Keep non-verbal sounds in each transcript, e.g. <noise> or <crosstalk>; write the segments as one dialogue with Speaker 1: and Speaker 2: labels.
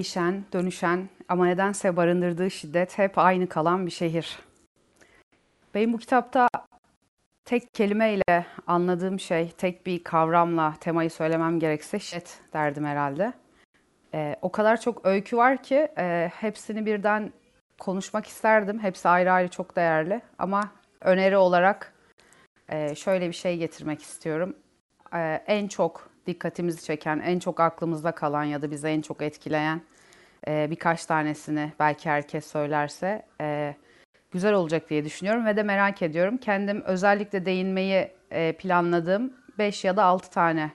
Speaker 1: Değişen, dönüşen ama nedense barındırdığı şiddet hep aynı kalan bir şehir. Benim bu kitapta tek kelimeyle anladığım şey, tek bir kavramla temayı söylemem gerekse şiddet derdim herhalde. Ee, o kadar çok öykü var ki e, hepsini birden konuşmak isterdim. Hepsi ayrı ayrı çok değerli ama öneri olarak e, şöyle bir şey getirmek istiyorum. E, en çok dikkatimizi çeken, en çok aklımızda kalan ya da bizi en çok etkileyen e, birkaç tanesini belki herkes söylerse e, güzel olacak diye düşünüyorum ve de merak ediyorum. Kendim özellikle değinmeyi e, planladığım 5 ya da 6 tane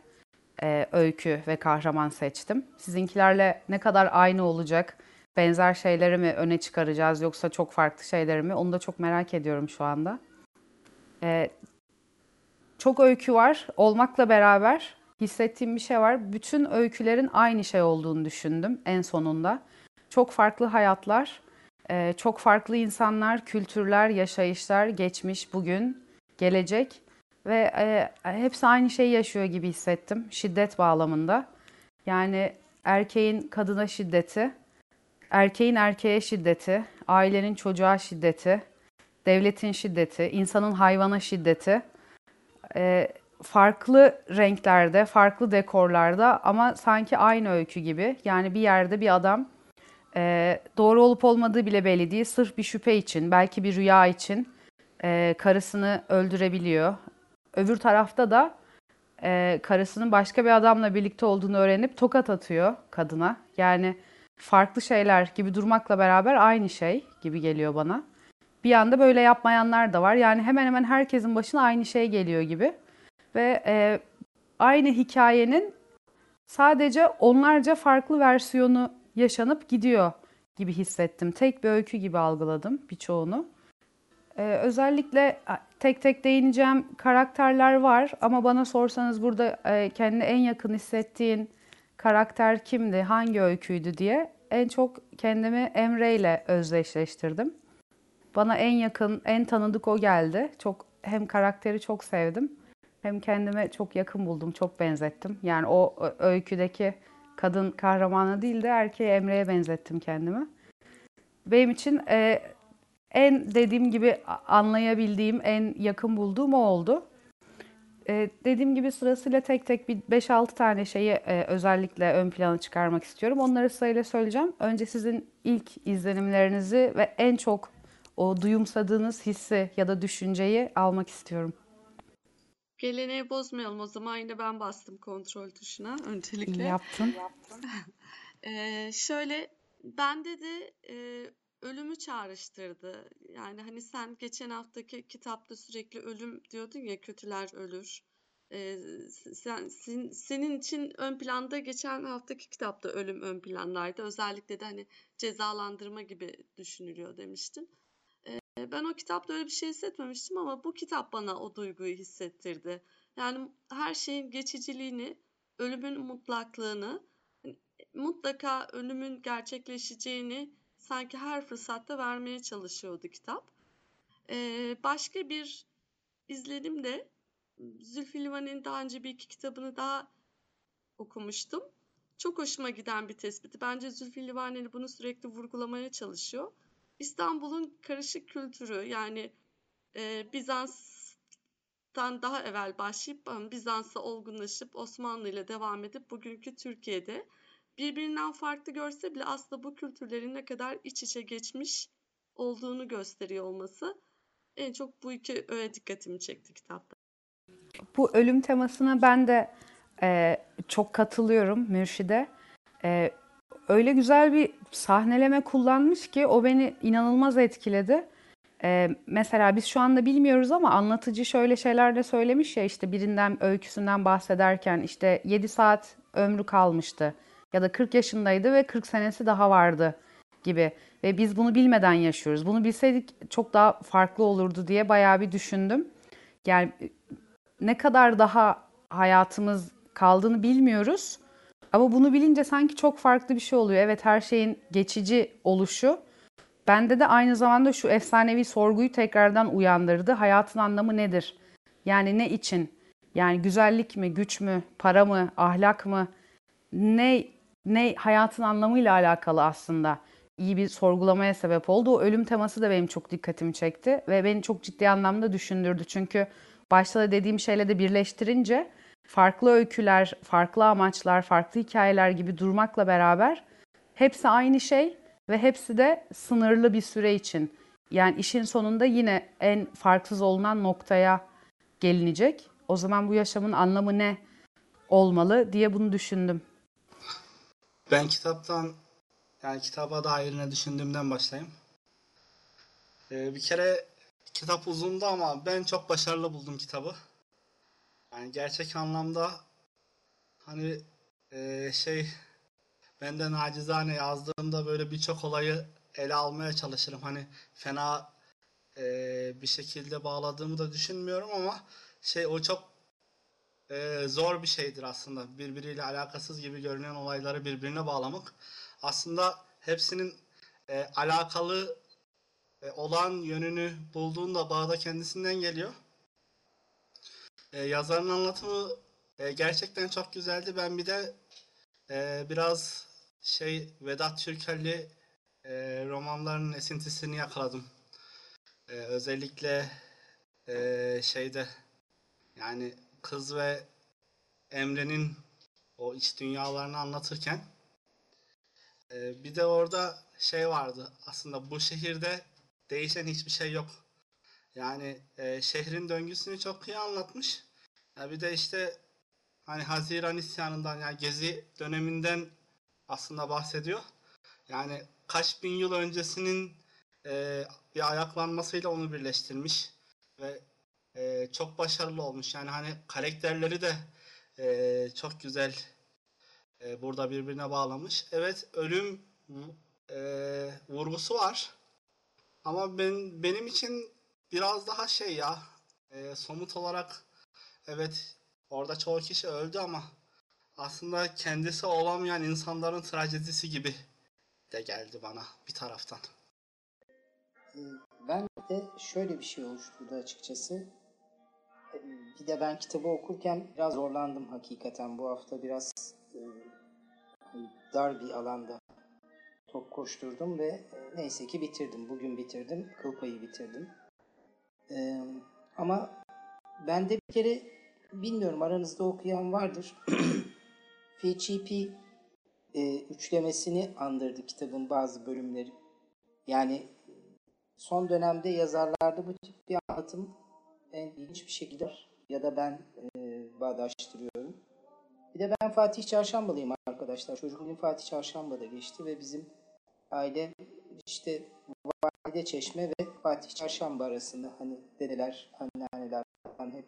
Speaker 1: e, öykü ve kahraman seçtim. Sizinkilerle ne kadar aynı olacak, benzer şeyleri mi öne çıkaracağız yoksa çok farklı şeyleri mi onu da çok merak ediyorum şu anda. E, çok öykü var olmakla beraber hissettiğim bir şey var. Bütün öykülerin aynı şey olduğunu düşündüm en sonunda. Çok farklı hayatlar, e, çok farklı insanlar, kültürler, yaşayışlar, geçmiş, bugün, gelecek ve e, hepsi aynı şeyi yaşıyor gibi hissettim şiddet bağlamında. Yani erkeğin kadına şiddeti, erkeğin erkeğe şiddeti, ailenin çocuğa şiddeti, devletin şiddeti, insanın hayvana şiddeti, e, farklı renklerde, farklı dekorlarda ama sanki aynı öykü gibi. Yani bir yerde bir adam e, doğru olup olmadığı bile belli değil. Sırf bir şüphe için, belki bir rüya için e, karısını öldürebiliyor. Öbür tarafta da e, karısının başka bir adamla birlikte olduğunu öğrenip tokat atıyor kadına. Yani farklı şeyler gibi durmakla beraber aynı şey gibi geliyor bana. Bir anda böyle yapmayanlar da var. Yani hemen hemen herkesin başına aynı şey geliyor gibi. Ve e, aynı hikayenin sadece onlarca farklı versiyonu yaşanıp gidiyor gibi hissettim. Tek bir öykü gibi algıladım birçoğunu. Ee, özellikle tek tek değineceğim karakterler var ama bana sorsanız burada e, kendine en yakın hissettiğin karakter kimdi, hangi öyküydü diye en çok kendimi Emre ile özdeşleştirdim. Bana en yakın, en tanıdık o geldi. Çok hem karakteri çok sevdim hem kendime çok yakın buldum, çok benzettim. Yani o öyküdeki kadın kahramanı değil de erkeği Emre'ye benzettim kendimi. Benim için e, en dediğim gibi anlayabildiğim, en yakın bulduğum o oldu. E, dediğim gibi sırasıyla tek tek bir 5-6 tane şeyi e, özellikle ön plana çıkarmak istiyorum. Onları sırayla söyleyeceğim. Önce sizin ilk izlenimlerinizi ve en çok o duyumsadığınız hissi ya da düşünceyi almak istiyorum.
Speaker 2: Geleneği bozmayalım o zaman yine ben bastım kontrol tuşuna öncelikle.
Speaker 1: İyi yaptın. <laughs>
Speaker 2: Ee, şöyle bende de e, ölümü çağrıştırdı. Yani hani sen geçen haftaki kitapta sürekli ölüm diyordun ya kötüler ölür. Ee, sen, sen, senin için ön planda geçen haftaki kitapta ölüm ön planlardaydı. Özellikle de hani cezalandırma gibi düşünülüyor demiştin. Ben o kitapta öyle bir şey hissetmemiştim ama bu kitap bana o duyguyu hissettirdi. Yani her şeyin geçiciliğini, ölümün mutlaklığını, mutlaka ölümün gerçekleşeceğini sanki her fırsatta vermeye çalışıyordu kitap. Ee, başka bir izlenim de Zülfü Livaneli'nin daha önce bir iki kitabını daha okumuştum. Çok hoşuma giden bir tespiti. Bence Zülfü Livaneli bunu sürekli vurgulamaya çalışıyor. İstanbul'un karışık kültürü yani e, Bizans'tan daha evvel başlayıp Bizans'a olgunlaşıp Osmanlı ile devam edip bugünkü Türkiye'de birbirinden farklı görse bile aslında bu kültürlerin ne kadar iç içe geçmiş olduğunu gösteriyor olması en çok bu iki öğe dikkatimi çekti kitapta.
Speaker 1: Bu ölüm temasına ben de e, çok katılıyorum Mürşide. E, öyle güzel bir sahneleme kullanmış ki o beni inanılmaz etkiledi. Ee, mesela biz şu anda bilmiyoruz ama anlatıcı şöyle şeyler de söylemiş ya işte birinden öyküsünden bahsederken işte 7 saat ömrü kalmıştı ya da 40 yaşındaydı ve 40 senesi daha vardı gibi ve biz bunu bilmeden yaşıyoruz. Bunu bilseydik çok daha farklı olurdu diye bayağı bir düşündüm. Yani ne kadar daha hayatımız kaldığını bilmiyoruz ama bunu bilince sanki çok farklı bir şey oluyor. Evet her şeyin geçici oluşu bende de aynı zamanda şu efsanevi sorguyu tekrardan uyandırdı. Hayatın anlamı nedir? Yani ne için? Yani güzellik mi, güç mü, para mı, ahlak mı? Ne ne hayatın anlamıyla alakalı aslında iyi bir sorgulamaya sebep oldu. O ölüm teması da benim çok dikkatimi çekti ve beni çok ciddi anlamda düşündürdü. Çünkü başta da dediğim şeyle de birleştirince farklı öyküler, farklı amaçlar, farklı hikayeler gibi durmakla beraber hepsi aynı şey ve hepsi de sınırlı bir süre için. Yani işin sonunda yine en farksız olunan noktaya gelinecek. O zaman bu yaşamın anlamı ne olmalı diye bunu düşündüm.
Speaker 3: Ben kitaptan yani kitaba dair ne düşündüğümden başlayayım. Ee, bir kere kitap uzundu ama ben çok başarılı buldum kitabı. Yani gerçek anlamda hani e, şey ben de nacizane yazdığımda böyle birçok olayı ele almaya çalışırım. Hani fena e, bir şekilde bağladığımı da düşünmüyorum ama şey o çok e, zor bir şeydir aslında. Birbiriyle alakasız gibi görünen olayları birbirine bağlamak. Aslında hepsinin e, alakalı e, olan yönünü bulduğunda bağda kendisinden geliyor. E, yazarın anlatımı e, gerçekten çok güzeldi. Ben bir de e, biraz şey Vedat Türkelli e, romanlarının esintisini yakaladım. E, özellikle e, şeyde yani kız ve Emre'nin o iç dünyalarını anlatırken e, bir de orada şey vardı aslında bu şehirde değişen hiçbir şey yok. Yani e, şehrin döngüsünü çok iyi anlatmış. Ya bir de işte hani Haziran isyanından yani Gezi döneminden aslında bahsediyor. Yani kaç bin yıl öncesinin e, bir ayaklanmasıyla onu birleştirmiş ve e, çok başarılı olmuş. Yani hani karakterleri de e, çok güzel e, burada birbirine bağlamış. Evet ölüm e, vurgusu var. Ama ben benim için biraz daha şey ya e, somut olarak evet orada çoğu kişi öldü ama aslında kendisi olamayan insanların trajedisi gibi de geldi bana bir taraftan.
Speaker 4: Ee, Ben de şöyle bir şey oluşturdu açıkçası. Ee, Bir de ben kitabı okurken biraz zorlandım hakikaten. Bu hafta biraz e, hani dar bir alanda top koşturdum ve e, neyse ki bitirdim. Bugün bitirdim. Kıl payı bitirdim. Ee, Ama ben de bir kere bilmiyorum aranızda okuyan vardır. <clears throat> FGP e, üçlemesini andırdı kitabın bazı bölümleri. Yani son dönemde yazarlarda bu tip bir anlatım en ilginç bir şekilde ya da ben e, bağdaştırıyorum. Bir de ben Fatih Çarşambalıyım arkadaşlar. Çocukluğum Fatih Çarşamba'da geçti ve bizim aile işte Valide Çeşme ve Fatih Çarşamba arasında hani dedeler, anneanneler falan hep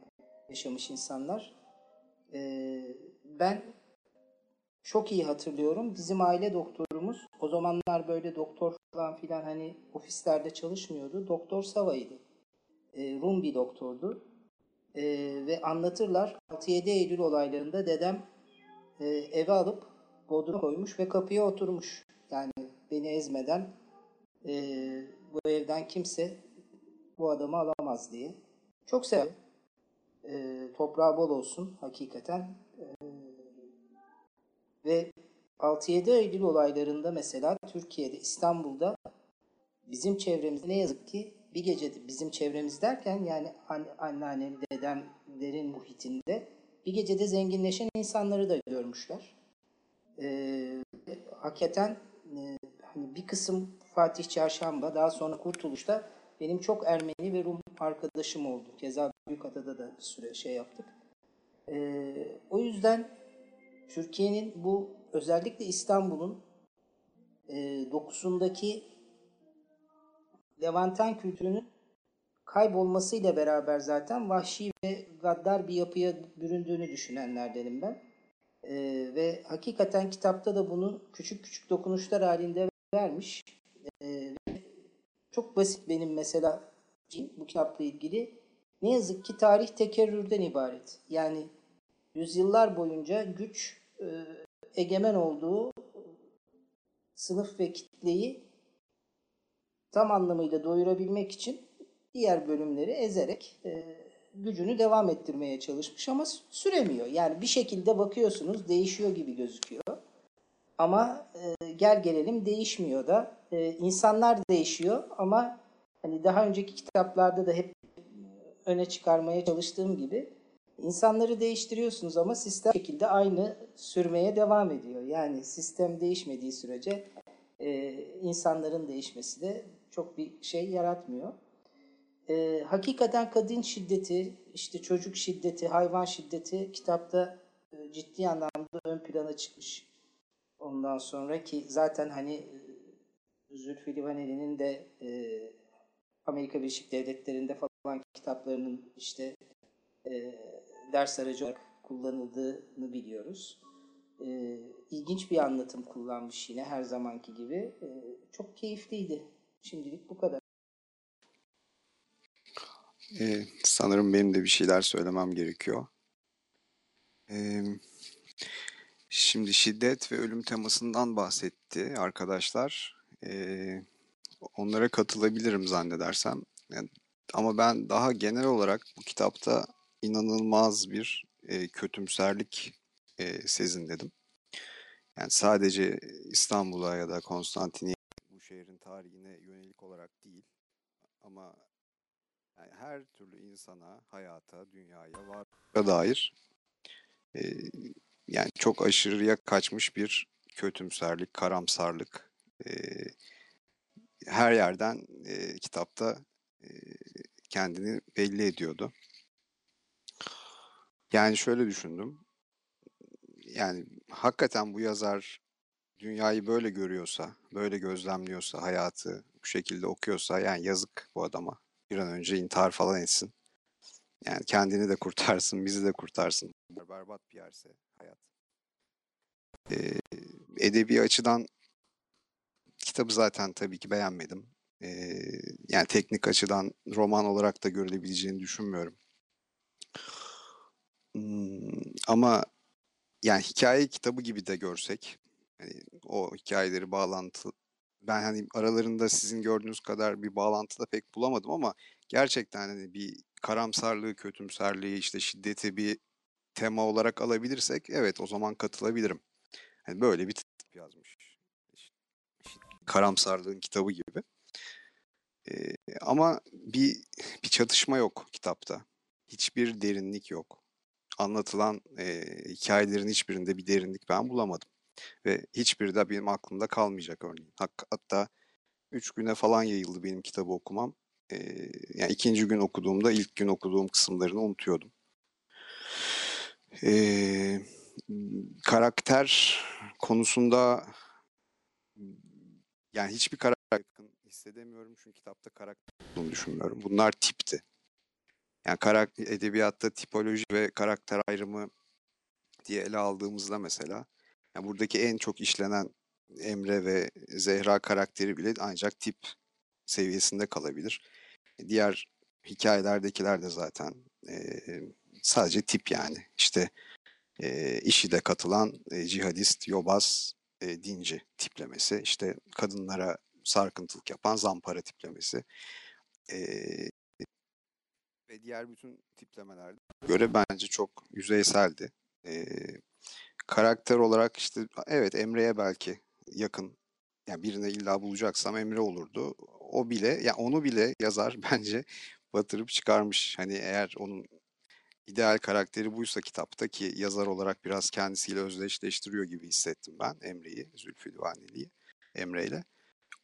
Speaker 4: yaşamış insanlar. Ee, ben çok iyi hatırlıyorum. Bizim aile doktorumuz o zamanlar böyle doktor falan filan hani ofislerde çalışmıyordu. Doktor Sava'ydı. Ee, Rum bir doktordu. Ee, ve anlatırlar 6-7 Eylül olaylarında dedem e, eve alıp bodruma koymuş ve kapıya oturmuş. Yani beni ezmeden e, bu evden kimse bu adamı alamaz diye. Çok severim. E, toprağı bol olsun hakikaten. E, ve 6-7 Eylül olaylarında mesela Türkiye'de, İstanbul'da bizim çevremizde ne yazık ki bir gecede bizim çevremiz derken yani anne, anneannem, dedemlerin muhitinde bir gecede zenginleşen insanları da görmüşler. Ee, hakikaten e, hani bir kısım Fatih Çarşamba daha sonra Kurtuluş'ta benim çok Ermeni ve Rum arkadaşım oldu. Keza Büyükada'da da bir süre şey yaptık. Ee, o yüzden Türkiye'nin bu özellikle İstanbul'un e, dokusundaki Levanten kültürünün kaybolmasıyla beraber zaten vahşi ve gaddar bir yapıya büründüğünü düşünenlerdenim ben. E, ve hakikaten kitapta da bunu küçük küçük dokunuşlar halinde vermiş. Çok basit benim mesela bu kitapla ilgili. Ne yazık ki tarih tekerrürden ibaret. Yani yüzyıllar boyunca güç e, egemen olduğu sınıf ve kitleyi tam anlamıyla doyurabilmek için diğer bölümleri ezerek e, gücünü devam ettirmeye çalışmış ama süremiyor. Yani bir şekilde bakıyorsunuz değişiyor gibi gözüküyor. Ama e, gel gelelim değişmiyor da. E, insanlar değişiyor ama hani daha önceki kitaplarda da hep öne çıkarmaya çalıştığım gibi insanları değiştiriyorsunuz ama sistem şekilde aynı sürmeye devam ediyor. Yani sistem değişmediği sürece e, insanların değişmesi de çok bir şey yaratmıyor. E, hakikaten kadın şiddeti, işte çocuk şiddeti, hayvan şiddeti kitapta e, ciddi anlamda ön plana çıkmış. Ondan sonra ki zaten hani e, Zülfü Livaneli'nin de e, Amerika Birleşik Devletleri'nde falan kitaplarının işte e, ders aracı olarak kullanıldığını biliyoruz. E, ilginç bir anlatım kullanmış yine her zamanki gibi. E, çok keyifliydi. Şimdilik bu kadar.
Speaker 5: Ee, sanırım benim de bir şeyler söylemem gerekiyor. Ee, şimdi şiddet ve ölüm temasından bahsetti arkadaşlar. Ee, onlara katılabilirim zannedersem. Yani, ama ben daha genel olarak bu kitapta inanılmaz bir e, kötümserlik e, sezinledim. Yani sadece İstanbul'a ya da Konstantiniyye bu şehrin tarihine yönelik olarak değil ama yani her türlü insana, hayata, dünyaya, varlığa dair e, yani çok aşırıya kaçmış bir kötümserlik, karamsarlık e, her yerden e, kitapta e, kendini belli ediyordu. Yani şöyle düşündüm. Yani hakikaten bu yazar dünyayı böyle görüyorsa, böyle gözlemliyorsa, hayatı bu şekilde okuyorsa yani yazık bu adama. Bir an önce intihar falan etsin. Yani kendini de kurtarsın, bizi de kurtarsın. Berbat bir yerse hayat. Ee, edebi açıdan kitabı zaten tabii ki beğenmedim. Ee, yani teknik açıdan roman olarak da görülebileceğini düşünmüyorum. Hmm, ama yani hikaye kitabı gibi de görsek, hani o hikayeleri bağlantı ben hani aralarında sizin gördüğünüz kadar bir bağlantı da pek bulamadım ama gerçekten hani bir karamsarlığı, kötümserliği, işte şiddeti bir tema olarak alabilirsek evet o zaman katılabilirim. Yani böyle bir tip yazmış. Karamsarlığın kitabı gibi. Ee, ama bir bir çatışma yok kitapta. Hiçbir derinlik yok. Anlatılan e, hikayelerin hiçbirinde bir derinlik ben bulamadım. Ve hiçbiri de benim aklımda kalmayacak örneğin. Hatta üç güne falan yayıldı benim kitabı okumam. Ee, yani ikinci gün okuduğumda ilk gün okuduğum kısımlarını unutuyordum. Ee, karakter konusunda yani hiçbir karakter hissedemiyorum çünkü kitapta karakter olduğunu düşünmüyorum. Bunlar tipti. Yani karakter, edebiyatta tipoloji ve karakter ayrımı diye ele aldığımızda mesela yani buradaki en çok işlenen Emre ve Zehra karakteri bile ancak tip seviyesinde kalabilir. Diğer hikayelerdekiler de zaten e, sadece tip yani. İşte e, işi de katılan e, cihadist, yobaz, e, dinci tiplemesi. İşte kadınlara sarkıntılık yapan zampara tiplemesi. E, ve diğer bütün tiplemelerde göre bence çok yüzeyseldi. E, karakter olarak işte evet Emre'ye belki yakın yani birine illa bulacaksam Emre olurdu. O bile ya yani onu bile yazar <laughs> bence batırıp çıkarmış. Hani eğer onun ideal karakteri buysa kitapta ki yazar olarak biraz kendisiyle özdeşleştiriyor gibi hissettim ben Emre'yi, Zülfü Livaneli'yi Emre ile.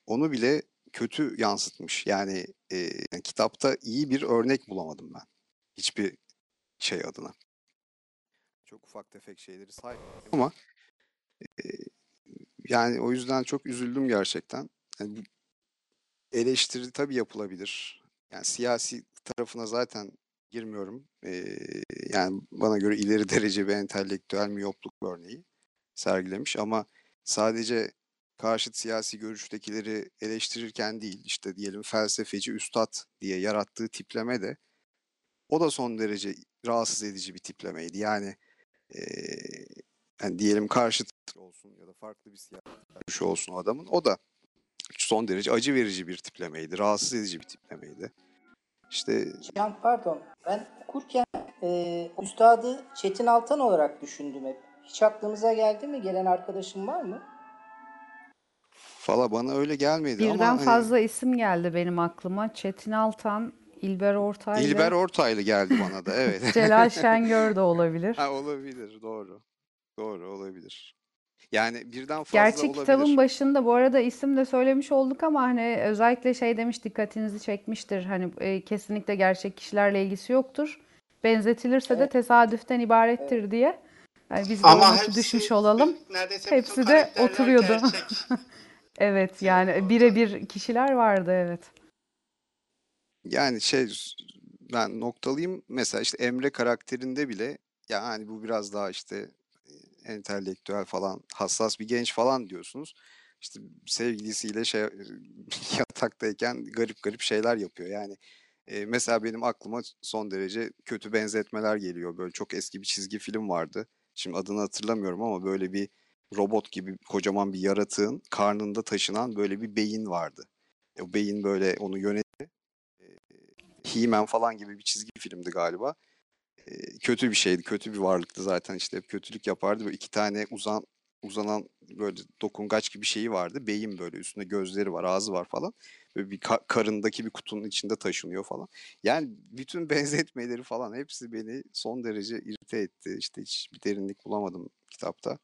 Speaker 5: Onu bile kötü yansıtmış. Yani e, kitapta iyi bir örnek bulamadım ben. Hiçbir şey adına. Çok ufak tefek şeyleri saymıyorum ama e, yani o yüzden çok üzüldüm gerçekten. Yani eleştiri tabii yapılabilir. Yani siyasi tarafına zaten girmiyorum. Ee, yani bana göre ileri <laughs> derece bir entelektüel miyopluk örneği sergilemiş ama sadece karşıt siyasi görüştekileri eleştirirken değil işte diyelim felsefeci üstad diye yarattığı tipleme de o da son derece rahatsız edici bir tiplemeydi. Yani e, yani diyelim karşıt olsun ya da farklı bir siyasi görüş olsun o adamın o da son derece acı verici bir tiplemeydi. Rahatsız edici bir tiplemeydi. İşte
Speaker 4: Can pardon ben okurken e, üstadı Çetin Altan olarak düşündüm hep. Hiç aklınıza geldi mi? Gelen arkadaşım var mı?
Speaker 5: Valla bana öyle gelmedi ama
Speaker 1: Birden
Speaker 5: hani
Speaker 1: fazla isim geldi benim aklıma. Çetin Altan, İlber Ortaylı,
Speaker 5: İlber Ortaylı geldi bana da evet. <laughs>
Speaker 1: Celal <laughs> Şengör de olabilir.
Speaker 5: Ha, olabilir doğru. Doğru olabilir. Yani birden fazla
Speaker 1: Gerçi
Speaker 5: olabilir.
Speaker 1: kitabın başında bu arada isim de söylemiş olduk ama hani özellikle şey demiş dikkatinizi çekmiştir. Hani e, kesinlikle gerçek kişilerle ilgisi yoktur. Benzetilirse de
Speaker 4: Evet.
Speaker 1: tesadüften ibarettir diye. Yani biz de
Speaker 3: Ama hepsi,
Speaker 1: düşmüş olalım. <laughs>
Speaker 3: neredeyse
Speaker 1: Hepsi de oturuyordu. <laughs> Evet yani birebir kişiler vardı evet.
Speaker 5: Yani şey ben noktalayayım mesela işte Emre karakterinde bile ya hani bu biraz daha işte entelektüel falan hassas bir genç falan diyorsunuz. İşte sevgilisiyle şey <laughs> yataktayken garip garip şeyler yapıyor. Yani e, mesela benim aklıma son derece kötü benzetmeler geliyor. Böyle çok eski bir çizgi film vardı. Şimdi adını hatırlamıyorum ama böyle bir robot gibi kocaman bir yaratığın karnında taşınan böyle bir beyin vardı. E, O beyin böyle onu yönet He-Man falan gibi bir çizgi filmdi galiba. Ee, kötü bir şeydi, kötü bir varlıktı zaten işte hep kötülük yapardı. Böyle iki tane uzan uzanan böyle dokungaç gibi şeyi vardı. Beyin böyle üstünde gözleri var, ağzı var falan. Böyle bir ka- karındaki bir kutunun içinde taşınıyor falan. Yani bütün <laughs> benzetmeleri falan hepsi beni son derece irite etti. İşte hiç bir derinlik bulamadım kitapta.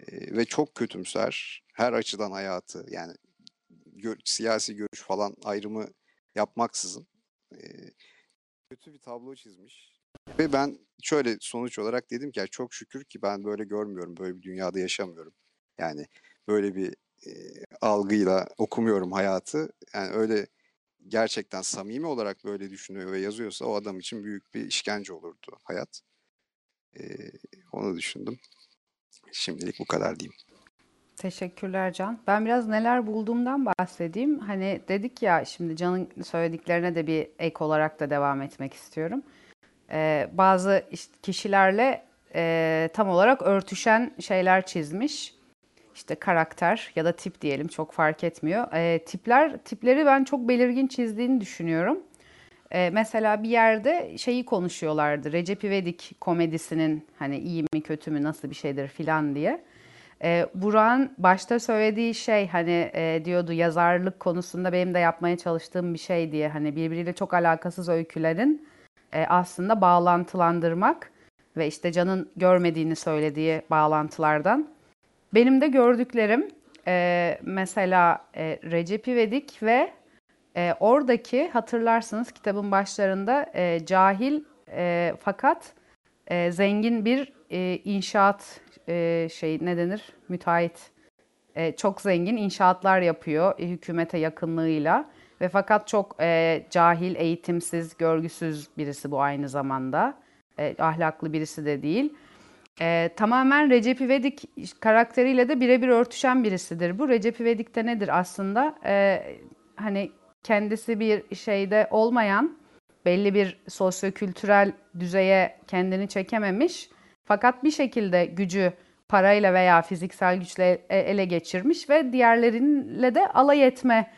Speaker 5: Ee, ve çok kötümser. Her açıdan hayatı yani gö- siyasi görüş falan ayrımı yapmaksızın e, kötü bir tablo çizmiş. Ve ben şöyle sonuç olarak dedim ki "Ya çok şükür ki ben böyle görmüyorum, böyle bir dünyada yaşamıyorum. Yani böyle bir e, algıyla okumuyorum hayatı. Yani öyle gerçekten samimi olarak böyle düşünüyor ve yazıyorsa o adam için büyük bir işkence olurdu hayat. E, onu düşündüm. Şimdilik bu kadar diyeyim.
Speaker 1: Teşekkürler Can. Ben biraz neler bulduğumdan bahsedeyim. Hani dedik ya şimdi Can'ın söylediklerine de bir ek olarak da devam etmek istiyorum. Ee, bazı kişilerle e, tam olarak örtüşen şeyler çizmiş. İşte karakter ya da tip diyelim çok fark etmiyor. Ee, tipler tipleri ben çok belirgin çizdiğini düşünüyorum. Ee, mesela bir yerde şeyi konuşuyorlardı. Recep İvedik komedisinin hani iyi mi kötü mü nasıl bir şeydir filan diye. Ee, Burak'ın başta söylediği şey hani e, diyordu yazarlık konusunda benim de yapmaya çalıştığım bir şey diye hani birbiriyle çok alakasız öykülerin e, aslında bağlantılandırmak ve işte Can'ın görmediğini söylediği bağlantılardan. Benim de gördüklerim e, mesela e, Recep İvedik ve e, oradaki hatırlarsınız kitabın başlarında e, cahil e, fakat e, zengin bir e, inşaat e, şey ne denir müteahhit E, çok zengin inşaatlar yapıyor e, hükümete yakınlığıyla ve fakat çok e, cahil, eğitimsiz, görgüsüz birisi bu aynı zamanda. E, ahlaklı birisi de değil. E, tamamen Recep İvedik karakteriyle de birebir örtüşen birisidir. Bu Recep İvedik'te nedir aslında? E, hani kendisi bir şeyde olmayan, belli bir sosyokültürel düzeye kendini çekememiş. Fakat bir şekilde gücü parayla veya fiziksel güçle e- ele geçirmiş ve diğerleriyle de alay etme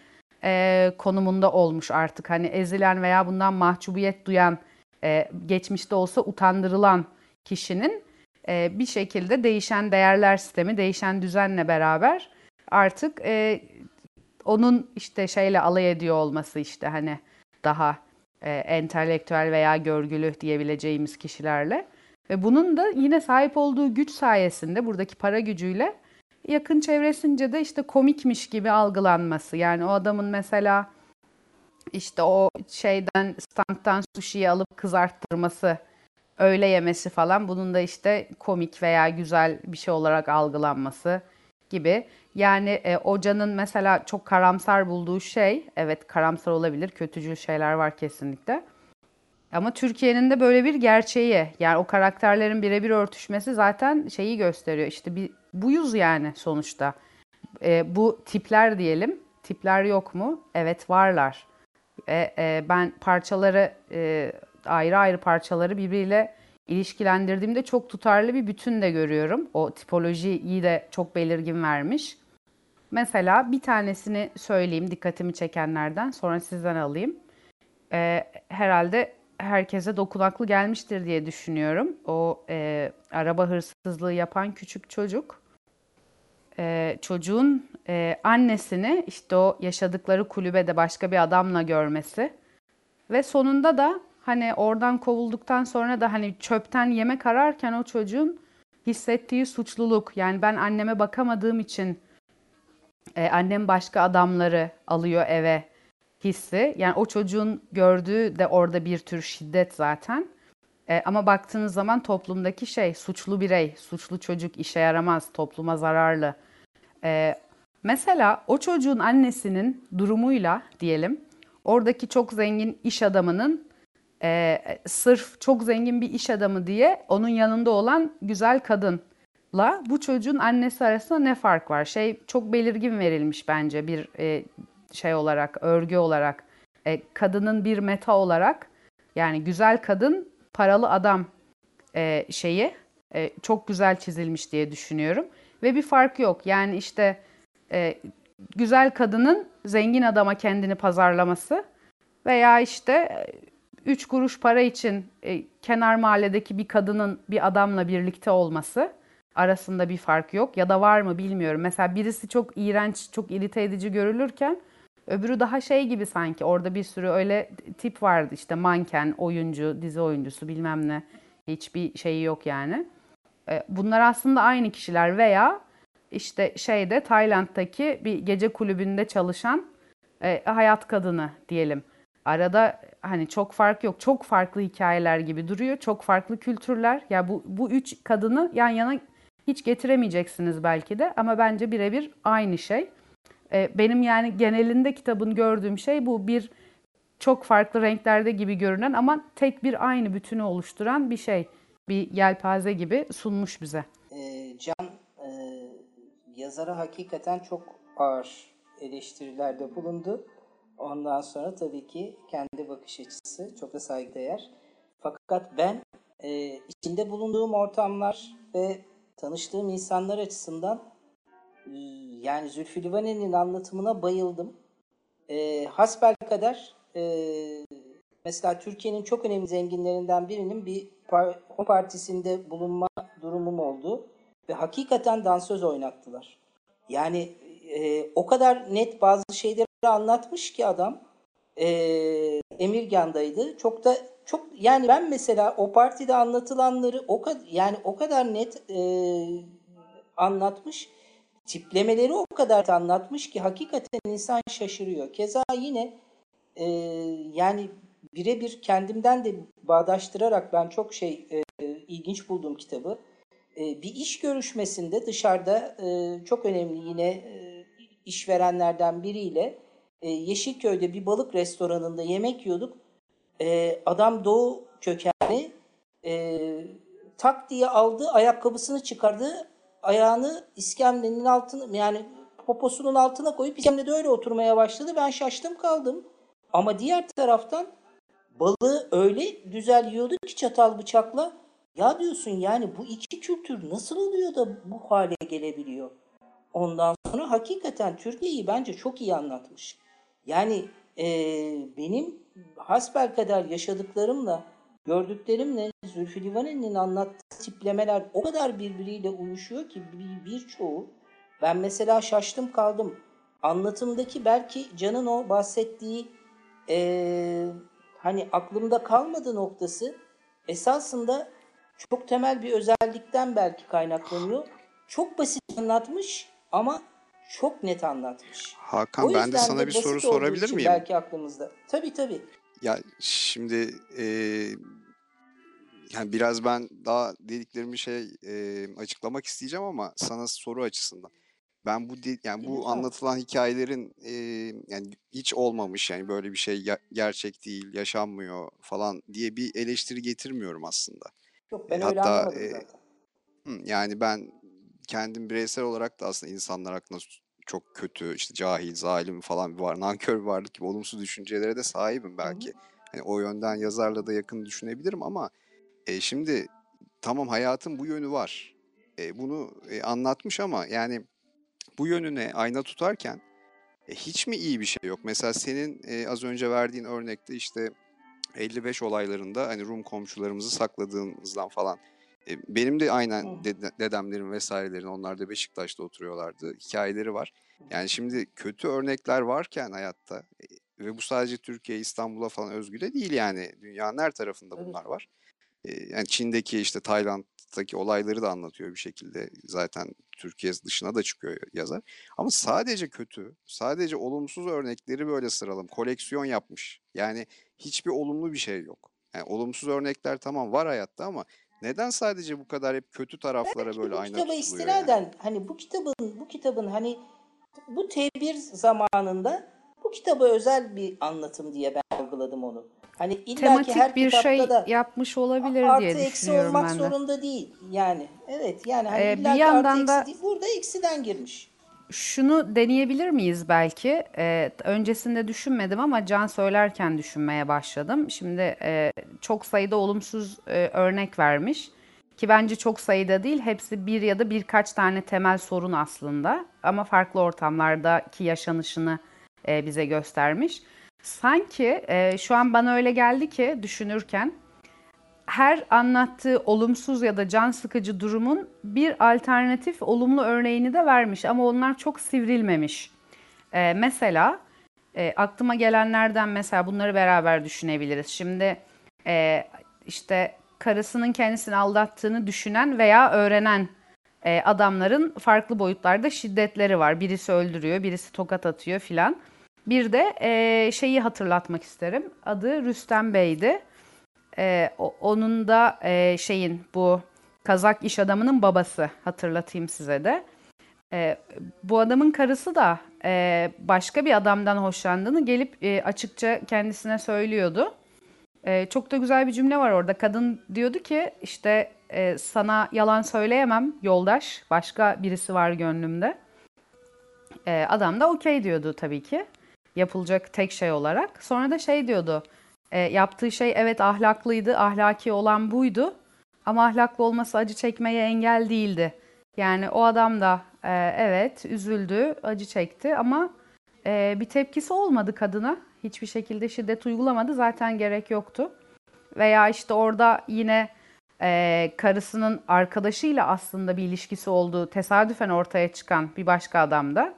Speaker 1: e, konumunda olmuş artık. Hani ezilen veya bundan mahcubiyet duyan, e, geçmişte olsa utandırılan kişinin e, bir şekilde değişen değerler sistemi, değişen düzenle beraber artık e, onun işte şeyle alay ediyor olması işte hani daha e, entelektüel veya görgülü diyebileceğimiz kişilerle. Ve bunun da yine sahip olduğu güç sayesinde buradaki para gücüyle yakın çevresince de işte komikmiş gibi algılanması. Yani o adamın mesela işte o şeyden standtan sushi'yi alıp kızarttırması, öyle yemesi falan bunun da işte komik veya güzel bir şey olarak algılanması gibi. Yani e, Hoca'nın mesela çok karamsar bulduğu şey, evet karamsar olabilir, kötücül şeyler var kesinlikle. Ama Türkiye'nin de böyle bir gerçeği. Yani o karakterlerin birebir örtüşmesi zaten şeyi gösteriyor. İşte bir buyuz yani sonuçta. E, bu tipler diyelim. Tipler yok mu? Evet varlar. E, e, ben parçaları e, ayrı ayrı parçaları birbiriyle ilişkilendirdiğimde çok tutarlı bir bütün de görüyorum. O tipolojiyi de çok belirgin vermiş. Mesela bir tanesini söyleyeyim dikkatimi çekenlerden sonra sizden alayım. E, herhalde herkese dokunaklı gelmiştir diye düşünüyorum. O e, araba hırsızlığı yapan küçük çocuk. E, çocuğun e, annesini işte o yaşadıkları kulübede başka bir adamla görmesi ve sonunda da hani oradan kovulduktan sonra da hani çöpten yemek ararken o çocuğun hissettiği suçluluk yani ben anneme bakamadığım için e, annem başka adamları alıyor eve hissi. Yani o çocuğun gördüğü de orada bir tür şiddet zaten. E, ama baktığınız zaman toplumdaki şey suçlu birey, suçlu çocuk işe yaramaz, topluma zararlı. E, mesela o çocuğun annesinin durumuyla diyelim oradaki çok zengin iş adamının e, sırf çok zengin bir iş adamı diye onun yanında olan güzel kadınla bu çocuğun annesi arasında ne fark var? Şey çok belirgin verilmiş bence bir e, şey olarak, örgü olarak. E, kadının bir meta olarak yani güzel kadın, paralı adam e, şeyi e, çok güzel çizilmiş diye düşünüyorum. Ve bir fark yok. Yani işte e, güzel kadının zengin adama kendini pazarlaması veya işte 3 kuruş para için e, kenar mahalledeki bir kadının bir adamla birlikte olması arasında bir fark yok ya da var mı bilmiyorum. Mesela birisi çok iğrenç, çok irite edici görülürken öbürü daha şey gibi sanki orada bir sürü öyle tip vardı işte manken, oyuncu, dizi oyuncusu bilmem ne hiçbir şeyi yok yani. E, bunlar aslında aynı kişiler veya işte şeyde Tayland'daki bir gece kulübünde çalışan e, hayat kadını diyelim. Arada hani çok fark yok. Çok farklı hikayeler gibi duruyor. Çok farklı kültürler. Ya bu bu üç kadını yan yana hiç getiremeyeceksiniz belki de ama bence birebir aynı şey. Ee, benim yani genelinde kitabın gördüğüm şey bu bir çok farklı renklerde gibi görünen ama tek bir aynı bütünü oluşturan bir şey. Bir yelpaze gibi sunmuş bize.
Speaker 4: E, Can e, yazara hakikaten çok ağır eleştirilerde bulundu. Ondan sonra tabii ki kendi bakış açısı çok da saygıdeğer. Fakat ben e, içinde bulunduğum ortamlar ve tanıştığım insanlar açısından e, yani Zülfü Livaneli'nin anlatımına bayıldım. E, hasbel kadar e, mesela Türkiye'nin çok önemli zenginlerinden birinin bir o partisinde bulunma durumum oldu. Ve hakikaten dansöz oynattılar. Yani e, o kadar net bazı şeyleri anlatmış ki adam. E, Emirgan'daydı. Çok da çok yani ben mesela o partide anlatılanları o kadar yani o kadar net e, anlatmış. Tiplemeleri o kadar anlatmış ki hakikaten insan şaşırıyor. Keza yine e, yani birebir kendimden de bağdaştırarak ben çok şey e, ilginç buldum kitabı. E, bir iş görüşmesinde dışarıda e, çok önemli yine e, işverenlerden biriyle e, Yeşilköy'de bir balık restoranında yemek yiyorduk. E, adam doğu kökenli e, tak diye aldı ayakkabısını çıkardı ayağını iskemlenin altına yani poposunun altına koyup iskemlede öyle oturmaya başladı. Ben şaştım kaldım. Ama diğer taraftan balığı öyle güzel yiyordu ki çatal bıçakla. Ya diyorsun yani bu iki kültür nasıl oluyor da bu hale gelebiliyor? Ondan sonra hakikaten Türkiye'yi bence çok iyi anlatmış. Yani e, benim hasbel kadar yaşadıklarımla, gördüklerimle Zülfü Livaneli'nin anlattığı tiplemeler o kadar birbiriyle uyuşuyor ki birçoğu. Ben mesela şaştım kaldım. Anlatımdaki belki Can'ın o bahsettiği e, hani aklımda kalmadı noktası esasında çok temel bir özellikten belki kaynaklanıyor. Çok basit anlatmış ama çok net anlatmış.
Speaker 5: Hakan ben de sana bir soru sorabilir miyim?
Speaker 4: Belki aklımızda. Tabii tabii.
Speaker 5: Ya şimdi e, yani biraz ben daha dediklerimi şey e, açıklamak isteyeceğim ama sana soru açısından. Ben bu yani bu anlatılan hikayelerin e, yani hiç olmamış yani böyle bir şey gerçek değil, yaşanmıyor falan diye bir eleştiri getirmiyorum aslında.
Speaker 4: Yok ben öyle Hatta, anlamadım e, zaten.
Speaker 5: Yani ben kendim bireysel olarak da aslında insanlar hakkında çok kötü, işte cahil, zalim falan bir var, <laughs> nankör bir varlık gibi olumsuz düşüncelere de sahibim belki. Hani o yönden yazarla da yakın düşünebilirim ama e, şimdi tamam hayatın bu yönü var. E, bunu e, anlatmış ama yani bu yönüne ayna tutarken e, hiç mi iyi bir şey yok? Mesela senin e, az önce verdiğin örnekte işte 55 olaylarında hani Rum komşularımızı sakladığımızdan falan E, benim de aynen
Speaker 4: Hı.
Speaker 5: dede- dedemlerin vesairelerin onlar da Beşiktaş'ta oturuyorlardı. Hikayeleri var. Yani şimdi kötü örnekler varken hayatta e, ve bu sadece Türkiye, İstanbul'a falan özgü de değil yani. Dünyanın her tarafında bunlar var. E, yani Çin'deki işte Tayland'daki olayları da anlatıyor bir şekilde. Zaten Türkiye dışına da çıkıyor yazar. Ama sadece kötü, sadece olumsuz örnekleri böyle sıralım. Koleksiyon yapmış. Yani hiçbir olumlu bir şey yok. Yani olumsuz örnekler tamam var hayatta ama neden sadece bu kadar hep kötü taraflara
Speaker 4: Belki
Speaker 5: böyle
Speaker 4: bu
Speaker 5: ayna
Speaker 4: kitaba
Speaker 5: tutuluyor
Speaker 4: istinaden
Speaker 5: yani?
Speaker 4: hani bu kitabın bu kitabın hani bu tebir zamanında bu kitaba özel bir anlatım diye ben algıladım onu. Hani illaki
Speaker 1: Tematik
Speaker 4: her
Speaker 1: bir şey
Speaker 4: da
Speaker 1: yapmış olabilir
Speaker 4: artı
Speaker 1: diye
Speaker 4: eksi
Speaker 1: düşünüyorum
Speaker 4: olmak
Speaker 1: ben de.
Speaker 4: zorunda değil. Yani evet yani hani
Speaker 1: Ee, bir
Speaker 4: illaki artı
Speaker 1: yandan
Speaker 4: eksi
Speaker 1: da
Speaker 4: değil. Burada eksiden girmiş.
Speaker 1: şunu deneyebilir miyiz belki? Ee, öncesinde düşünmedim ama Can söylerken düşünmeye başladım. Şimdi e, çok sayıda olumsuz e, örnek vermiş. Ki bence çok sayıda değil, hepsi bir ya da birkaç tane temel sorun aslında. Ama farklı ortamlardaki yaşanışını e, bize göstermiş. Sanki e, şu an bana öyle geldi ki düşünürken her anlattığı olumsuz ya da can sıkıcı durumun bir alternatif olumlu örneğini de vermiş ama onlar çok sivrilmemiş. Ee, mesela e, aklıma gelenlerden mesela bunları beraber düşünebiliriz. Şimdi e, işte karısının kendisini aldattığını düşünen veya öğrenen e, adamların farklı boyutlarda şiddetleri var. Birisi öldürüyor, birisi tokat atıyor filan. Bir de e, şeyi hatırlatmak isterim. Adı Rüstem Bey'di. O- onun da e, şeyin bu Kazak iş adamının babası hatırlatayım size de. Ee, bu adamın karısı da e, başka bir adamdan hoşlandığını gelip e, açıkça kendisine söylüyordu. E, çok da güzel bir cümle var orada. Kadın diyordu ki işte e, sana yalan söyleyemem yoldaş. Başka birisi var gönlümde. E, adam da okey diyordu tabii ki. Yapılacak tek şey olarak. Sonra da şey diyordu. E, yaptığı şey evet ahlaklıydı, ahlaki olan buydu. Ama ahlaklı olması acı çekmeye engel değildi. Yani o adam da e, evet üzüldü, acı çekti ama e, bir tepkisi olmadı kadına. Hiçbir şekilde şiddet uygulamadı. Zaten gerek yoktu. Veya işte orada yine e, karısının arkadaşıyla aslında bir ilişkisi olduğu tesadüfen ortaya çıkan bir başka adam da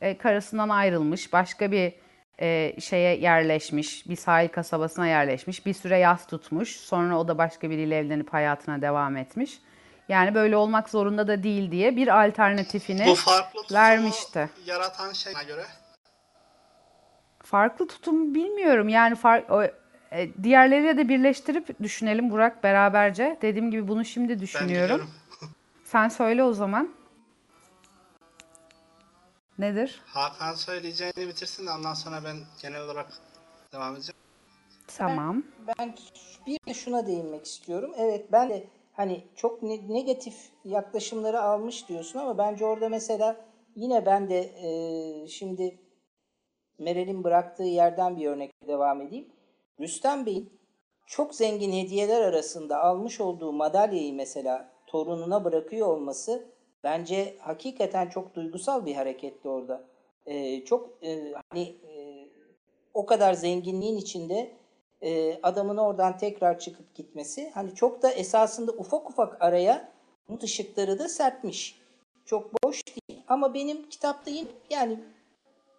Speaker 1: e, karısından ayrılmış, başka bir e, şeye yerleşmiş, bir sahil kasabasına yerleşmiş, bir süre yas tutmuş, sonra o da başka biriyle evlenip hayatına devam etmiş. Yani böyle olmak zorunda da değil diye bir alternatifini
Speaker 3: Bu farklı
Speaker 1: vermişti.
Speaker 3: yaratan şeyine göre
Speaker 1: Farklı tutum bilmiyorum. Yani far, o, e, diğerleriyle de birleştirip düşünelim Burak beraberce. Dediğim gibi bunu şimdi düşünüyorum. Sen söyle o zaman. Nedir?
Speaker 3: Hakan söyleyeceğini bitirsin de ondan sonra ben genel olarak devam edeceğim.
Speaker 1: Tamam.
Speaker 4: Ben bir de şuna değinmek istiyorum. Evet ben de hani çok ne- negatif yaklaşımları almış diyorsun ama bence orada mesela yine ben de e, şimdi Meral'in bıraktığı yerden bir örnekle devam edeyim. Rüstem Bey'in çok zengin hediyeler arasında almış olduğu madalyayı mesela torununa bırakıyor olması bence hakikaten çok duygusal bir hareketti orada. E, çok e, hani e, o kadar zenginliğin içinde e, adamın oradan tekrar çıkıp gitmesi hani çok da esasında ufak ufak araya umut ışıkları da serpmiş. Çok boş değil ama benim kitapta yine yani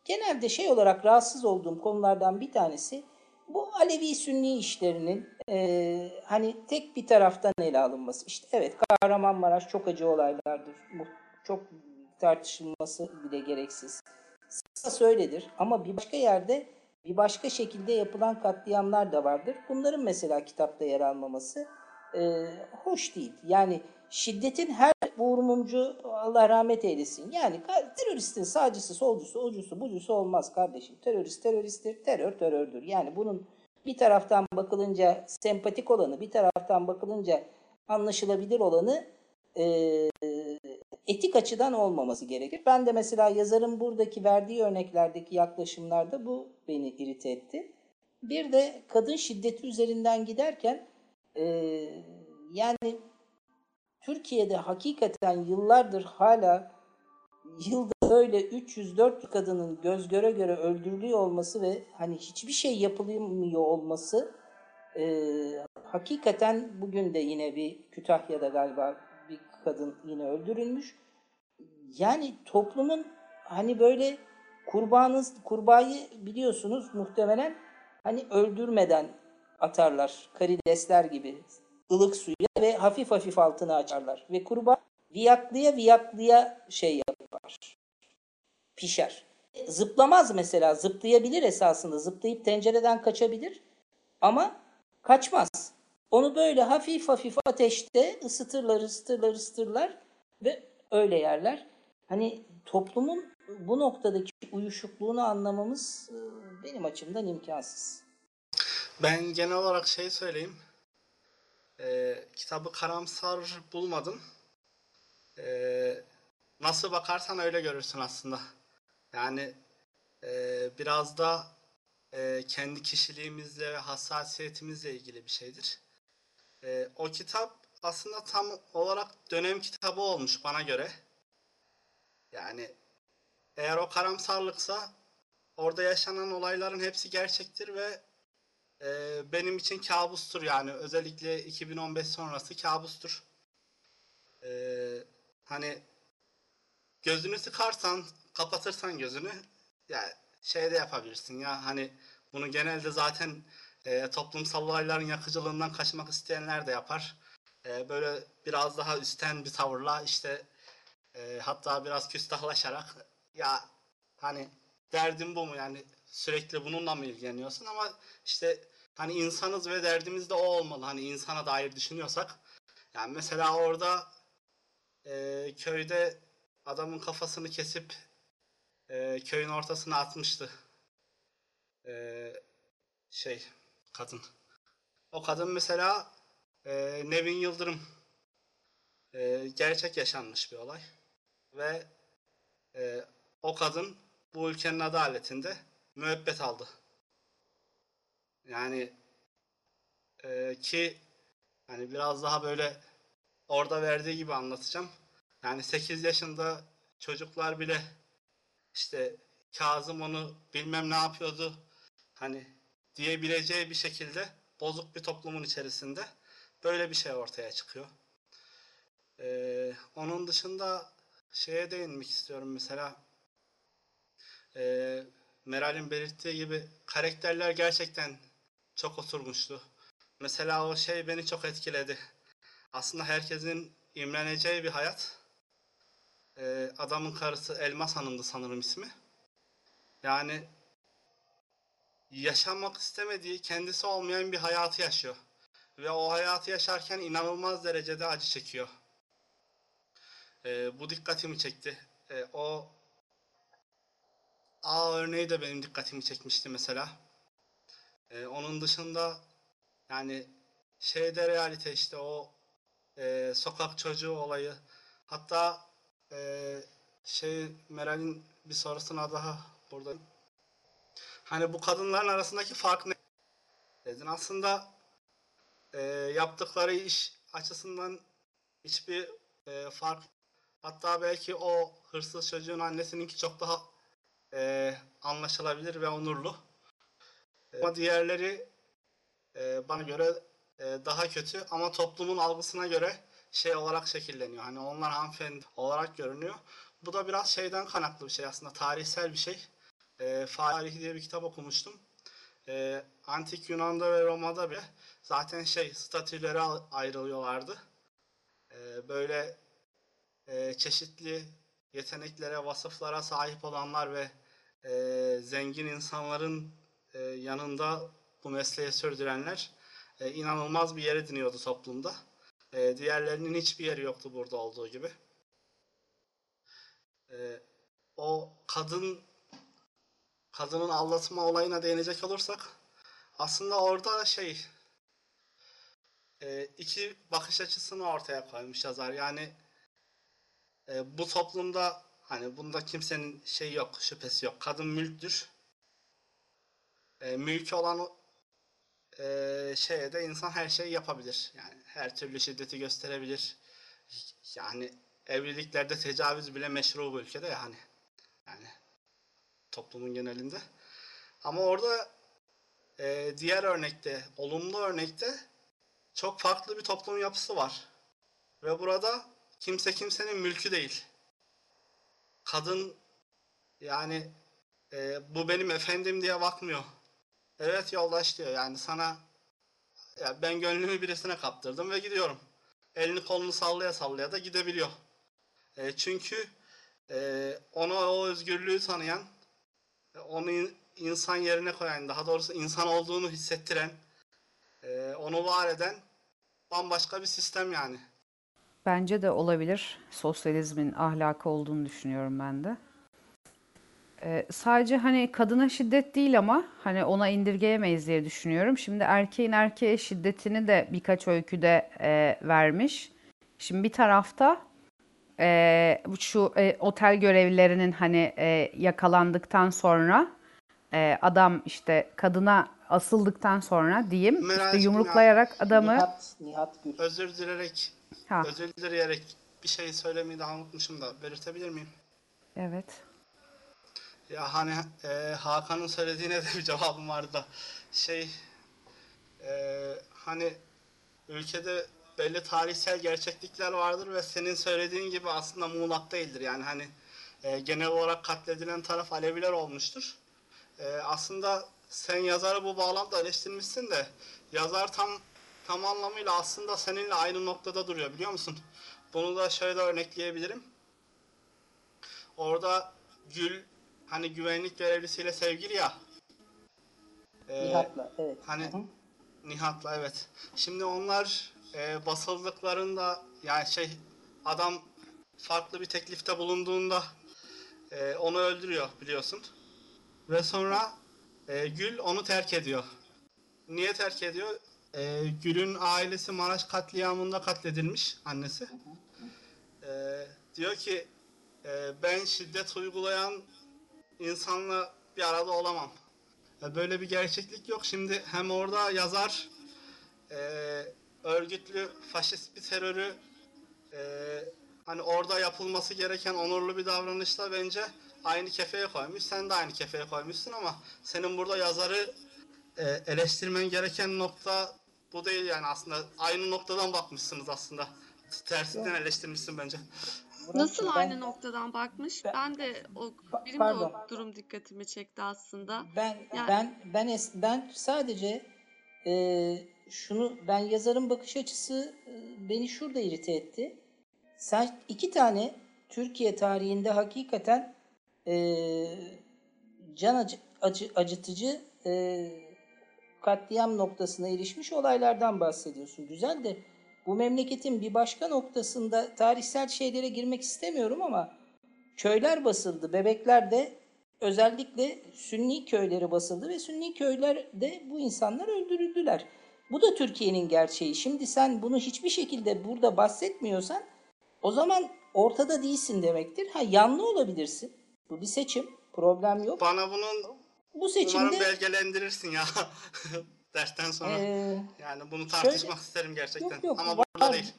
Speaker 4: genelde şey olarak rahatsız olduğum konulardan bir tanesi bu Alevi Sünni işlerinin e, hani tek bir taraftan ele alınması. İşte evet Kahramanmaraş çok acı olaylardır. Bu çok tartışılması bile gereksiz. Sırası öyledir ama bir başka yerde bir başka şekilde yapılan katliamlar da vardır. Bunların mesela kitapta yer almaması e, hoş değil. Yani şiddetin her Uğur Mumcu Allah rahmet eylesin. Yani teröristin sağcısı, solcusu, ucusu, bucusu olmaz kardeşim. Terörist teröristtir, terör terördür. Yani bunun bir taraftan bakılınca sempatik olanı, bir taraftan bakılınca anlaşılabilir olanı e, etik açıdan olmaması gerekir. Ben de mesela yazarın buradaki verdiği örneklerdeki yaklaşımlarda bu beni irite etti. Bir de kadın şiddeti üzerinden giderken e, yani Türkiye'de hakikaten yıllardır hala yılda böyle 300-400 kadının göz göre göre öldürülüyor olması ve hani hiçbir şey yapılmıyor olması e, hakikaten bugün de yine bir Kütahya'da galiba bir kadın yine öldürülmüş. Yani toplumun hani böyle kurbanız kurbağayı biliyorsunuz muhtemelen hani öldürmeden atarlar karidesler gibi ılık suya ve hafif hafif altını açarlar ve kurbağa viyaklıya viyaklıya şey yapar pişer. Zıplamaz mesela zıplayabilir esasında zıplayıp tencereden kaçabilir ama kaçmaz. Onu böyle hafif hafif ateşte ısıtırlar ısıtırlar ısıtırlar ve öyle yerler. Hani toplumun bu noktadaki uyuşukluğunu anlamamız e, benim açımdan imkansız.
Speaker 3: Ben genel olarak şey söyleyeyim. Ee, kitabı karamsar bulmadım. Ee, nasıl bakarsan öyle görürsün aslında. Yani e, biraz da e, kendi kişiliğimizle ve hassasiyetimizle ilgili bir şeydir. E, o kitap aslında tam olarak dönem kitabı olmuş bana göre. Yani eğer o karamsarlıksa orada yaşanan olayların hepsi gerçektir ve e, benim için kabustur yani. Özellikle 2015 sonrası kabustur. E, hani gözünü sıkarsan, kapatırsan gözünü ya şey de yapabilirsin ya hani bunu genelde zaten e, toplumsal olayların yakıcılığından kaçmak isteyenler de yapar. E, böyle biraz daha üstten bir tavırla işte e, hatta biraz küstahlaşarak ya hani derdin bu mu yani sürekli bununla mı ilgileniyorsun? Ama işte hani insanız ve derdimiz de o olmalı. Hani insana dair düşünüyorsak. Yani mesela orada e, köyde adamın kafasını kesip e, köyün ortasına atmıştı e, şey kadın. O kadın mesela e, Nevin Yıldırım e, gerçek yaşanmış bir olay. Ve e, o kadın bu ülkenin adaletinde müebbet aldı. Yani e, ki hani biraz daha böyle orada verdiği gibi anlatacağım. Yani 8 yaşında çocuklar bile işte Kazım onu bilmem ne yapıyordu hani diyebileceği bir şekilde bozuk bir toplumun içerisinde böyle bir şey ortaya çıkıyor. Ee, onun dışında şeye değinmek istiyorum mesela e, Meral'in belirttiği gibi karakterler gerçekten çok oturmuştu. Mesela o şey beni çok etkiledi. Aslında herkesin imreneceği bir hayat. Ee, adamın karısı Elmas Hanım'dı sanırım ismi. Yani yaşamak istemediği, kendisi olmayan bir hayatı yaşıyor. Ve o hayatı yaşarken inanılmaz derecede acı çekiyor. Ee, bu dikkatimi çekti. Ee, o A örneği de benim dikkatimi çekmişti mesela. Ee, onun dışında yani şeyde realite işte o e, sokak çocuğu olayı. Hatta e, şey Meral'in bir sorusuna daha burada. Hani bu kadınların arasındaki fark ne? Dedin aslında e, yaptıkları iş açısından hiçbir e, fark hatta belki o hırsız çocuğun annesininki çok daha e, anlaşılabilir ve onurlu. E, ama diğerleri e, bana göre e, daha kötü ama toplumun algısına göre şey olarak şekilleniyor. Hani onlar hanımefendi olarak görünüyor. Bu da biraz şeyden kaynaklı bir şey aslında tarihsel bir şey. E, Tarih diye bir kitap okumuştum. E, Antik Yunan'da ve Roma'da bile zaten şey statülere ayrılıyorlardı. E, böyle e, çeşitli yeteneklere, vasıflara sahip olanlar ve e, zengin insanların e, yanında bu mesleği sürdürenler e, inanılmaz bir yere diniyordu toplumda. E, diğerlerinin hiçbir yeri yoktu burada olduğu gibi. E, o kadın kadının aldatma olayına değinecek olursak aslında orada şey e, iki bakış açısını ortaya koymuş yazar. Yani e, bu toplumda hani bunda kimsenin şey yok, şüphesi yok. Kadın mülktür. E, mülkü olan e, şeye de insan her şeyi yapabilir. Yani her türlü şiddeti gösterebilir. Yani evliliklerde tecavüz bile meşru bu ülkede ya hani. Yani toplumun genelinde. Ama orada e, diğer örnekte, olumlu örnekte çok farklı bir toplum yapısı var. Ve burada kimse kimsenin mülkü değil. Kadın yani e, bu benim efendim diye bakmıyor. Evet yoldaş diyor yani sana ya ben gönlümü birisine kaptırdım ve gidiyorum. Elini kolunu sallaya sallaya da gidebiliyor. E, çünkü e, ona o özgürlüğü tanıyan, e, onu in- insan yerine koyan, daha doğrusu insan olduğunu hissettiren, e, onu var eden bambaşka bir sistem yani.
Speaker 1: Bence de olabilir. Sosyalizmin ahlakı olduğunu düşünüyorum ben de. Ee, sadece hani kadına şiddet değil ama hani ona indirgeyemeyiz diye düşünüyorum. Şimdi erkeğin erkeğe şiddetini de birkaç öyküde e, vermiş. Şimdi bir tarafta e, bu şu e, otel görevlilerinin hani e, yakalandıktan sonra e, adam işte kadına asıldıktan sonra diyeyim işte yumruklayarak adamı
Speaker 4: Nihat, Nihat Gül.
Speaker 3: Özür dileyerek,
Speaker 1: ha
Speaker 3: özür dileyerek bir şey söylemeyi daha unutmuşum da belirtebilir miyim?
Speaker 1: evet
Speaker 3: Ya hani e, Hakan'ın söylediğine de bir cevabım vardı da şey e, hani ülkede belli tarihsel gerçeklikler vardır ve senin söylediğin gibi aslında muğlak değildir. Yani hani e, genel olarak katledilen taraf Aleviler olmuştur. E, aslında sen yazarı bu bağlamda eleştirmişsin de yazar tam tam anlamıyla aslında seninle aynı noktada duruyor biliyor musun? Bunu da şöyle örnekleyebilirim. Orada Gül hani güvenlik görevlisiyle sevgili ya. E,
Speaker 4: Nihat'la evet.
Speaker 3: hani
Speaker 4: Hı hı.
Speaker 3: Nihat'la evet. Şimdi onlar e, basıldıklarında yani şey adam farklı bir teklifte bulunduğunda e, onu öldürüyor biliyorsun. Ve sonra e, Gül onu terk ediyor. Niye terk ediyor? E, Gül'ün ailesi Maraş katliamında katledilmiş annesi. E, diyor ki e, ben şiddet uygulayan insanla bir arada olamam. Ya Böyle bir gerçeklik yok. Şimdi hem orada yazar e, örgütlü faşist bir terörü e, hani orada yapılması gereken onurlu bir davranışla bence aynı kefeye koymuş. Sen de aynı kefeye koymuşsun ama senin burada yazarı e, eleştirmen gereken nokta bu değil yani aslında aynı noktadan bakmışsınız aslında. Tersinden eleştirmişsin bence.
Speaker 2: Nasıl
Speaker 4: Murat'cığım,
Speaker 2: aynı
Speaker 4: ben-
Speaker 2: noktadan bakmış?
Speaker 4: ben-
Speaker 2: Ben de o benim de
Speaker 4: pardon.
Speaker 2: o durum dikkatimi çekti aslında.
Speaker 4: Ben
Speaker 2: Yani-
Speaker 4: ben ben es- ben sadece e, şunu ben yazarın bakış açısı e, beni şurada irite etti. Sen iki tane Türkiye tarihinde hakikaten e, can acı, acı- acıtıcı e, katliam noktasına erişmiş olaylardan bahsediyorsun. Güzel de bu memleketin bir başka noktasında tarihsel şeylere girmek istemiyorum ama köyler basıldı. Bebekler de özellikle Sünni köyleri basıldı ve Sünni köylerde bu insanlar öldürüldüler. Bu da Türkiye'nin gerçeği. Şimdi sen bunu hiçbir şekilde burada bahsetmiyorsan o zaman ortada değilsin demektir. Ha yanlı olabilirsin. Bu bir seçim. Problem yok.
Speaker 3: Bana bunun
Speaker 4: Bu
Speaker 3: umarım
Speaker 4: seçimde
Speaker 3: belgelendirirsin ya <laughs> dersten sonra.
Speaker 4: eee,
Speaker 3: Yani bunu tartışmak
Speaker 4: şöyle-
Speaker 3: isterim gerçekten.
Speaker 4: Yok, yok,
Speaker 3: Ama
Speaker 4: var.
Speaker 3: burada değil.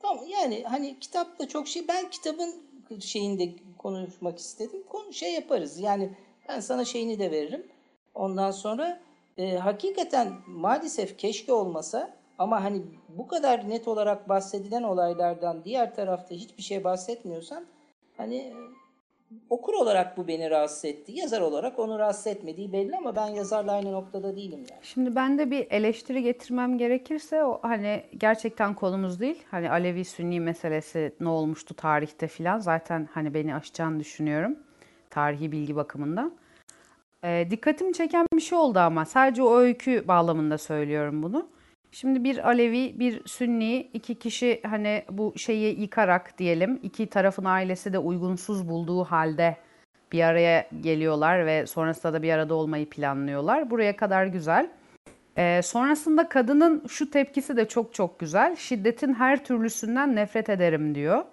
Speaker 4: Tamam yani hani kitapta çok şey ben kitabın şeyinde konuşmak istedim. Konu şey yaparız. Yani ben sana şeyini de veririm. Ondan sonra e, hakikaten maalesef keşke olmasa ama hani bu kadar net olarak bahsedilen olaylardan diğer tarafta hiçbir şey bahsetmiyorsan hani okur olarak bu beni rahatsız etti. Yazar olarak onu rahatsız etmediği belli ama ben yazarla aynı noktada değilim yani.
Speaker 1: Şimdi ben de bir eleştiri getirmem gerekirse o hani gerçekten konumuz değil. Hani Alevi Sünni meselesi ne olmuştu tarihte filan zaten hani beni aşacağını düşünüyorum. Tarihi bilgi bakımından. Ee, dikkatimi çeken bir şey oldu ama sadece o öykü bağlamında söylüyorum bunu. Şimdi bir Alevi, bir Sünni, iki kişi hani bu şeyi yıkarak diyelim, iki tarafın ailesi de uygunsuz bulduğu halde bir araya geliyorlar ve sonrasında da bir arada olmayı planlıyorlar. Buraya kadar güzel. Ee, sonrasında kadının şu tepkisi de çok çok güzel. Şiddetin her türlüsünden nefret ederim diyor.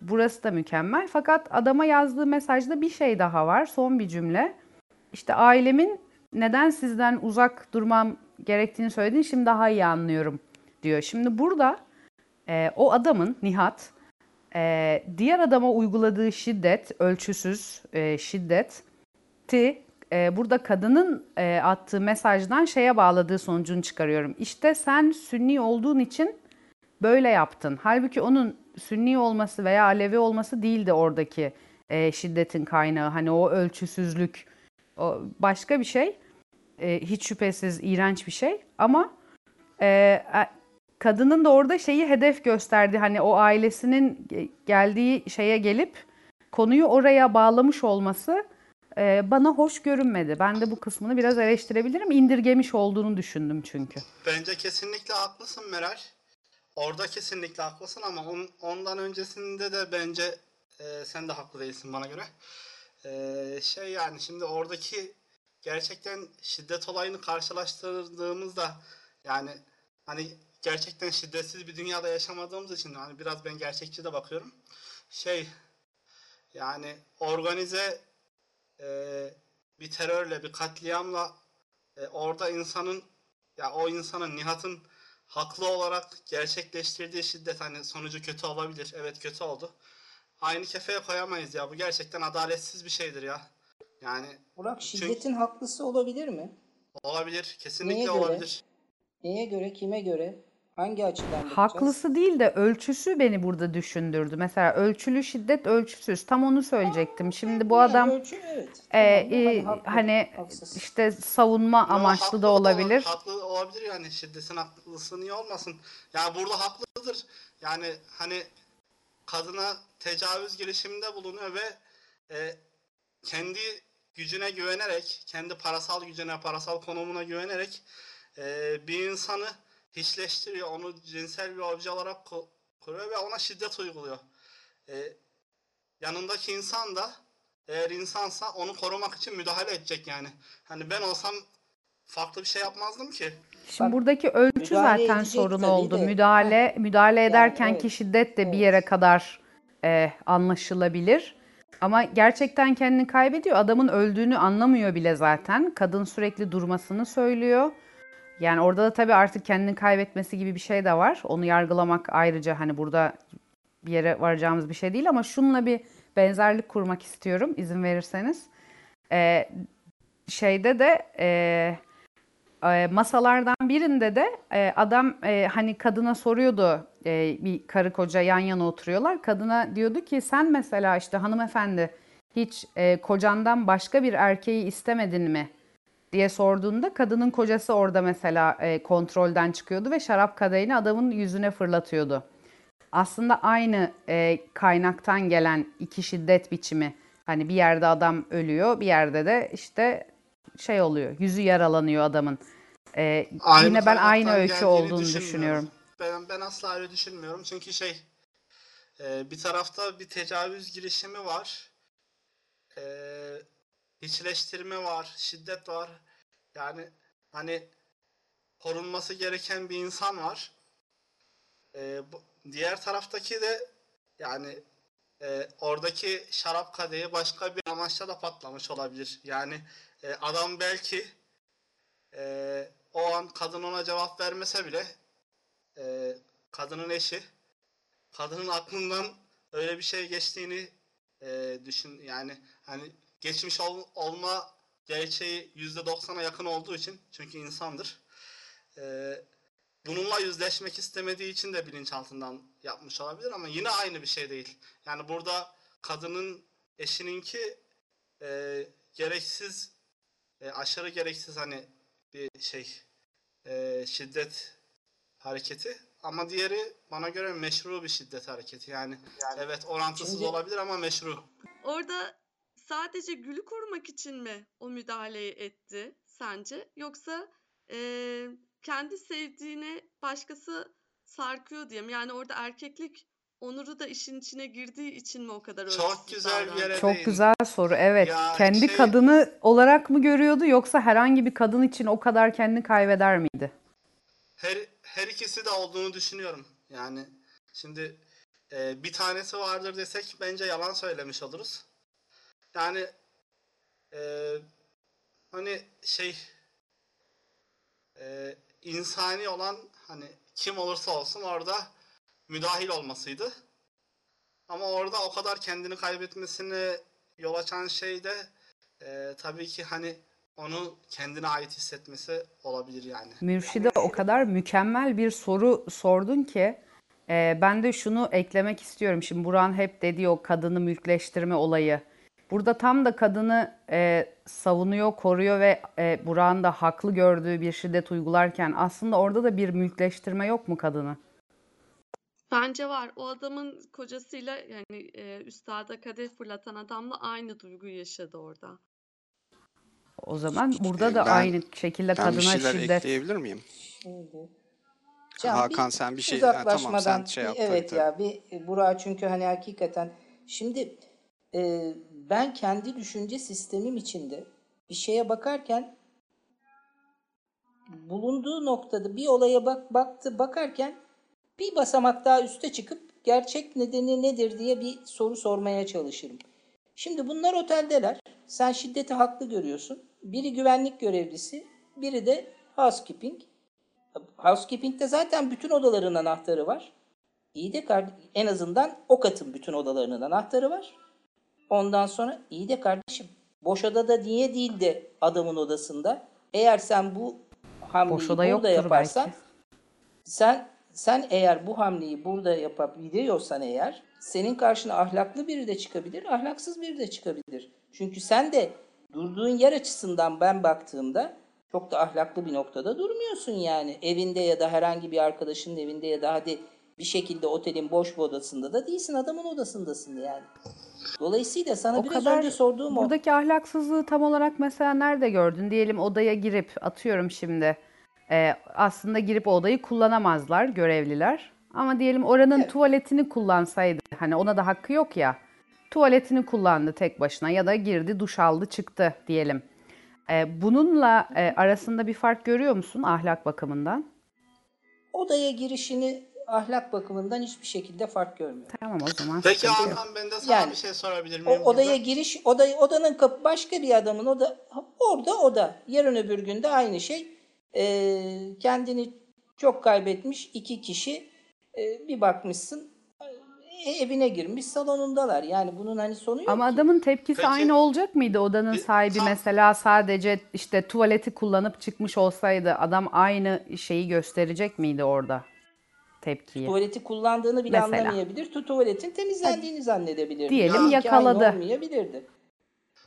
Speaker 1: Burası da mükemmel. Fakat adama yazdığı mesajda bir şey daha var. Son bir cümle. İşte ailemin neden sizden uzak durmam gerektiğini söylediğini şimdi daha iyi anlıyorum diyor. Şimdi burada e, o adamın Nihat e, diğer adama uyguladığı şiddet, ölçüsüz e, şiddeti e, burada kadının e, attığı mesajdan şeye bağladığı sonucunu çıkarıyorum. İşte sen Sünni olduğun için böyle yaptın. Halbuki onun Sünni olması veya Alevi olması değildi oradaki e, şiddetin kaynağı. Hani o ölçüsüzlük o başka bir şey. E, hiç şüphesiz iğrenç bir şey. Ama e, kadının da orada şeyi hedef gösterdi. Hani o ailesinin ge- geldiği şeye gelip konuyu oraya bağlamış olması e, bana hoş görünmedi. Ben de bu kısmını biraz eleştirebilirim. İndirgemiş olduğunu düşündüm çünkü.
Speaker 3: Bence kesinlikle haklısın Meral. Orada kesinlikle haklısın ama on- ondan öncesinde de bence e, sen de haklı değilsin bana göre. E, şey yani şimdi oradaki gerçekten şiddet olayını karşılaştırdığımızda yani hani gerçekten şiddetsiz bir dünyada yaşamadığımız için hani biraz ben gerçekçi de bakıyorum. Şey yani organize e, bir terörle bir katliamla e, orada insanın ya o insanın Nihat'ın haklı olarak gerçekleştirdiği şiddet hani sonucu kötü olabilir. Evet kötü oldu. Aynı kefeye koyamayız ya. Bu gerçekten adaletsiz bir şeydir ya. Yani
Speaker 4: Burak şiddetin haklısı olabilir mi?
Speaker 3: olabilir. Kesinlikle
Speaker 4: Neye göre?
Speaker 3: olabilir.
Speaker 4: Neye göre, kime göre, hangi açıdan bakacağız?
Speaker 1: Haklısı değil de ölçüsü beni burada düşündürdü. Mesela ölçülü şiddet ölçüsüz. Tam onu söyleyecektim. Şimdi bu
Speaker 4: Yani
Speaker 1: adam
Speaker 4: ölçü, evet.
Speaker 1: e,
Speaker 4: Tamam,
Speaker 1: e,
Speaker 4: haklı,
Speaker 1: hani
Speaker 4: haksız.
Speaker 1: işte savunma
Speaker 3: Yo,
Speaker 1: amaçlı
Speaker 3: haklı
Speaker 1: da
Speaker 3: ola-
Speaker 1: olabilir.
Speaker 3: Haklı olabilir yani şiddetin haklısı niye olmasın? Yani burada haklıdır. Yani hani kadına tecavüz girişiminde bulunuyor ve e, kendi gücüne güvenerek, kendi parasal gücüne, parasal konumuna güvenerek e, bir insanı hiçleştiriyor. Onu cinsel bir obje olarak ku- kuruyor ve ona şiddet uyguluyor. E, yanındaki insan da eğer insansa onu korumak için müdahale edecek yani. Hani ben olsam farklı bir şey yapmazdım ki.
Speaker 1: Şimdi
Speaker 4: Bak,
Speaker 1: buradaki ölçü zaten sorun oldu.
Speaker 4: de.
Speaker 1: Müdahale müdahale ederkenki
Speaker 4: evet.
Speaker 1: şiddet de bir
Speaker 4: Evet.
Speaker 1: yere kadar e, anlaşılabilir. Ama gerçekten kendini kaybediyor. Adamın öldüğünü anlamıyor bile zaten. Kadın sürekli durmasını söylüyor. Yani orada da tabii artık kendini kaybetmesi gibi bir şey de var. Onu yargılamak ayrıca hani burada bir yere varacağımız bir şey değil ama şununla bir benzerlik kurmak istiyorum izin verirseniz. Ee, şeyde de e, e, masalardan birinde de e, adam e, hani kadına soruyordu e, bir karı koca yan yana oturuyorlar. Kadına diyordu ki sen mesela işte hanımefendi hiç e, kocandan başka bir erkeği istemedin mi? diye sorduğunda kadının kocası orada mesela e, kontrolden çıkıyordu ve şarap kadehini adamın yüzüne fırlatıyordu. Aslında aynı e, kaynaktan gelen iki şiddet biçimi. Hani bir yerde adam ölüyor, bir yerde de işte şey oluyor, yüzü yaralanıyor adamın. E, yine ben aynı öykü olduğunu düşünüyorum.
Speaker 3: Ben, ben asla öyle düşünmüyorum. Çünkü şey e, bir tarafta bir tecavüz girişimi var. E, hiçleştirme var, şiddet var. Yani hani korunması gereken bir insan var. E, bu, diğer taraftaki de yani e, oradaki şarap kadehi başka bir amaçla da patlamış olabilir. Yani e, adam belki e, o an kadın ona cevap vermese bile e, kadının eşi kadının aklından öyle bir şey geçtiğini e, düşün yani hani geçmiş ol- olma gerçeği %90'a yakın olduğu için çünkü insandır. E, bununla yüzleşmek istemediği için de bilinçaltından yapmış olabilir ama yine aynı bir şey değil. Yani burada kadının eşininki e, gereksiz e, aşırı gereksiz hani bir şey e, şiddet hareketi ama diğeri bana göre meşru bir şiddet hareketi yani, evet orantısız
Speaker 4: Şimdi-
Speaker 3: olabilir ama meşru.
Speaker 2: Orada sadece Gül'ü korumak için mi o müdahaleyi etti sence? Yoksa eee, kendi sevdiğine başkası sarkıyor diye mi? Yani orada erkeklik onuru da işin içine girdiği için mi o kadar
Speaker 3: Çok güzel bir yere
Speaker 1: Çok
Speaker 3: değin.
Speaker 1: güzel soru. Evet.
Speaker 3: Ya
Speaker 1: Kendi
Speaker 3: şey-
Speaker 1: kadını olarak mı görüyordu yoksa herhangi bir kadın için o kadar kendini kaybeder miydi?
Speaker 3: Her her ikisi de olduğunu düşünüyorum. Yani şimdi e, bir tanesi vardır desek bence yalan söylemiş oluruz. Yani e, hani şey e, insani olan hani kim olursa olsun orada müdahil olmasıydı. Ama orada o kadar kendini kaybetmesine yol açan şey de e, tabii ki hani onu kendine ait hissetmesi olabilir yani.
Speaker 1: Mürşide o kadar mükemmel bir soru sordun ki e, ben de şunu eklemek istiyorum. Şimdi Burhan hep dedi o kadını mülkleştirme olayı. Burada tam da kadını e, savunuyor, koruyor ve e, Burhan da haklı gördüğü bir şiddet uygularken aslında orada da bir mülkleştirme yok mu kadını?
Speaker 2: Bence var. O adamın kocasıyla yani e, üstada kadeh fırlatan adamla aynı duyguyu yaşadı orada.
Speaker 1: O zaman burada da
Speaker 5: ben-
Speaker 1: aynı şekilde
Speaker 5: Ben bir
Speaker 1: kadına
Speaker 5: şeyler
Speaker 1: şiddet.
Speaker 5: ekleyebilir miyim?
Speaker 4: Şimdi. Can,
Speaker 5: Hakan,
Speaker 4: bir
Speaker 5: sen bir şey- Ha, tamam,
Speaker 4: uzaklaşmadan
Speaker 5: sen şey
Speaker 4: bir-
Speaker 5: yap,
Speaker 4: evet
Speaker 5: tabii,
Speaker 4: ya bir e, Burak çünkü hani hakikaten şimdi e, ben kendi düşünce sistemim içinde bir şeye bakarken bulunduğu noktada bir olaya bak baktı bakarken bir basamak daha üste çıkıp gerçek nedeni nedir diye bir soru sormaya çalışırım. Şimdi bunlar oteldeler. Sen şiddeti haklı görüyorsun. Biri güvenlik görevlisi, biri de housekeeping. Housekeeping'de zaten bütün odaların anahtarı var. İyi de en azından o katın bütün odalarının anahtarı var. Ondan sonra iyi de kardeşim boş odada niye değil de adamın odasında? Eğer sen bu hamleyi burada yaparsan
Speaker 1: belki.
Speaker 4: sen sen eğer bu hamleyi burada yapabiliyorsan eğer senin karşına ahlaklı biri de çıkabilir, ahlaksız biri de çıkabilir. Çünkü sen de durduğun yer açısından ben baktığımda çok da ahlaklı bir noktada durmuyorsun yani. Evinde ya da herhangi bir arkadaşının evinde ya da hadi bir şekilde otelin boş bir odasında da değilsin. Adamın odasındasın yani. Dolayısıyla sana
Speaker 1: O
Speaker 4: biraz
Speaker 1: kadar
Speaker 4: önce sorduğum o.
Speaker 1: buradaki ahlaksızlığı tam olarak mesela nerede gördün? Diyelim odaya girip atıyorum şimdi e, aslında girip o odayı kullanamazlar görevliler. Ama diyelim oranın
Speaker 4: Evet.
Speaker 1: tuvaletini kullansaydı hani ona da hakkı yok ya. Tuvaletini kullandı tek başına ya da girdi duş aldı çıktı diyelim. E, bununla e, arasında bir fark görüyor musun ahlak bakımından?
Speaker 4: Odaya girişini ahlak bakımından hiçbir şekilde fark görmüyorum.
Speaker 1: Tamam o zaman
Speaker 3: Peki. Hakan ben de sana
Speaker 4: Yani,
Speaker 3: bir şey sorabilir
Speaker 4: O
Speaker 3: miyim?
Speaker 4: odaya
Speaker 3: burada?
Speaker 4: giriş, odayı, odanın kapı başka bir adamın oda orada oda. Yarın öbür gün de aynı şey. Ee, kendini çok kaybetmiş iki kişi ee, bir bakmışsın evine girmiş salonundalar. Yani bunun hani sonu yok
Speaker 1: Ama
Speaker 4: ki.
Speaker 1: adamın tepkisi
Speaker 3: Peki-
Speaker 1: aynı olacak mıydı odanın
Speaker 3: Bir-
Speaker 1: sahibi
Speaker 3: tam-
Speaker 1: mesela sadece işte tuvaleti kullanıp çıkmış olsaydı adam aynı şeyi gösterecek miydi orada tepkiyi?
Speaker 4: Tuvaleti kullandığını bile
Speaker 1: Mesela.
Speaker 4: anlamayabilir. Tu tuvaletin temizlendiğini zannedebilirdi.
Speaker 1: Diyelim
Speaker 4: Belki
Speaker 1: yakaladı.
Speaker 4: olmayabilirdi.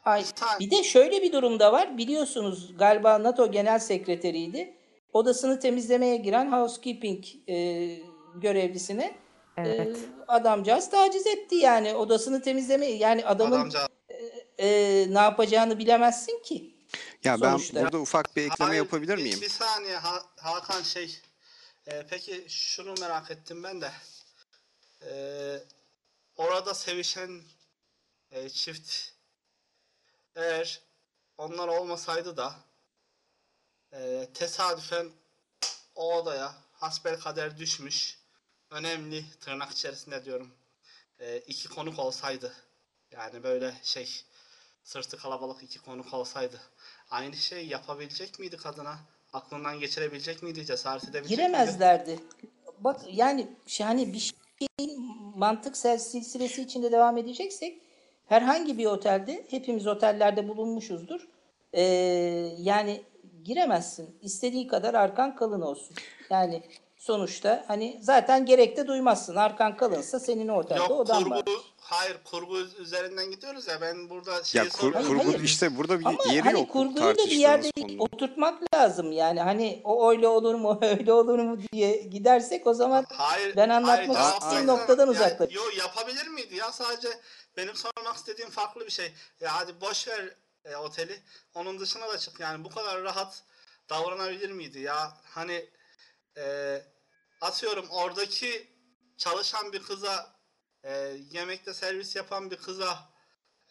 Speaker 4: Ay, bir de şöyle bir durumda var. Biliyorsunuz galiba NATO Genel Sekreteriydi. Odasını temizlemeye giren housekeeping e, görevlisine
Speaker 1: Evet.
Speaker 4: e, adamcağız taciz etti yani. Odasını temizlemeye yani adamın
Speaker 3: Adamca
Speaker 4: e, ne yapacağını bilemezsin ki.
Speaker 5: Ya ben
Speaker 4: Sonuçta.
Speaker 5: burada ufak bir ekleme
Speaker 3: Hayır,
Speaker 5: yapabilir
Speaker 3: bir-
Speaker 5: miyim?
Speaker 3: Bir saniye Ha- Hakan şey. e, peki şunu merak ettim ben de. E, orada sevişen e, çift eğer onlar olmasaydı da e, tesadüfen o odaya hasbelkader düşmüş önemli tırnak içerisinde diyorum e, iki konuk olsaydı yani böyle şey sırtı kalabalık iki konuk olsaydı aynı şey yapabilecek miydi kadına? Aklından geçirebilecek miydi? Cesaret edebilecek miydi?
Speaker 4: Giremezlerdi. Bak yani hani bir şeyin mantık silsilesi içinde devam edeceksek herhangi bir otelde hepimiz otellerde bulunmuşuzdur. Ee, yani giremezsin. İstediği kadar arkan kalın olsun. Yani sonuçta hani zaten gerek de duymazsın. Arkan kalınsa senin o otelde
Speaker 3: Yok
Speaker 4: odan
Speaker 3: kurgu,
Speaker 4: var.
Speaker 3: hayır kurgu üzerinden gidiyoruz ya ben burada
Speaker 5: Ya
Speaker 3: şeyi
Speaker 5: kur, kurgu
Speaker 4: hayır.
Speaker 5: işte burada bir
Speaker 4: Ama
Speaker 5: yeri
Speaker 4: hani
Speaker 5: yok
Speaker 4: kurguyu da bir yerde
Speaker 5: konunun.
Speaker 4: oturtmak lazım yani. Hani o öyle olur mu, <laughs> öyle olur mu diye gidersek o zaman
Speaker 3: Hayır,
Speaker 4: Ben anlatmak
Speaker 3: hayır,
Speaker 5: istediğim
Speaker 3: cevap
Speaker 4: noktadan
Speaker 3: versene.
Speaker 4: uzaklaş-
Speaker 3: Yo yapabilir miydi ya sadece benim sormak istediğim farklı bir şey. Ya hadi boş ver e, oteli. Onun dışına da çık yani bu kadar rahat davranabilir miydi ya? Hani e, atıyorum oradaki çalışan bir kıza e, yemekte servis yapan bir kıza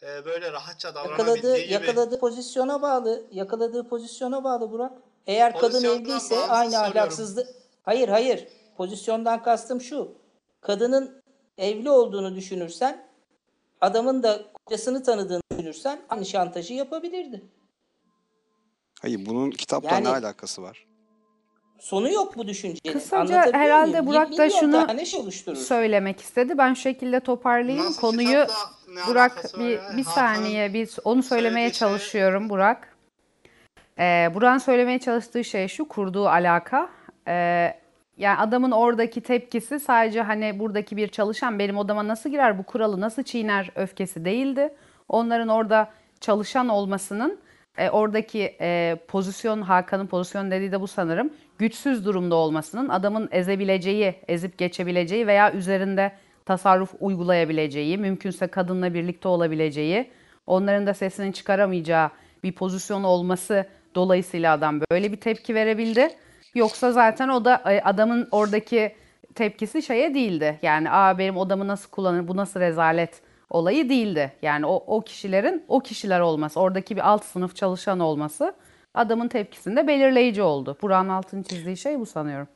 Speaker 3: e, böyle rahatça davranabildiği
Speaker 4: Yakaladığı,
Speaker 3: gibi.
Speaker 4: yakaladığı pozisyona bağlı. Yakaladığı pozisyona bağlı Burak. Eğer kadın evliyse aynı ahlaksızlık. Hayır hayır. Pozisyondan kastım şu. Kadının evli olduğunu düşünürsen, adamın da kocasını tanıdığını düşünürsen aynı şantajı yapabilirdi.
Speaker 5: Hayır bunun kitapla
Speaker 4: Yani-
Speaker 5: ne alakası var?
Speaker 4: Sonu yok bu düşüncenin.
Speaker 1: Kısaca herhalde
Speaker 4: muyum?
Speaker 1: Burak da şunu
Speaker 4: şey.
Speaker 1: Söylemek istedi. Ben şu şekilde toparlayayım
Speaker 3: Nasıl
Speaker 1: konuyu.
Speaker 3: kitapla ne
Speaker 1: Burak bir, bir saniye bir onu söylemeye
Speaker 3: şey-
Speaker 1: çalışıyorum Burak. Ee, Burak'ın söylemeye çalıştığı şey şu kurduğu alaka. Ee, yani adamın oradaki tepkisi sadece hani buradaki bir çalışan benim odama nasıl girer bu kuralı nasıl çiğner öfkesi değildi. Onların orada çalışan olmasının e, oradaki e, pozisyon Hakan'ın pozisyon dediği de bu sanırım güçsüz durumda olmasının adamın ezebileceği, ezip geçebileceği veya üzerinde tasarruf uygulayabileceği, mümkünse kadınla birlikte olabileceği, onların da sesini çıkaramayacağı bir pozisyon olması dolayısıyla adam böyle bir tepki verebildi. Yoksa zaten o da e, adamın oradaki tepkisi şeye değildi. Yani aa benim odamı nasıl kullanır, bu nasıl rezalet olayı değildi. Yani o, o kişilerin o kişiler olması, oradaki bir alt sınıf çalışan olması adamın tepkisinde belirleyici oldu. Burak'ın altını çizdiği şey bu sanıyorum.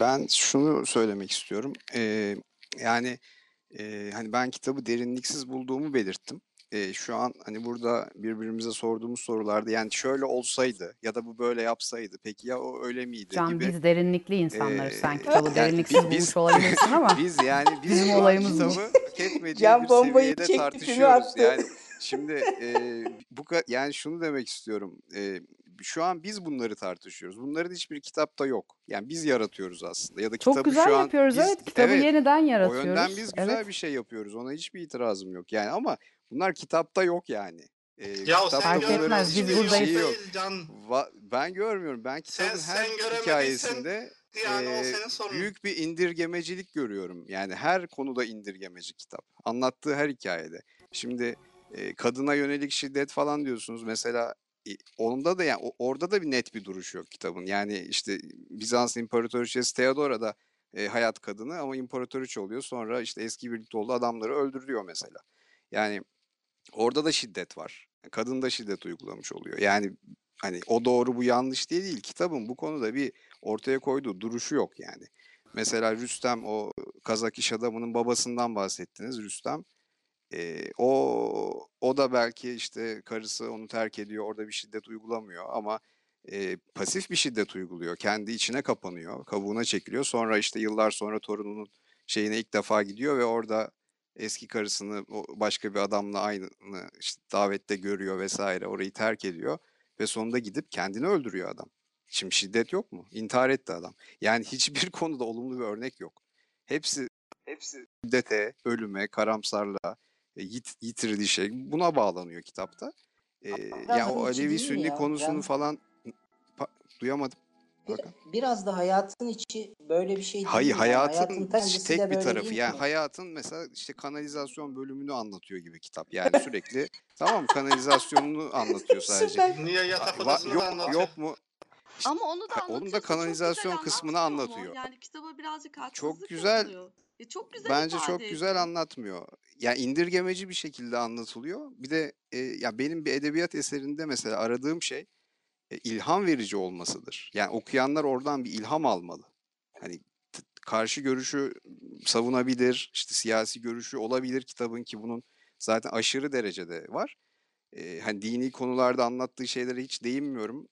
Speaker 5: Ben şunu söylemek istiyorum. Ee, yani e, hani ben kitabı derinliksiz bulduğumu belirttim. Ee, şu an hani burada birbirimize sorduğumuz sorularda yani şöyle olsaydı ya da bu böyle yapsaydı peki ya o öyle miydi
Speaker 1: Can
Speaker 5: gibi.
Speaker 1: biz derinlikli insanlarız. Sen
Speaker 5: Ee,
Speaker 1: kitabı
Speaker 5: yani
Speaker 1: derinliksiz
Speaker 5: biz-
Speaker 1: bulmuş olabilirsin ama <laughs>
Speaker 5: Biz yani biz
Speaker 1: Bizim
Speaker 5: an
Speaker 1: olayımız
Speaker 5: kitabı
Speaker 4: Can
Speaker 5: bir
Speaker 4: bombayı
Speaker 5: seviyede
Speaker 4: çekti,
Speaker 5: tartışıyoruz. Yani şimdi e, bu yani şunu demek istiyorum. E, şu an biz bunları tartışıyoruz. Bunların hiçbir kitapta yok. Yani biz yaratıyoruz aslında. Ya da
Speaker 1: çok
Speaker 5: kitabı
Speaker 1: güzel
Speaker 5: şu an
Speaker 1: yapıyoruz.
Speaker 5: biz-
Speaker 1: evet, kitabı
Speaker 5: evet,
Speaker 1: yeniden
Speaker 5: o
Speaker 1: yaratıyoruz.
Speaker 5: yönden biz güzel
Speaker 1: evet.
Speaker 5: bir şey yapıyoruz. Ona hiçbir itirazım yok. Yani ama bunlar kitapta yok yani. E,
Speaker 3: Ya sen
Speaker 1: etmez,
Speaker 5: bunların
Speaker 1: biz buradayız.
Speaker 5: şeyi yok.
Speaker 3: Can.
Speaker 5: Va- ben görmüyorum. Ben kitabın
Speaker 3: sen
Speaker 5: her
Speaker 3: göremediysen
Speaker 5: hikayesinde
Speaker 3: Yani o
Speaker 5: Eee,
Speaker 3: senin sorunun.
Speaker 5: büyük bir indirgemecilik görüyorum. Yani her konuda indirgemeci kitap. Anlattığı her hikayede. Şimdi e, kadına yönelik şiddet falan diyorsunuz. Mesela e, onda da yani orada da bir net bir duruş yok kitabın. Yani işte Bizans İmparatoriçesi Theodora da e, hayat kadını ama imparatoriçe oluyor. Sonra işte eski birlikte olduğu adamları öldürüyor mesela. Yani orada da şiddet var. Kadın da şiddet uygulamış oluyor. Yani hani o doğru bu yanlış diye değil. Kitabın bu konuda bir ortaya koyduğu duruşu yok yani. Mesela Rüstem o Kazak iş adamının babasından bahsettiniz Rüstem. Ee, o o da belki işte karısı onu terk ediyor orada bir şiddet uygulamıyor ama e, pasif bir şiddet uyguluyor. Kendi içine kapanıyor, kabuğuna çekiliyor. Sonra işte yıllar sonra torununun şeyine ilk defa gidiyor ve orada eski karısını başka bir adamla aynı işte davette görüyor vesaire. Orayı terk ediyor ve sonunda gidip kendini öldürüyor adam. Şimdi şiddet yok mu? İntihar etti adam. Yani hiçbir <laughs> konuda olumlu bir örnek yok. Hepsi hepsi şiddete, ölüme, karamsarlığa, e, yit, yitirilişe buna bağlanıyor kitapta. E, ya o
Speaker 4: içi
Speaker 5: Alevi Sünni
Speaker 4: ya?
Speaker 5: konusunu
Speaker 4: Ben-
Speaker 5: falan Pa- duyamadım. Bakın.
Speaker 4: biraz da hayatın içi böyle bir şey değil
Speaker 5: Hayır
Speaker 4: mi? Yani
Speaker 5: hayatın tek bir tarafı yani
Speaker 4: mi?
Speaker 5: hayatın mesela işte kanalizasyon bölümünü anlatıyor gibi kitap yani sürekli <laughs> tamam kanalizasyonunu anlatıyor sadece.
Speaker 3: Niye yatak odasını da
Speaker 5: yok
Speaker 3: anlatıyor?
Speaker 5: yok mu
Speaker 2: Ama onu da
Speaker 5: Ha, onun da kanalizasyon kısmını
Speaker 2: anlatmıyor mu?
Speaker 5: anlatıyor.
Speaker 2: Yani kitaba birazcık
Speaker 5: Çok güzel.
Speaker 2: yapılıyor. Ya çok güzel
Speaker 5: Bence
Speaker 2: ifade
Speaker 5: çok güzel
Speaker 2: ediyor.
Speaker 5: anlatmıyor. Yani indirgemeci bir şekilde anlatılıyor. Bir de e, ya benim bir edebiyat eserinde mesela aradığım şey e, ilham verici olmasıdır. Yani okuyanlar oradan bir ilham almalı. Hani karşı görüşü savunabilir, işte siyasi görüşü olabilir kitabın ki bunun zaten aşırı derecede var. E, hani dini konularda anlattığı şeylere hiç değinmiyorum.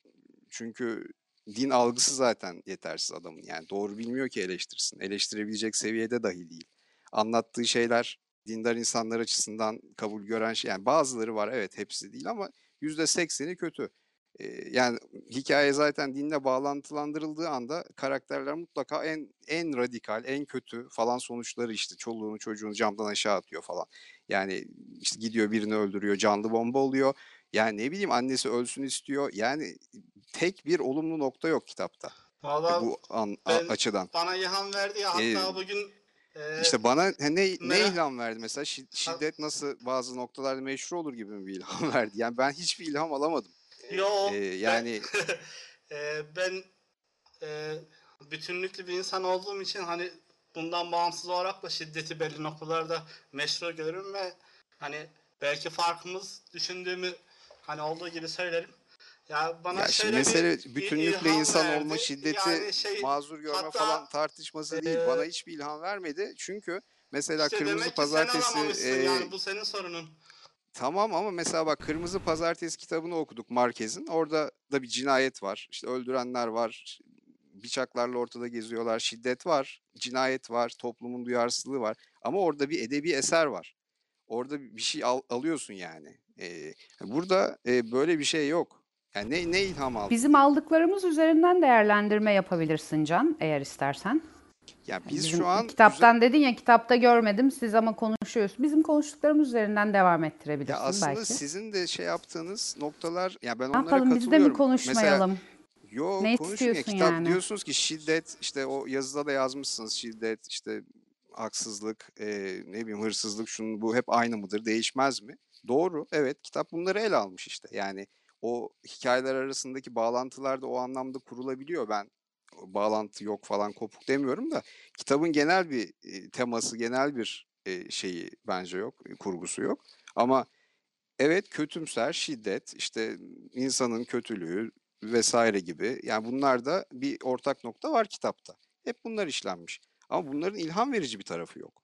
Speaker 5: Çünkü din algısı zaten yetersiz adamın. Yani doğru bilmiyor ki eleştirsin. Eleştirebilecek seviyede dahi değil. Anlattığı şeyler dindar insanlar açısından kabul gören şey. Yani bazıları var evet hepsi değil ama yüzde sekseni kötü. Ee, yani hikaye zaten dinle bağlantılandırıldığı anda karakterler mutlaka en en radikal, en kötü falan sonuçları işte çoluğunu çocuğunu camdan aşağı atıyor falan. Yani işte gidiyor birini öldürüyor, canlı bomba oluyor. Yani ne bileyim annesi ölsün istiyor. Yani tek bir olumlu nokta yok kitapta. e,
Speaker 3: Valla
Speaker 5: bu an,
Speaker 3: ben-
Speaker 5: açıdan.
Speaker 3: bana ilham verdi ya hatta
Speaker 5: Ee,
Speaker 3: bugün e,
Speaker 5: İşte bana ne ne
Speaker 3: merak-
Speaker 5: ilham verdi mesela Şi- şiddet nasıl bazı noktalarda meşru olur gibi mi bir ilham <laughs> verdi? Yani ben hiçbir ilham alamadım.
Speaker 3: yo,
Speaker 5: Ee,
Speaker 3: ben-
Speaker 5: yani <laughs>
Speaker 3: e, ben e, bütünlüklü bir insan olduğum için hani bundan bağımsız olarak da şiddeti belli noktalarda meşru görürüm ve hani belki farkımız düşündüğümü hani olduğu gibi söylerim. Ya bana
Speaker 5: ya
Speaker 3: şöyle bir
Speaker 5: mesele
Speaker 3: il-
Speaker 5: bütünlükle insan
Speaker 3: verdi.
Speaker 5: olma şiddeti
Speaker 3: Yani şey,
Speaker 5: mazur görme
Speaker 3: hatta,
Speaker 5: falan tartışması değil.
Speaker 3: e,
Speaker 5: Bana hiçbir ilham vermedi. Çünkü mesela
Speaker 3: işte
Speaker 5: Kırmızı Pazartesi e,
Speaker 3: yani bu senin sorunun.
Speaker 5: Tamam ama mesela bak Kırmızı Pazartesi kitabını okuduk Marquez'in. Orada da bir cinayet var. İşte öldürenler var. Bıçaklarla ortada geziyorlar. Şiddet var. Cinayet var. Toplumun duyarsızlığı var. Ama orada bir edebi eser var. orada bir şey al- alıyorsun yani. Ee, burada e, böyle bir şey yok. Yani ne ne ilham aldın?
Speaker 1: Bizim aldıklarımız üzerinden değerlendirme yapabilirsin Can, eğer istersen.
Speaker 5: Ya biz
Speaker 1: Bizim
Speaker 5: şu an
Speaker 1: kitaptan dedin ya kitapta görmedim siz ama konuşuyorsunuz. Bizim konuştuklarımız üzerinden devam
Speaker 5: Ya
Speaker 1: ettirebilirsin
Speaker 5: aslında
Speaker 1: belki.
Speaker 5: sizin de şey yaptığınız noktalar ya ben
Speaker 1: Ne
Speaker 5: onlara
Speaker 1: yapalım biz de mi
Speaker 5: katılıyorum. Mesela
Speaker 1: konuşmayalım?
Speaker 5: yo
Speaker 1: Ne
Speaker 5: konuşun ya kitap
Speaker 1: yani?
Speaker 5: diyorsunuz ki şiddet işte o yazıda da yazmışsınız şiddet işte haksızlık e, ne bileyim hırsızlık şunun bu hep aynı mıdır değişmez mi? Doğru evet kitap bunları ele almış işte yani o hikayeler arasındaki bağlantılar da o anlamda kurulabiliyor ben bağlantı yok falan kopuk demiyorum da kitabın genel bir teması genel bir e, şeyi bence yok kurgusu yok ama Evet kötümser, şiddet, işte insanın kötülüğü vesaire gibi. Yani bunlar da bir ortak nokta var kitapta. Hep bunlar işlenmiş. Ama bunların ilham verici bir tarafı yok.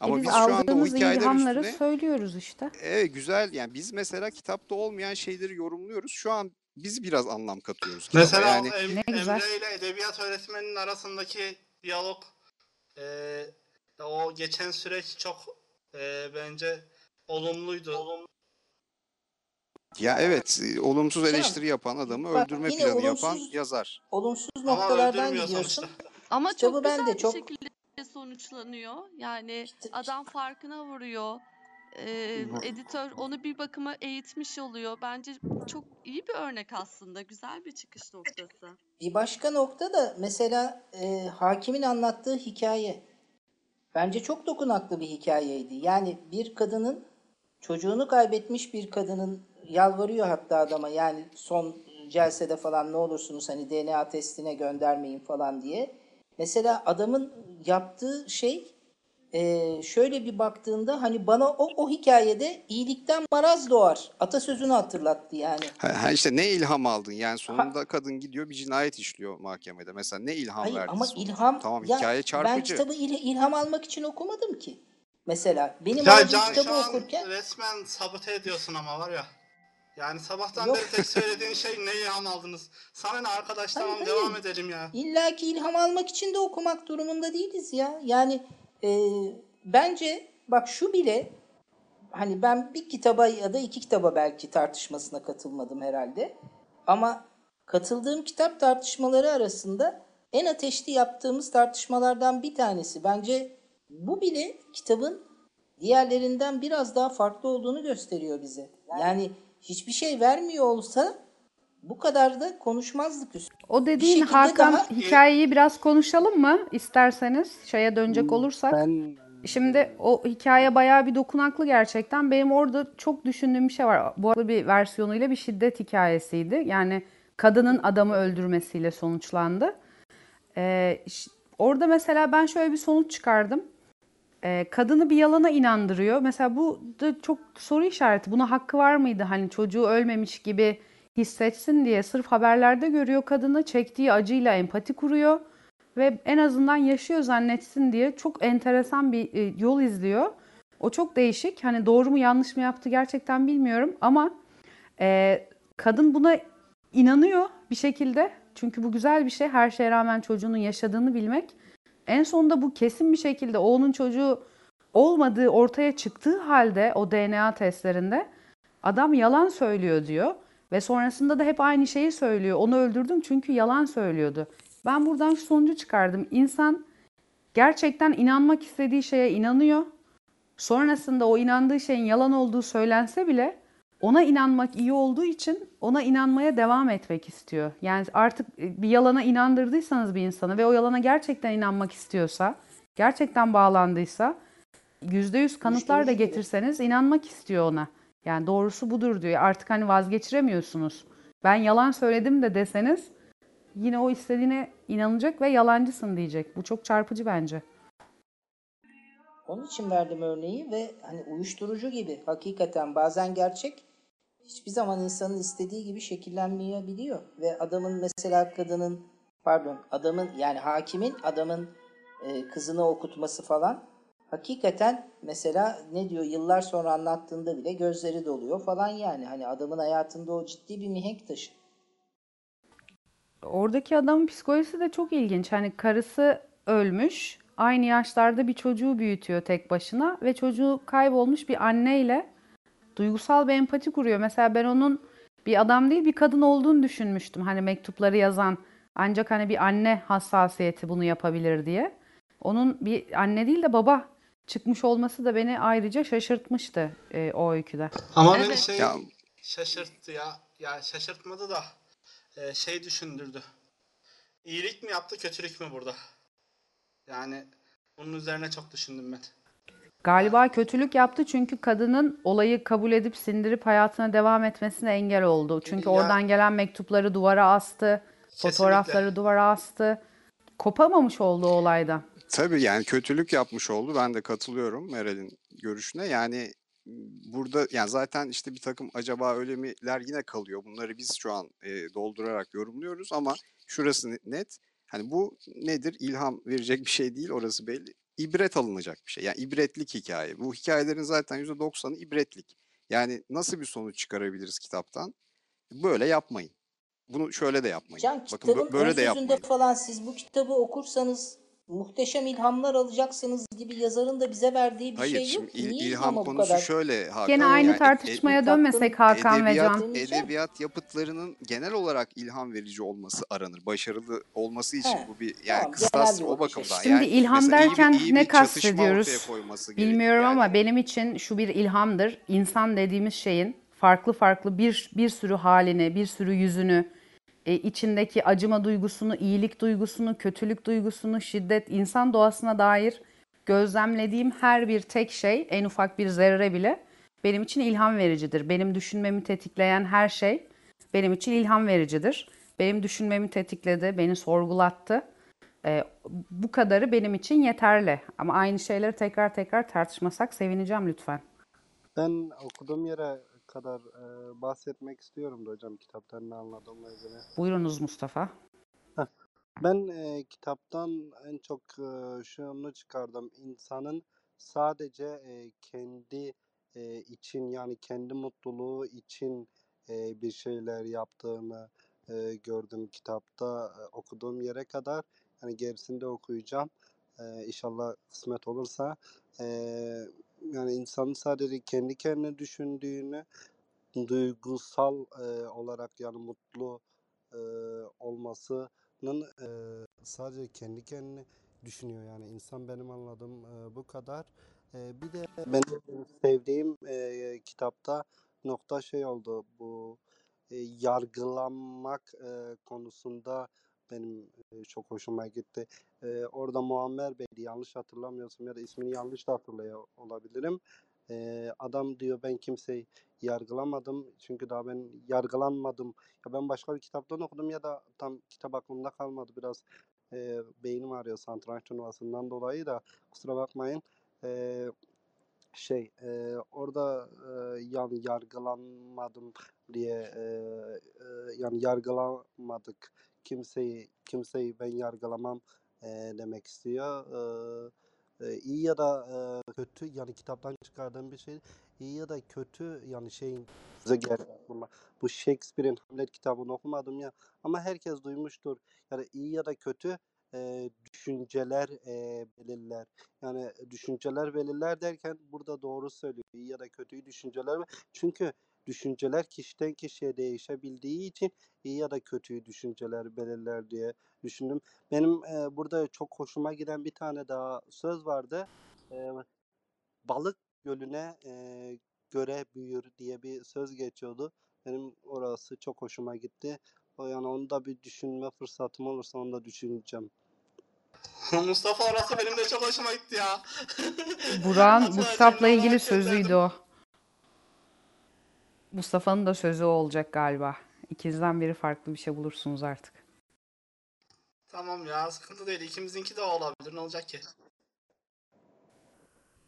Speaker 1: E
Speaker 5: Ama
Speaker 1: biz
Speaker 5: biz şu anda o
Speaker 1: aldığımız
Speaker 5: hikayeler
Speaker 1: ilhamları
Speaker 5: üstüne
Speaker 1: söylüyoruz işte.
Speaker 5: evet güzel yani biz mesela kitapta olmayan şeyleri yorumluyoruz. Şu an biz biraz anlam katıyoruz kitaba.
Speaker 3: Mesela
Speaker 5: Yani
Speaker 3: Em-
Speaker 1: Ne güzel.
Speaker 3: Emre ile edebiyat öğretmeninin arasındaki diyalog eee, o geçen süreç çok eee, bence olumluydu.
Speaker 5: ya evet e, olumsuz eleştiri yapan adamı
Speaker 4: bak
Speaker 5: öldürme planı yapan
Speaker 4: olumsuz-
Speaker 5: yazar.
Speaker 4: Olumsuz noktalardan gidiyorsun.
Speaker 2: Ama
Speaker 4: Kitabı
Speaker 2: çok
Speaker 4: ben
Speaker 2: güzel
Speaker 4: de
Speaker 2: bir
Speaker 4: çok-
Speaker 2: şekilde sonuçlanıyor. Yani adam farkına vuruyor. Ee, editör onu bir bakıma eğitmiş oluyor. Bence çok iyi bir örnek aslında. Güzel bir çıkış noktası.
Speaker 4: Bir başka nokta da mesela e, hakimin anlattığı hikaye. Bence çok dokunaklı bir hikayeydi. Yani bir kadının çocuğunu kaybetmiş bir kadının yalvarıyor hatta adama yani son celsede falan ne olursunuz hani DNA testine göndermeyin falan diye. Mesela adamın yaptığı şey e, şöyle bir baktığında hani bana o, o hikayede iyilikten maraz doğar. Atasözünü hatırlattı yani.
Speaker 5: Ha, ha işte ne ilham aldın? Yani sonunda kadın gidiyor bir cinayet işliyor mahkemede. Mesela ne ilham
Speaker 4: Hayır
Speaker 5: verdi
Speaker 4: ama
Speaker 5: sonuç?
Speaker 4: ilham
Speaker 5: Tamam
Speaker 4: ya
Speaker 5: hikaye
Speaker 4: ben
Speaker 5: çarpıcı.
Speaker 4: kitabı il- ilham almak için okumadım ki. Mesela benim
Speaker 3: Ya Can
Speaker 4: kitabı okurken
Speaker 3: resmen sabote ediyorsun ama var ya. Yani sabahtan
Speaker 4: Yok.
Speaker 3: beri tek söylediğin şey ne ilham aldınız. Sana ne arkadaş
Speaker 4: Hayır,
Speaker 3: tamam
Speaker 4: hayır.
Speaker 3: devam edelim ya.
Speaker 4: illaki ilham almak için de okumak durumunda değiliz ya. Yani e, bence bak şu bile hani ben bir kitaba ya da iki kitaba belki tartışmasına katılmadım herhalde. Ama katıldığım kitap tartışmaları arasında en ateşli yaptığımız tartışmalardan bir tanesi. Bence bu bile kitabın diğerlerinden biraz daha farklı olduğunu gösteriyor bize. Yani hiçbir şey vermiyor olsa bu kadar da konuşmazdık üstüne.
Speaker 1: O dediğin Hakan
Speaker 4: daha-
Speaker 1: hikayeyi biraz konuşalım mı isterseniz şeye dönecek olursak.
Speaker 6: Ben
Speaker 1: Şimdi o hikaye bayağı bir dokunaklı gerçekten. Benim orada çok düşündüğüm bir şey var. Bu arada bir versiyonuyla bir şiddet hikayesiydi. Yani kadının adamı öldürmesiyle sonuçlandı. Ee, orada mesela ben şöyle bir sonuç çıkardım. Ee, kadını bir yalana inandırıyor. Mesela bu da çok soru işareti. Buna hakkı var mıydı? Hani çocuğu ölmemiş gibi hissetsin diye sırf haberlerde görüyor kadını. Çektiği acıyla empati kuruyor ve en azından yaşıyor zannetsin diye çok enteresan bir e, yol izliyor. O çok değişik. Hani doğru mu yanlış mı yaptı gerçekten bilmiyorum ama e, kadın buna inanıyor bir şekilde. Çünkü bu güzel bir şey. Her şeye rağmen çocuğunun yaşadığını bilmek. En sonunda bu kesin bir şekilde o onun çocuğu olmadığı ortaya çıktığı halde o DNA testlerinde adam yalan söylüyor diyor. Ve sonrasında da hep aynı şeyi söylüyor. Onu öldürdüm çünkü yalan söylüyordu. Ben buradan şu sonucu çıkardım. İnsan gerçekten inanmak istediği şeye inanıyor. Sonrasında o inandığı şeyin yalan olduğu söylense bile ona inanmak iyi olduğu için ona inanmaya devam etmek istiyor. Yani artık e, bir yalana inandırdıysanız bir insanı ve o yalana gerçekten inanmak istiyorsa, gerçekten bağlandıysa %100 kanıtlar da getirseniz inanmak istiyor ona. Yani doğrusu budur diyor. Artık hani vazgeçiremiyorsunuz. Ben yalan söyledim de deseniz yine o istediğine inanacak ve yalancısın diyecek. Bu çok çarpıcı bence.
Speaker 4: Onun için verdim örneği ve hani uyuşturucu gibi hakikaten bazen gerçek hiçbir zaman insanın istediği gibi şekillenmeyebiliyor. Ve adamın mesela kadının pardon adamın yani hakimin adamın e, kızını okutması falan hakikaten mesela ne diyor yıllar sonra anlattığında bile gözleri doluyor falan yani. Hani adamın hayatında o ciddi bir mihenk taşı.
Speaker 1: Oradaki adamın psikolojisi de çok ilginç. Hani karısı ölmüş aynı yaşlarda bir çocuğu büyütüyor tek başına ve çocuğu kaybolmuş bir anneyle duygusal bir empati kuruyor. Mesela ben onun bir adam değil bir kadın olduğunu düşünmüştüm. Hani mektupları yazan ancak hani bir anne hassasiyeti bunu yapabilir diye. Onun bir anne değil de baba çıkmış olması da beni ayrıca şaşırtmıştı e, o öyküde.
Speaker 3: Ama beni
Speaker 2: Evet.
Speaker 3: şey
Speaker 5: Ya
Speaker 3: şaşırttı ya. Ya şaşırtmadı da e, şey düşündürdü. İyilik mi yaptı, kötülük mü burada? Yani bunun üzerine çok düşündüm ben.
Speaker 1: Galiba kötülük yaptı çünkü kadının olayı kabul edip sindirip hayatına devam etmesine engel oldu. Çünkü
Speaker 3: Ya-
Speaker 1: oradan gelen mektupları duvara astı, fotoğrafları duvara astı. Kopamamış oldu o olaydan.
Speaker 5: Tabii yani kötülük yapmış oldu. Ben de katılıyorum Meral'in görüşüne. Yani burada yani zaten işte bir takım acaba öyle miler yine kalıyor. Bunları biz şu an e, doldurarak yorumluyoruz ama şurası ne- net. Hani bu nedir? İlham verecek bir şey değil orası belli. İbret alınacak bir şey. Yani ibretlik hikaye. Bu hikayelerin zaten %90'ı ibretlik. Yani nasıl bir sonuç çıkarabiliriz kitaptan? Böyle yapmayın. Bunu şöyle de yapmayın.
Speaker 4: Can
Speaker 5: Bakın böyle de yapmayın.
Speaker 4: falan siz bu kitabı okursanız muhteşem ilhamlar alacaksınız gibi yazarın da bize verdiği bir
Speaker 5: Hayır
Speaker 4: şey yok.
Speaker 5: il-
Speaker 4: Niye
Speaker 5: ilham konusu
Speaker 4: kadar?
Speaker 5: şöyle Hakan.
Speaker 1: Gene aynı
Speaker 5: yani e-
Speaker 1: tartışmaya
Speaker 4: e-
Speaker 1: dönmesek Hakan ve
Speaker 5: edebiyat,
Speaker 1: Can.
Speaker 5: edebiyat yapıtlarının genel olarak ilham verici olması aranır. Başarılı olması için
Speaker 4: He,
Speaker 5: bu bir yani
Speaker 4: tamam,
Speaker 5: kıstas o bakımdan.
Speaker 4: açısı.
Speaker 1: Şimdi
Speaker 5: yani
Speaker 1: ilham
Speaker 5: iyi
Speaker 1: derken
Speaker 5: iyi bir
Speaker 1: ne kastediyoruz? Bilmiyorum ama
Speaker 5: Yani
Speaker 1: benim için şu bir ilhamdır. İnsan dediğimiz şeyin farklı farklı bir bir sürü halini, bir sürü yüzünü, e, içindeki acıma duygusunu, iyilik duygusunu, kötülük duygusunu, şiddet, insan doğasına dair gözlemlediğim her bir tek şey, en ufak bir zerre bile benim için ilham vericidir. Benim düşünmemi tetikleyen her şey benim için ilham vericidir. Benim düşünmemi tetikledi, beni sorgulattı. E, bu kadarı benim için yeterli. Ama aynı şeyleri tekrar tekrar tartışmasak sevineceğim lütfen.
Speaker 6: Ben okuduğum yere kadar e, bahsetmek istiyorum da hocam kitaptan ne anladığımla ilgili.
Speaker 1: Buyurunuz Mustafa.
Speaker 6: Ben e, kitaptan en çok e, şunu çıkardım. İnsanın sadece e, kendi e, için yani kendi mutluluğu için e, bir şeyler yaptığını e, gördüm kitapta e, okuduğum yere kadar. Yani gerisini de okuyacağım. E, inşallah kısmet olursa. E, yani insanın sadece kendi kendine düşündüğünü duygusal e, olarak yani mutlu e, olmasının e, sadece kendi kendine düşünüyor yani insan benim anladığım e, bu kadar. E, bir de benim sevdiğim e, kitapta nokta şey oldu bu e, yargılanmak e, konusunda benim çok hoşuma gitti. E, orada Muammer Bey'di yanlış hatırlamıyorsam ya da ismini yanlış da hatırlıyor olabilirim. E, adam diyor ben kimseyi yargılamadım çünkü daha ben yargılanmadım. Ya ben başka bir kitaptan okudum ya da tam kitap aklımda kalmadı biraz e, beynim ağrıyor satranç turnuvasından dolayı da kusura bakmayın. E, şey e, orada e, yani yargılanmadım diye e, e, yani yargılamadık kimseyi kimseyi ben yargılamam e, demek istiyor. E, iyi ya da e, kötü yani kitaptan çıkardığım bir şey iyi ya da kötü yani şeyin. Bu Shakespeare'in Hamlet kitabını okumadım ya ama herkes duymuştur. Yani iyi ya da kötü e, düşünceler e, belirler. Yani düşünceler belirler derken burada doğru söylüyor. İyi ya da kötüyü düşünceler çünkü düşünceler kişiden kişiye değişebildiği için iyi ya da kötüyü düşünceler belirler diye düşündüm. Benim e, burada çok hoşuma giden bir tane daha söz vardı. E, balık gölüne e, göre büyür diye bir söz geçiyordu. Benim orası çok hoşuma gitti. O yani onu da bir düşünme fırsatım olursa onu da düşüneceğim. <laughs>
Speaker 3: Mustafa orası benim de çok hoşuma gitti ya. <laughs>
Speaker 1: Burak'ın bu kitapla ilgili sözüydü o. Mustafa'nın da sözü olacak galiba. İkinizden biri farklı bir şey bulursunuz artık.
Speaker 3: Tamam ya sıkıntı değil. İkimizinki de olabilir. Ne olacak ki?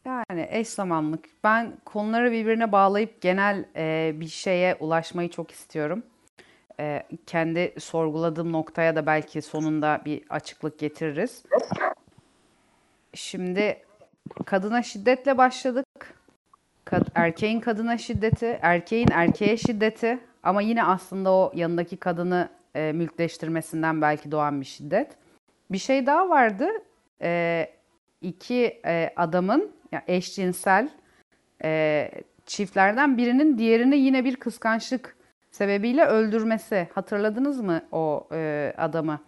Speaker 1: Yani eş zamanlık. Ben konuları birbirine bağlayıp genel e, bir şeye ulaşmayı çok istiyorum. E, kendi sorguladığım noktaya da belki sonunda bir açıklık getiririz. Şimdi kadına şiddetle başladık. Kad- erkeğin kadına şiddeti, erkeğin erkeğe şiddeti ama yine aslında o yanındaki kadını e, mülkleştirmesinden belki doğan bir şiddet. Bir şey daha vardı. E, iki e, adamın ya eşcinsel e, çiftlerden birinin diğerini yine bir kıskançlık sebebiyle öldürmesi. Hatırladınız mı o e, adamı?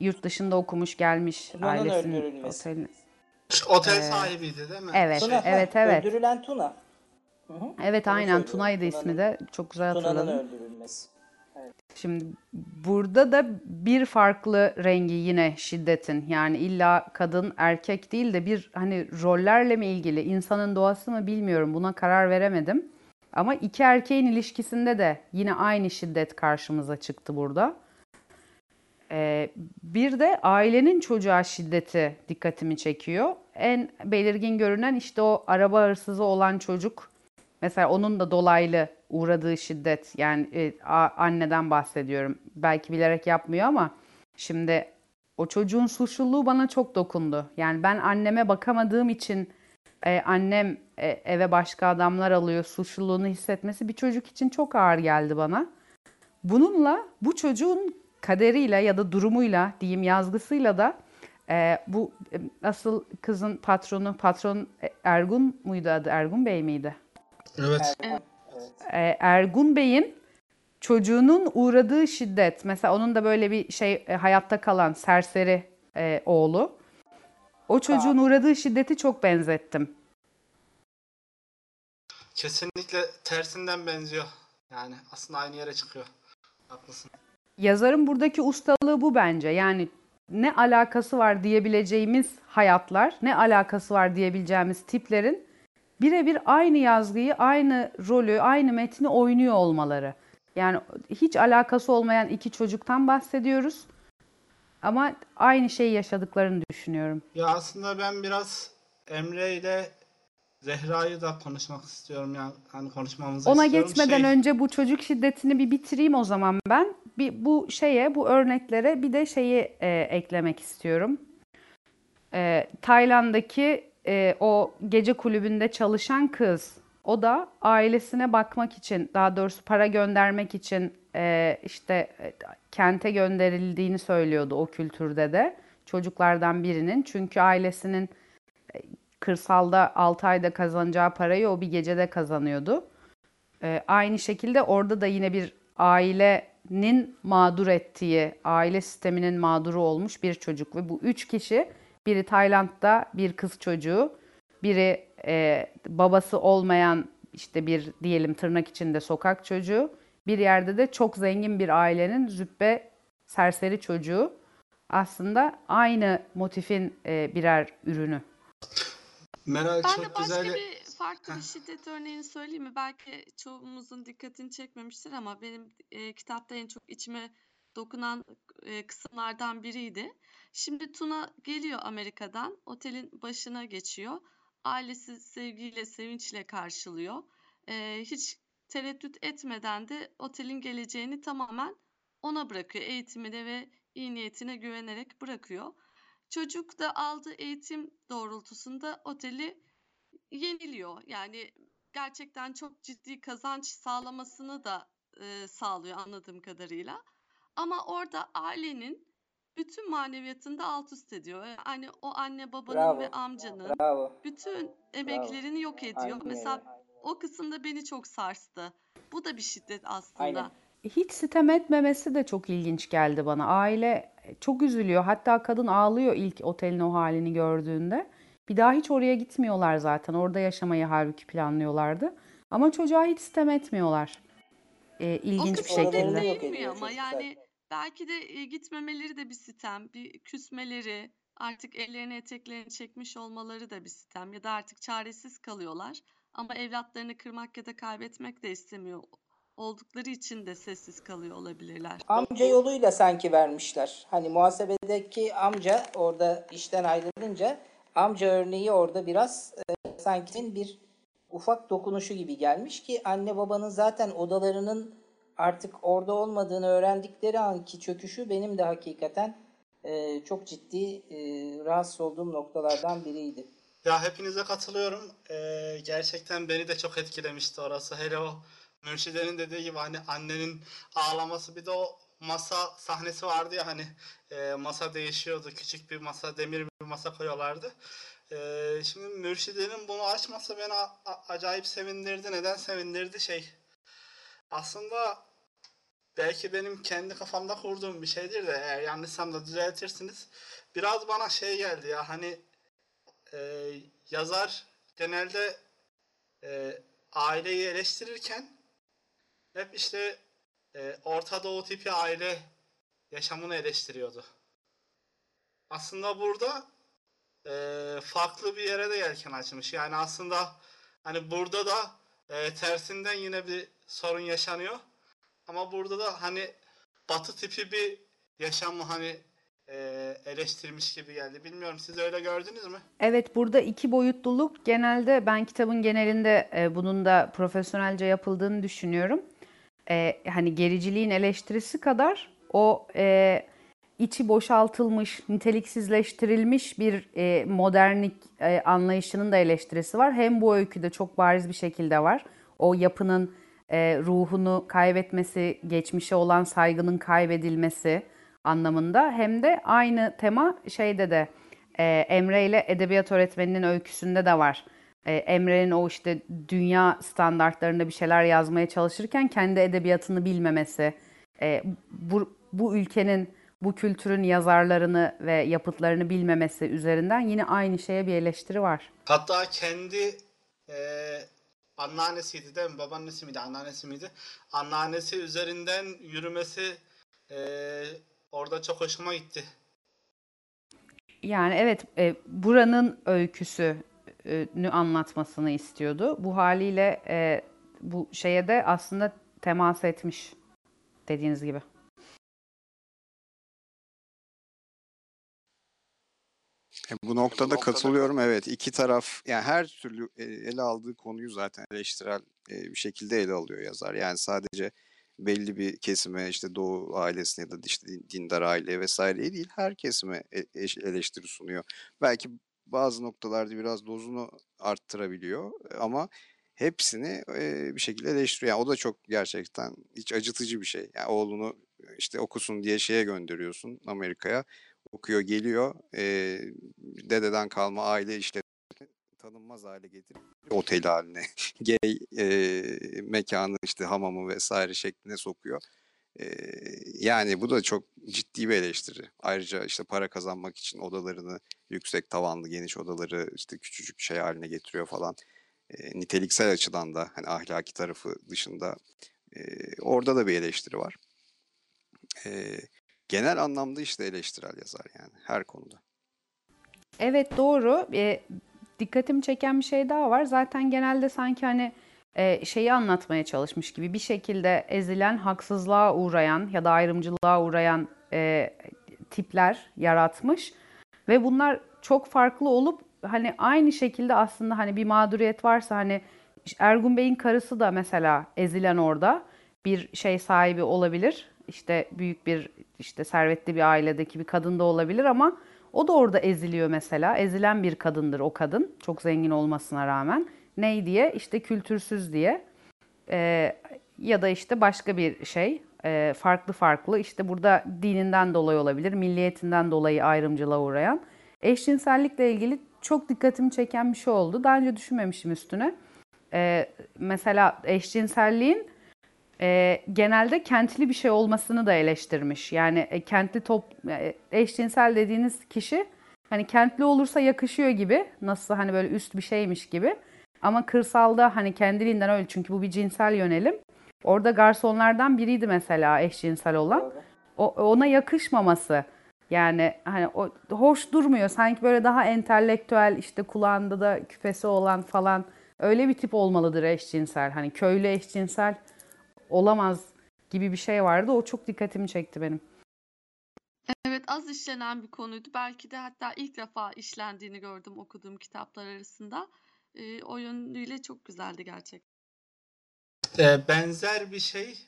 Speaker 1: Yurt dışında okumuş gelmiş
Speaker 4: Tuna'nın
Speaker 1: ailesinin
Speaker 4: öldürülmesi.
Speaker 3: Şu Otel
Speaker 1: Ee,
Speaker 3: sahibiydi değil mi?
Speaker 1: Evet,
Speaker 4: Tuna,
Speaker 1: evet, evet.
Speaker 4: Öldürülen Tuna. Hı hı.
Speaker 1: Evet
Speaker 4: Onu
Speaker 1: aynen Tuna'ydı ismi
Speaker 4: Tuna'nın-
Speaker 1: de. Çok güzel
Speaker 4: Tuna'nın
Speaker 1: hatırladım.
Speaker 4: öldürülmesi.
Speaker 1: Şimdi burada da bir farklı rengi yine şiddetin. Yani illa kadın erkek değil de bir hani rollerle mi ilgili, insanın doğası mı bilmiyorum. Buna karar veremedim. Ama iki erkeğin ilişkisinde de yine aynı şiddet karşımıza çıktı burada. Ee, bir de ailenin çocuğa şiddeti dikkatimi çekiyor. En belirgin görünen işte o araba hırsızı olan çocuk. Mesela onun da dolaylı uğradığı şiddet yani e, anneden bahsediyorum. Belki bilerek yapmıyor ama şimdi o çocuğun suçluluğu bana çok dokundu. Yani ben anneme bakamadığım için e, annem e, eve başka adamlar alıyor suçluluğunu hissetmesi bir çocuk için çok ağır geldi bana. Bununla bu çocuğun kaderiyle ya da durumuyla diyeyim yazgısıyla da e, bu e, asıl kızın patronu patron e, Ergun muydu adı Ergun Bey miydi?
Speaker 3: Evet.
Speaker 4: Evet.
Speaker 1: e, Ergun Bey'in çocuğunun uğradığı şiddet. Mesela onun da böyle bir şey e, hayatta kalan serseri e, oğlu. O çocuğun uğradığı şiddeti çok benzettim.
Speaker 3: Kesinlikle tersinden benziyor. Yani aslında aynı yere çıkıyor. Haklısın.
Speaker 1: Yazarın buradaki ustalığı bu bence. Yani ne alakası var diyebileceğimiz hayatlar, ne alakası var diyebileceğimiz tiplerin birebir aynı yazgıyı, aynı rolü, aynı metni oynuyor olmaları. Yani hiç alakası olmayan iki çocuktan bahsediyoruz. Ama aynı şeyi yaşadıklarını düşünüyorum.
Speaker 3: Ya aslında ben biraz Emre ile Zehra'yı da konuşmak istiyorum ya. Hani konuşmamızı
Speaker 1: Ona
Speaker 3: istiyorum.
Speaker 1: geçmeden
Speaker 3: Şey,
Speaker 1: önce bu çocuk şiddetini bir bitireyim o zaman ben. Bir, bu şeye, bu örneklere bir de şeyi e, eklemek istiyorum. E, Tayland'daki e, o gece kulübünde çalışan kız, o da ailesine bakmak için, daha doğrusu para göndermek için e, işte e, kente gönderildiğini söylüyordu o kültürde de çocuklardan birinin. Çünkü ailesinin kırsalda 6 ayda kazanacağı parayı o bir gecede kazanıyordu. Ee, aynı şekilde orada da yine bir ailenin mağdur ettiği, aile sisteminin mağduru olmuş bir çocuk ve bu üç kişi, biri Tayland'da bir kız çocuğu, biri e, babası olmayan işte bir diyelim tırnak içinde sokak çocuğu, bir yerde de çok zengin bir ailenin züppe serseri çocuğu. Aslında aynı motifin e, birer ürünü.
Speaker 3: Meral
Speaker 2: Ben
Speaker 3: çok
Speaker 2: de başka
Speaker 3: güzel.
Speaker 2: bir farklı bir şiddet örneğini söyleyeyim mi? Belki çoğumuzun dikkatini çekmemiştir ama benim e, kitapta en çok içime dokunan kısımlardan biriydi. Şimdi Tuna geliyor Amerika'dan, otelin başına geçiyor. Ailesi sevgiyle, sevinçle karşılıyor. Hiç tereddüt etmeden de otelin geleceğini tamamen ona bırakıyor. Eğitimine ve iyi niyetine güvenerek bırakıyor. Çocuk da aldığı eğitim doğrultusunda oteli yeniliyor. Yani gerçekten çok ciddi kazanç sağlamasını da e, sağlıyor anladığım kadarıyla. Ama orada ailenin bütün maneviyatını da alt üst ediyor. Yani o anne babanın
Speaker 4: Bravo.
Speaker 2: ve amcanın
Speaker 4: Bravo.
Speaker 2: bütün emeklerini yok ediyor.
Speaker 4: Aynen.
Speaker 2: Mesela o kısımda beni çok sarstı. Bu da bir şiddet aslında.
Speaker 4: Aynen.
Speaker 1: Hiç sitem etmemesi de çok ilginç geldi bana. Aile çok üzülüyor. Hatta kadın ağlıyor ilk otelin o halini gördüğünde. Bir daha hiç oraya gitmiyorlar zaten. Orada yaşamayı halbuki planlıyorlardı. Ama çocuğa hiç sitem etmiyorlar.
Speaker 2: O
Speaker 1: ilginç bir
Speaker 2: kısımda
Speaker 4: Oralarını
Speaker 1: şekilde.
Speaker 2: değinmiyor
Speaker 4: ediyor
Speaker 2: ama
Speaker 4: çocuklar.
Speaker 2: yani belki de e, gitmemeleri de bir sitem, bir küsmeleri, artık ellerini eteklerini çekmiş olmaları da bir sitem ya da artık çaresiz kalıyorlar ama evlatlarını kırmak ya da kaybetmek de istemiyor oldukları için de sessiz kalıyor olabilirler.
Speaker 4: Amca yoluyla sanki vermişler. Hani muhasebedeki amca orada işten ayrılınca amca örneği orada biraz e, sanki bir ufak dokunuşu gibi gelmiş ki anne babanın zaten odalarının artık orada olmadığını öğrendikleri anki çöküşü benim de hakikaten e, çok ciddi e, rahatsız olduğum noktalardan biriydi.
Speaker 3: Ya hepinize katılıyorum. Ee, gerçekten beni de çok etkilemişti orası. Hele o Mürşide'nin dediği gibi hani annenin ağlaması bir de o masa sahnesi vardı ya hani e, masa değişiyordu. Küçük bir masa, demir bir masa koyuyorlardı. Ee, şimdi mürşidenin bunu açması beni acayip sevindirdi. Neden sevindirdi? Şey aslında belki benim kendi kafamda kurduğum bir şeydir de eğer yanlışsam da düzeltirsiniz. Biraz bana şey geldi ya hani e, yazar genelde e, aileyi eleştirirken hep işte e, Orta Doğu tipi aile yaşamını eleştiriyordu. Aslında burada e, farklı bir yere de yelken açmış. Yani aslında hani burada da e, tersinden yine bir sorun yaşanıyor. Ama burada da hani batı tipi bir yaşamı hani e, eleştirmiş gibi geldi. Bilmiyorum siz öyle gördünüz mü?
Speaker 1: Evet, burada iki boyutluluk genelde ben kitabın genelinde e, bunun da profesyonelce yapıldığını düşünüyorum. E, hani gericiliğin eleştirisi kadar o e, içi boşaltılmış, niteliksizleştirilmiş bir e, modernlik e, anlayışının da eleştirisi var. Hem bu öyküde çok bariz bir şekilde var. O yapının e, ruhunu kaybetmesi, geçmişe olan saygının kaybedilmesi anlamında hem de aynı tema şeyde de e, Emre ile edebiyat öğretmeninin öyküsünde de var. E, Emre'nin o işte dünya standartlarında bir şeyler yazmaya çalışırken kendi edebiyatını bilmemesi, e, bu, bu ülkenin, bu kültürün yazarlarını ve yapıtlarını bilmemesi üzerinden yine aynı şeye bir eleştiri var.
Speaker 3: Hatta kendi e, anneannesiydi değil mi? Babaannesi miydi? Anneannesi miydi? Anneannesi üzerinden yürümesi e, orada çok hoşuma gitti.
Speaker 1: Yani evet, e, buranın öyküsünü anlatmasını istiyordu. Bu haliyle e, bu şeye de aslında temas etmiş dediğiniz gibi.
Speaker 5: E, Bu noktada katılıyorum. Evet, iki taraf yani her türlü e, ele aldığı konuyu zaten eleştirel e, bir şekilde ele alıyor yazar. Yani sadece belli bir kesime işte Doğu ailesine ya da işte din- dindar aileye vesaireye değil her kesime eş- eleştiri sunuyor. Belki bazı noktalarda biraz dozunu arttırabiliyor ama hepsini bir şekilde eleştiriyor. Yani o da çok gerçekten hiç acıtıcı bir şey. Yani oğlunu işte okusun diye şeye gönderiyorsun Amerika'ya okuyor geliyor e, dededen kalma aile işletmesini tanınmaz hale getirip otel haline <laughs> gay e, mekanı işte hamamı vesaire şekline sokuyor. E, yani bu da çok ciddi bir eleştiri. Ayrıca işte para kazanmak için odalarını yüksek tavanlı geniş odaları işte küçücük şey haline getiriyor falan. E, niteliksel açıdan da hani ahlaki tarafı dışında e, orada da bir eleştiri var. E, genel anlamda işte eleştirel yazar yani her konuda.
Speaker 1: Evet doğru. E, dikkatimi çeken bir şey daha var. Zaten genelde sanki hani e, şeyi anlatmaya çalışmış gibi bir şekilde ezilen, haksızlığa uğrayan ya da ayrımcılığa uğrayan e, tipler yaratmış ve bunlar çok farklı olup hani aynı şekilde aslında hani bir mağduriyet varsa hani Ergun Bey'in karısı da mesela ezilen orada bir şey sahibi olabilir. İşte büyük bir işte servetli bir ailedeki bir kadın da olabilir ama o da orada eziliyor mesela. Ezilen bir kadındır o kadın. Çok zengin olmasına rağmen. Ney diye? İşte kültürsüz diye. Ee, ya da işte başka bir şey. Ee, farklı farklı. İşte burada dininden dolayı olabilir. Milliyetinden dolayı ayrımcılığa uğrayan. Eşcinsellikle ilgili çok dikkatimi çeken bir şey oldu. Daha önce düşünmemişim üstüne. Ee, mesela eşcinselliğin e, genelde kentli bir şey olmasını da eleştirmiş. Yani e, kentli top e, eşcinsel dediğiniz kişi hani kentli olursa yakışıyor gibi. Nasıl hani böyle üst bir şeymiş gibi. Ama kırsalda hani kendiliğinden öyle çünkü bu bir cinsel yönelim. Orada garsonlardan biriydi mesela eşcinsel olan. O, ona yakışmaması. Yani hani o hoş durmuyor. Sanki böyle daha entelektüel işte kulağında da küpesi olan falan öyle bir tip olmalıdır eşcinsel. Hani köylü eşcinsel olamaz gibi bir şey vardı. O çok dikkatimi çekti benim.
Speaker 2: Evet, az işlenen bir konuydu. Belki de hatta ilk defa işlendiğini gördüm okuduğum kitaplar arasında. Ee, o yönüyle çok güzeldi gerçekten.
Speaker 3: E, benzer bir şey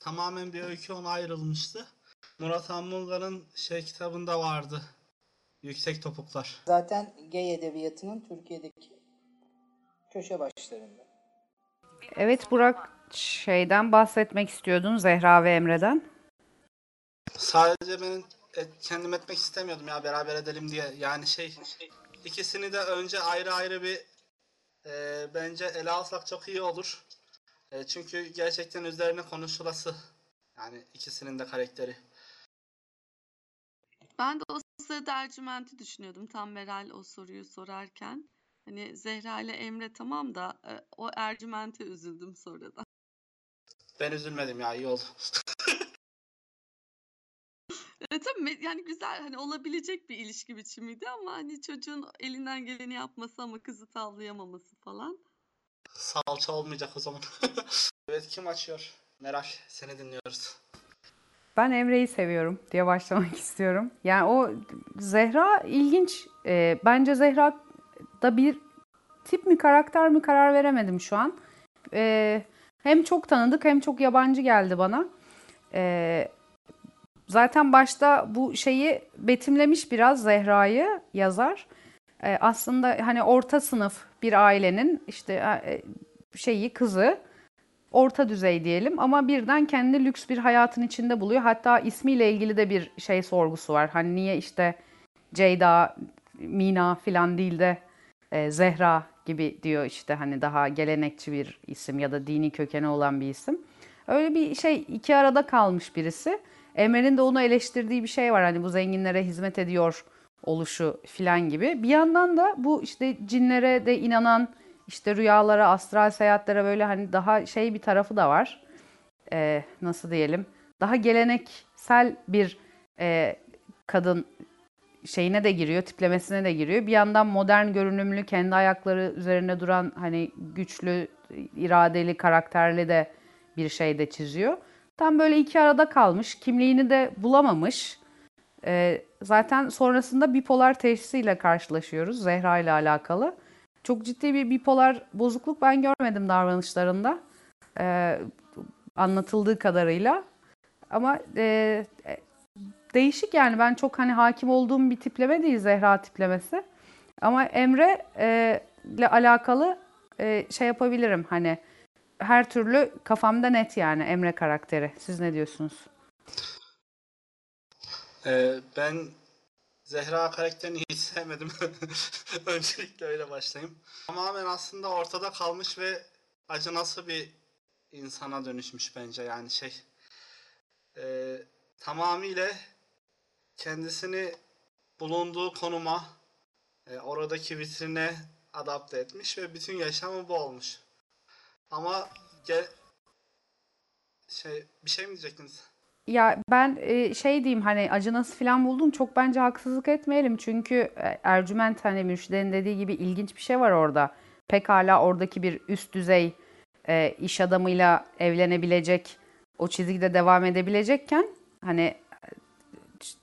Speaker 3: tamamen bir öykü ona ayrılmıştı. Murat Anmurgan'ın şey kitabında vardı. Yüksek Topuklar.
Speaker 4: Zaten gay edebiyatının Türkiye'deki köşe başlarında.
Speaker 1: Evet Burak şeyden bahsetmek istiyordun Zehra ve Emre'den.
Speaker 3: Sadece benim et, kendim etmek istemiyordum ya beraber edelim diye. Yani şey ikisini de önce ayrı ayrı bir e, bence ele alsak çok iyi olur. E, çünkü gerçekten üzerine konuşulası. Yani ikisinin de karakteri.
Speaker 2: Ben de o sırada Ercüment'i düşünüyordum tam Meral o soruyu sorarken. Hani Zehra ile Emre tamam da e, o Ercüment'e üzüldüm sonradan.
Speaker 3: Ben üzülmedim ya iyi oldu.
Speaker 2: E, tabii yani güzel hani olabilecek bir ilişki biçimiydi ama hani çocuğun elinden geleni yapması ama kızı tavlayamaması falan.
Speaker 3: Salça olmayacak o zaman. <laughs> evet kim açıyor? Meral seni dinliyoruz.
Speaker 1: Ben Emre'yi seviyorum diye başlamak <laughs> istiyorum. Yani o Zehra ilginç. Ee, bence Zehra da bir tip mi karakter mi karar veremedim şu an. Ee, hem çok tanıdık hem çok yabancı geldi bana. Ee, zaten başta bu şeyi betimlemiş biraz Zehra'yı yazar. Ee, aslında hani orta sınıf bir ailenin işte e, şeyi kızı orta düzey diyelim ama birden kendi lüks bir hayatın içinde buluyor. Hatta ismiyle ilgili de bir şey sorgusu var. Hani niye işte Ceyda, Mina filan değil de e, Zehra gibi diyor işte hani daha gelenekçi bir isim ya da dini kökeni olan bir isim. Öyle bir şey iki arada kalmış birisi. Emre'nin de onu eleştirdiği bir şey var hani bu zenginlere hizmet ediyor oluşu filan gibi. Bir yandan da bu işte cinlere de inanan işte rüyalara, astral seyahatlere böyle hani daha şey bir tarafı da var. Ee, nasıl diyelim? Daha geleneksel bir e, kadın şeyine de giriyor, tiplemesine de giriyor. Bir yandan modern görünümlü, kendi ayakları üzerine duran hani güçlü, iradeli, karakterli de bir şey de çiziyor. Tam böyle iki arada kalmış, kimliğini de bulamamış. Ee, zaten sonrasında bipolar teşhisiyle karşılaşıyoruz Zehra ile alakalı. Çok ciddi bir bipolar bozukluk ben görmedim davranışlarında. Ee, anlatıldığı kadarıyla. Ama e, e, değişik yani ben çok hani hakim olduğum bir tipleme değil Zehra tiplemesi. Ama Emre e, ile alakalı e, şey yapabilirim hani her türlü kafamda net yani Emre karakteri. Siz ne diyorsunuz?
Speaker 3: Ee, ben Zehra karakterini hiç <laughs> sevmedim. <laughs> Öncelikle öyle başlayayım. Tamamen aslında ortada kalmış ve acınası bir insana dönüşmüş bence yani şey. Ee, tamamıyla kendisini bulunduğu konuma, e, oradaki vitrine adapte etmiş ve bütün yaşamı bu olmuş. Ama ge- şey bir şey mi diyecektiniz?
Speaker 1: Ya ben e, şey diyeyim hani acınası falan buldum. Çok bence haksızlık etmeyelim. Çünkü e, Ercüment hani Mürşide'nin dediği gibi ilginç bir şey var orada. Pekala oradaki bir üst düzey e, iş adamıyla evlenebilecek, o çizgide devam edebilecekken hani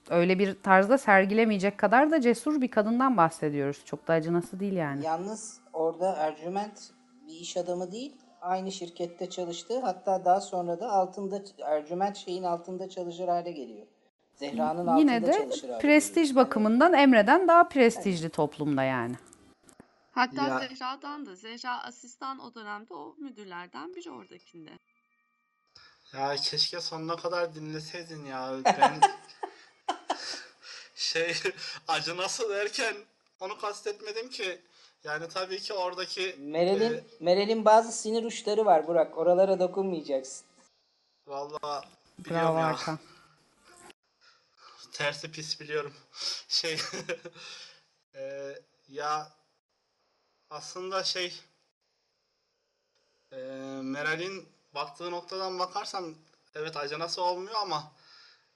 Speaker 1: öyle bir tarzda sergilemeyecek kadar da cesur bir kadından bahsediyoruz. Çok da acınası değil yani.
Speaker 4: Yalnız orada Ercüment bir iş adamı değil, aynı şirkette çalıştı. Hatta daha sonra da altında Ercüment şeyin altında çalışır hale geliyor. Zehra'nın altında
Speaker 1: Yine de
Speaker 4: çalışır hale
Speaker 1: prestij
Speaker 4: geliyor.
Speaker 1: bakımından Emre'den daha prestijli toplumda yani.
Speaker 2: Hatta
Speaker 3: Ya-
Speaker 2: Zehra'dan da. Zehra asistan o dönemde o müdürlerden biri oradakinde.
Speaker 3: Ya keşke sonuna kadar dinleseydin ya. Ben <laughs> şey <laughs> acı nasıl derken onu kastetmedim ki. Yani tabii ki oradaki
Speaker 4: Meral'in
Speaker 3: e,
Speaker 4: Meral'in bazı sinir uçları var Burak. Oralara dokunmayacaksın.
Speaker 3: Valla biliyorum
Speaker 1: Bravo
Speaker 3: ya.
Speaker 1: Hakan. <laughs>
Speaker 3: Tersi pis biliyorum. <laughs> Şey e, ya aslında şey e, Meral'in baktığı noktadan bakarsam evet ajanası olmuyor ama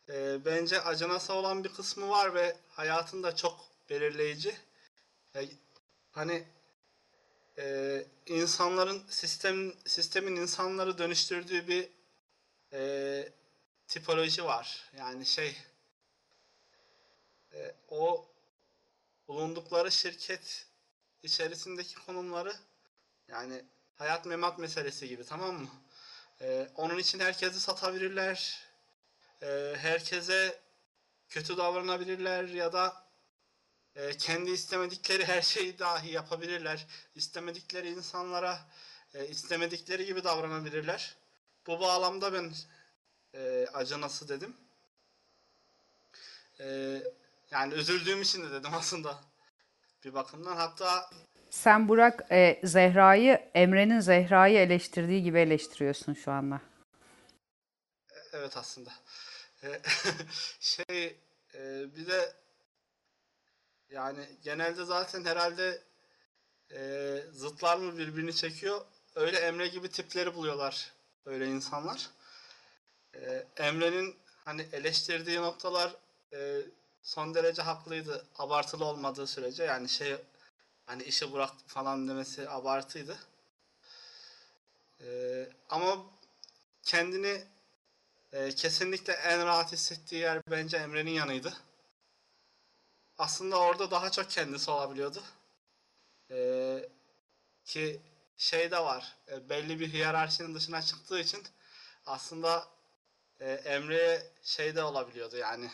Speaker 3: e, bence ajanası olan bir kısmı var ve hayatında çok belirleyici. E, hani e, insanların sistem sistemin insanları dönüştürdüğü bir e, tipoloji var. Yani şey e, o bulundukları şirket içerisindeki konumları yani hayat memat meselesi gibi tamam mı? E, onun için herkesi satabilirler. E, herkese kötü davranabilirler ya da e, kendi istemedikleri her şeyi dahi yapabilirler. İstemedikleri insanlara e, istemedikleri gibi davranabilirler. Bu bağlamda ben e, ajanası dedim. Ee, yani üzüldüğüm için de dedim aslında bir bakımdan. Hatta
Speaker 1: Sen Burak e, Zehra'yı, Emre'nin Zehra'yı eleştirdiği gibi eleştiriyorsun şu anda.
Speaker 3: evet aslında. Ee, <laughs> şey e, bir de yani genelde zaten herhalde e, zıtlar mı birbirini çekiyor. Öyle Emre gibi tipleri buluyorlar öyle insanlar. Ee, Emre'nin hani eleştirdiği noktalar e, son derece haklıydı. Abartılı olmadığı sürece yani şey hani işi bırak falan demesi abartıydı. Ee, ama kendini e, kesinlikle en rahat hissettiği yer bence Emre'nin yanıydı. Aslında orada daha çok kendisi olabiliyordu. Ee, ki şey de var. e, belli bir hiyerarşinin dışına çıktığı için aslında e, Emre'ye şey de olabiliyordu yani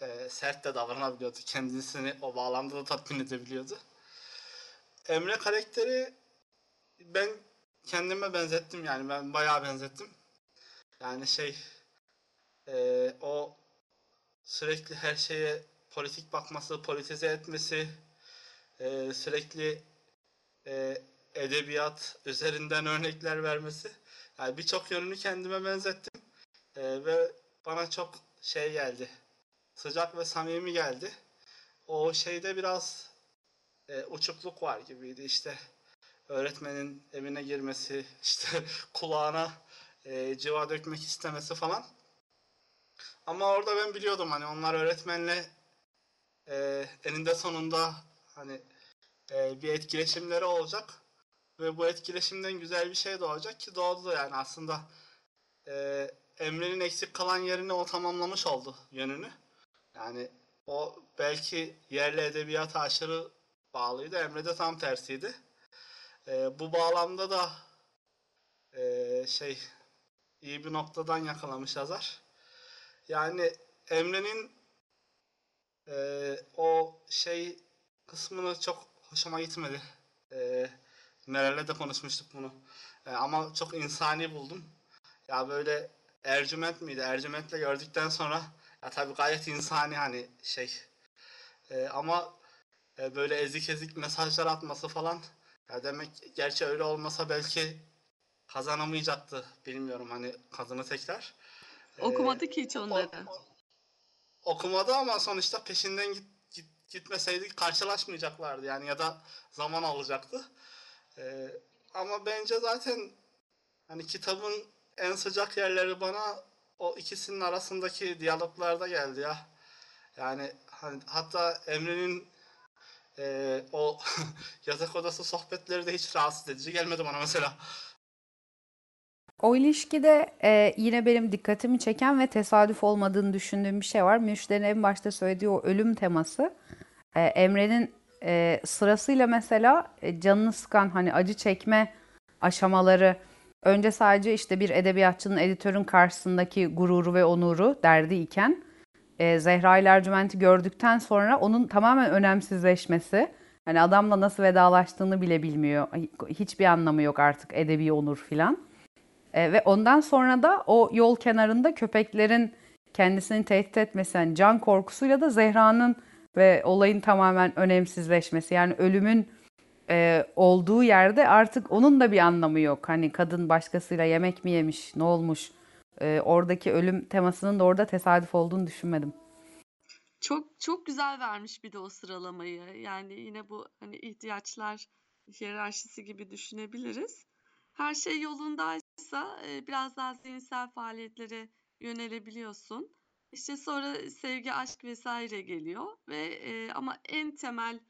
Speaker 3: e, sert de davranabiliyordu. Kendisini o bağlamda da tatmin edebiliyordu. Emre karakteri ben kendime benzettim yani ben bayağı benzettim. Yani şey e, o sürekli her şeye politik bakması, politize etmesi, e, sürekli e, edebiyat üzerinden örnekler vermesi. Yani birçok yönünü kendime benzettim. E, ve bana çok şey geldi. Sıcak ve samimi geldi. O şeyde biraz e, uçukluk var gibiydi işte. Öğretmenin evine girmesi, <laughs> işte kulağına e, civa dökmek istemesi falan. Ama orada ben biliyordum hani onlar öğretmenle e, eninde sonunda hani e, bir etkileşimleri olacak ve bu etkileşimden güzel bir şey doğacak ki doğdu da yani aslında e, Emre'nin eksik kalan yerini o tamamlamış oldu yönünü. Yani o belki yerli edebiyata aşırı bağlıydı. Emre de tam tersiydi. E, bu bağlamda da e, şey iyi bir noktadan yakalamış yazar. Yani Emre'nin e, o şey kısmını çok hoşuma gitmedi. E, Meral'le de konuşmuştuk bunu. E, ama çok insani buldum. Ya böyle Ercüment miydi? Ercüment'le gördükten sonra ya tabii gayet insani hani şey. E, ama e, böyle ezik ezik mesajlar atması falan. Ya demek gerçi öyle olmasa belki kazanamayacaktı. Bilmiyorum hani kadını tekrar.
Speaker 2: Okumadı ki hiç onları.
Speaker 3: okumadı ama sonuçta peşinden git, git, gitmeseydi karşılaşmayacaklardı yani ya da zaman alacaktı. Ee, ama bence zaten hani kitabın en sıcak yerleri bana o ikisinin arasındaki diyaloglarda geldi ya. Yani hani hatta Emre'nin e, o <laughs> yatak odası sohbetleri de hiç rahatsız edici gelmedi bana mesela.
Speaker 1: O ilişkide e, yine benim dikkatimi çeken ve tesadüf olmadığını düşündüğüm bir şey var. Müşterinin en başta söylediği o ölüm teması. E, Emre'nin e, sırasıyla mesela e, canını sıkan hani acı çekme aşamaları önce sadece işte bir edebiyatçının editörün karşısındaki gururu ve onuru derdi iken e, Zehra ile Ercüment'i gördükten sonra onun tamamen önemsizleşmesi hani adamla nasıl vedalaştığını bile bilmiyor. Hiçbir anlamı yok artık edebi onur filan. E, ve ondan sonra da o yol kenarında köpeklerin kendisini tehdit etmesi, yani can korkusuyla da Zehra'nın ve olayın tamamen önemsizleşmesi. Yani ölümün e, olduğu yerde artık onun da bir anlamı yok. Hani kadın başkasıyla yemek mi yemiş, ne olmuş? E, oradaki ölüm temasının da orada tesadüf olduğunu düşünmedim.
Speaker 2: Çok çok güzel vermiş bir de o sıralamayı. Yani yine bu hani ihtiyaçlar hiyerarşisi gibi düşünebiliriz. Her şey yolundaysa e, biraz daha zihinsel faaliyetlere yönelebiliyorsun. İşte sonra sevgi, aşk vesaire geliyor ve e, ama en temel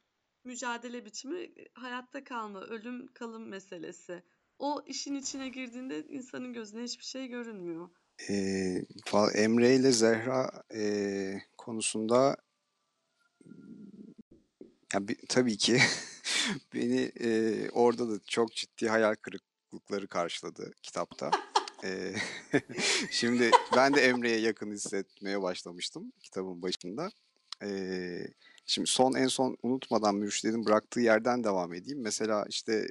Speaker 2: mücadele biçimi e, hayatta kalma, ölüm kalım meselesi. O işin içine girdiğinde insanın gözüne hiçbir şey görünmüyor.
Speaker 5: Fa- Emre ile Zehra e, konusunda ya bi- tabii ki <laughs> beni e, orada da çok ciddi hayal kırıklıkları karşıladı kitapta. Ee, <laughs> şimdi ben de Emre'ye yakın hissetmeye başlamıştım kitabın başında. Ee, şimdi son en son unutmadan Mürşit'in bıraktığı yerden devam edeyim. Mesela işte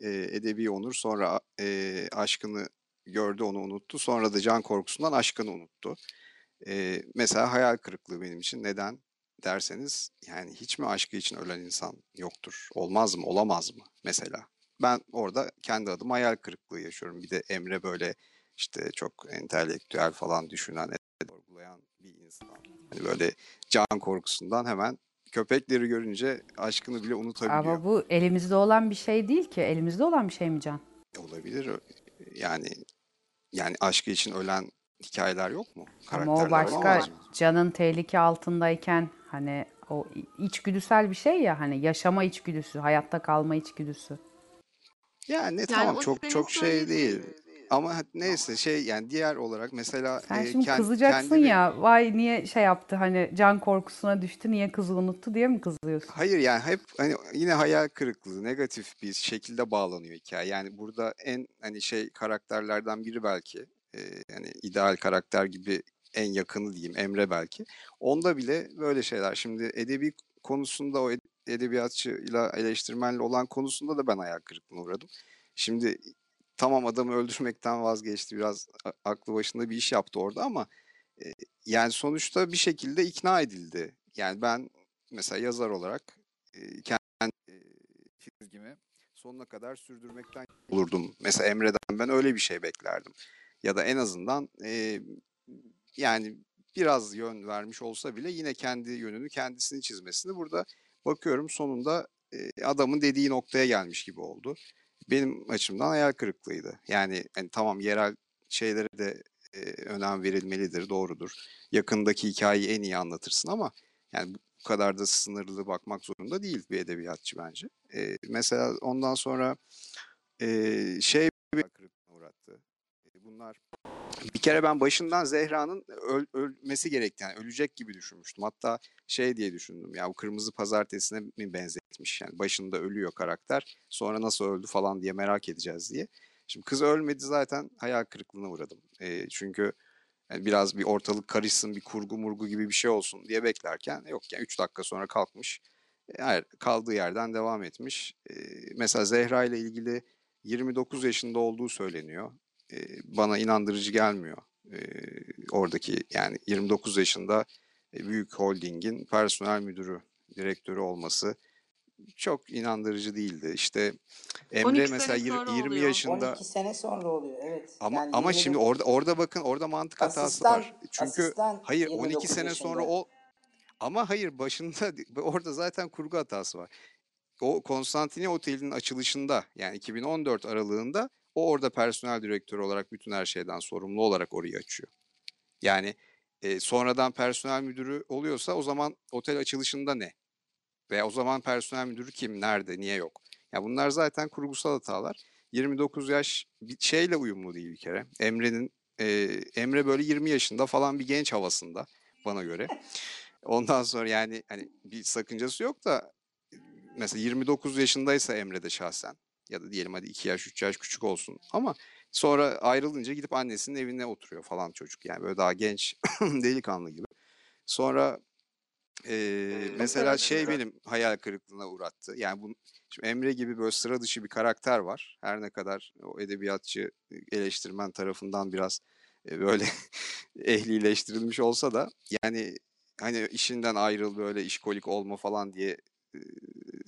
Speaker 5: e, Edebi Onur sonra e, aşkını gördü onu unuttu. Sonra da can korkusundan aşkını unuttu. Eee, mesela hayal kırıklığı benim için. Neden derseniz yani hiç mi aşkı için ölen insan yoktur? Olmaz mı? Olamaz mı? Mesela. Ben orada kendi adıma hayal kırıklığı yaşıyorum. Bir de Emre böyle işte çok entelektüel falan düşünen, <laughs> sorgulayan bir insan. Hani böyle can korkusundan hemen köpekleri görünce aşkını bile unutabiliyor.
Speaker 1: Ama bu elimizde olan bir şey değil ki. Elimizde olan bir şey mi Can?
Speaker 5: Olabilir. Yani yani aşkı için ölen hikayeler yok mu?
Speaker 1: Ama o
Speaker 5: Karakterler
Speaker 1: başka? Can'ın tehlike altındayken hani o içgüdüsel bir şey ya hani yaşama içgüdüsü, hayatta kalma içgüdüsü.
Speaker 5: Yani
Speaker 2: Yani
Speaker 5: tamam
Speaker 2: o
Speaker 5: çok
Speaker 2: senin
Speaker 5: çok şey
Speaker 2: söylediğin
Speaker 5: değil. Ama ha- neyse şey yani diğer olarak mesela
Speaker 1: Sen
Speaker 5: e,
Speaker 1: şimdi
Speaker 5: ken-
Speaker 1: kızacaksın
Speaker 5: kendini
Speaker 1: ya vay niye şey yaptı hani can korkusuna düştü niye kızı unuttu diye mi kızıyorsun?
Speaker 5: Hayır yani hep hani yine hayal kırıklığı negatif bir şekilde bağlanıyor hikaye. Yani burada en hani şey karakterlerden biri belki e, hani ideal karakter gibi en yakını diyeyim Emre belki. Onda bile böyle şeyler. Şimdi edebi konusunda o ed- edebiyatçıyla eleştirmenle olan konusunda da ben hayal kırıklığına uğradım. Şimdi tamam adamı öldürmekten vazgeçti biraz aklı başında bir iş yaptı orada ama e, yani sonuçta bir şekilde ikna edildi. Yani ben mesela yazar olarak e, kendi e, çizgimi sonuna kadar sürdürmekten olurdum. Mesela Emre'den ben öyle bir şey beklerdim. Ya da en azından e, yani biraz yön vermiş olsa bile yine kendi yönünü kendisini çizmesini burada bakıyorum sonunda adamın dediği noktaya gelmiş gibi oldu. Benim açımdan hayal kırıklığıydı. Yani hani tamam yerel şeylere de e, önem verilmelidir, doğrudur. Yakındaki hikayeyi en iyi anlatırsın ama yani bu kadar da sınırlı bakmak zorunda değil bir edebiyatçı bence. E, mesela ondan sonra e, şey bir kırıklığına uğrattı. E, bunlar bir kere ben başından Zehra'nın öl- ölmesi gerektiğini, yani ölecek gibi düşünmüştüm. Hatta şey diye düşündüm ya bu Kırmızı Pazartesi'ne mi benzetmiş yani başında ölüyor karakter sonra nasıl öldü falan diye merak edeceğiz diye. Şimdi kız ölmedi zaten hayal kırıklığına uğradım. E, çünkü yani biraz bir ortalık karışsın bir kurgu murgu gibi bir şey olsun diye beklerken yok yani 3 dakika sonra kalkmış. E, hayır, kaldığı yerden devam etmiş. E, mesela Zehra ile ilgili 29 yaşında olduğu söyleniyor. E, bana inandırıcı gelmiyor. E, oradaki yani 29 yaşında e, büyük holdingin personel müdürü, direktörü olması çok inandırıcı değildi. İşte Emre
Speaker 2: 12
Speaker 5: mesela
Speaker 2: sene
Speaker 5: yir-
Speaker 2: sonra
Speaker 5: 20
Speaker 2: oluyor.
Speaker 5: yaşında
Speaker 4: 12 sene sonra oluyor evet.
Speaker 5: ama
Speaker 4: Yani
Speaker 5: ama şimdi
Speaker 4: 29
Speaker 5: orada orada bakın orada mantık hatası
Speaker 4: asistan
Speaker 5: var. Çünkü
Speaker 4: asistan
Speaker 5: hayır 12
Speaker 4: 29
Speaker 5: sene sonra
Speaker 4: yaşında.
Speaker 5: o ama hayır başında orada zaten kurgu hatası var. O Konstantini Oteli'nin açılışında yani 2014 aralığında o orada personel direktörü olarak bütün her şeyden sorumlu olarak orayı açıyor. Yani e, sonradan personel müdürü oluyorsa o zaman otel açılışında ne? Veya o zaman personel müdürü kim, nerede, niye yok? Ya bunlar zaten kurgusal hatalar. 29 yaş bir şeyle uyumlu değil bir kere. Emre'nin e, Emre böyle 20 yaşında falan bir genç havasında bana göre. Ondan sonra yani hani bir sakıncası yok da mesela 29 yaşındaysa Emre de şahsen ya da diyelim hadi 2 yaş 3 yaş küçük olsun ama sonra ayrılınca gidip annesinin evine oturuyor falan çocuk yani böyle daha genç <laughs> delikanlı gibi. Sonra e, mesela şey benim hayal kırıklığına uğrattı. Yani bu şimdi Emre gibi böyle sıra dışı bir karakter var. Her ne kadar o edebiyatçı eleştirmen tarafından biraz e, böyle <laughs> ehlileştirilmiş olsa da yani hani işinden ayrıl böyle işkolik olma falan diye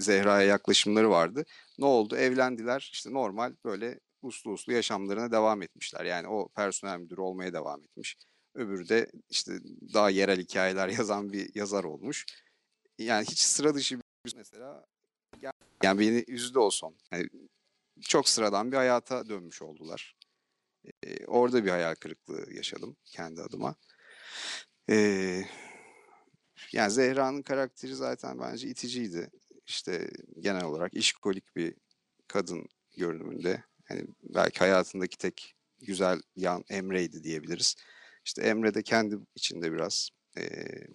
Speaker 5: Zehra'ya yaklaşımları vardı. Ne oldu? Evlendiler. İşte normal böyle uslu uslu yaşamlarına devam etmişler. Yani o personel müdürü olmaya devam etmiş. Öbürü de işte daha yerel hikayeler <laughs> yazan bir yazar olmuş. Yani hiç sıra dışı bir <laughs> mesela yani beni üzdü o son. Yani çok sıradan bir hayata dönmüş oldular. Ee, orada bir hayal kırıklığı yaşadım kendi adıma. Ee, yani Zehra'nın karakteri zaten bence iticiydi. İşte genel olarak işkolik bir kadın görünümünde. Hani belki hayatındaki tek güzel yan Emre'ydi diyebiliriz. İşte Emre de kendi içinde biraz eee,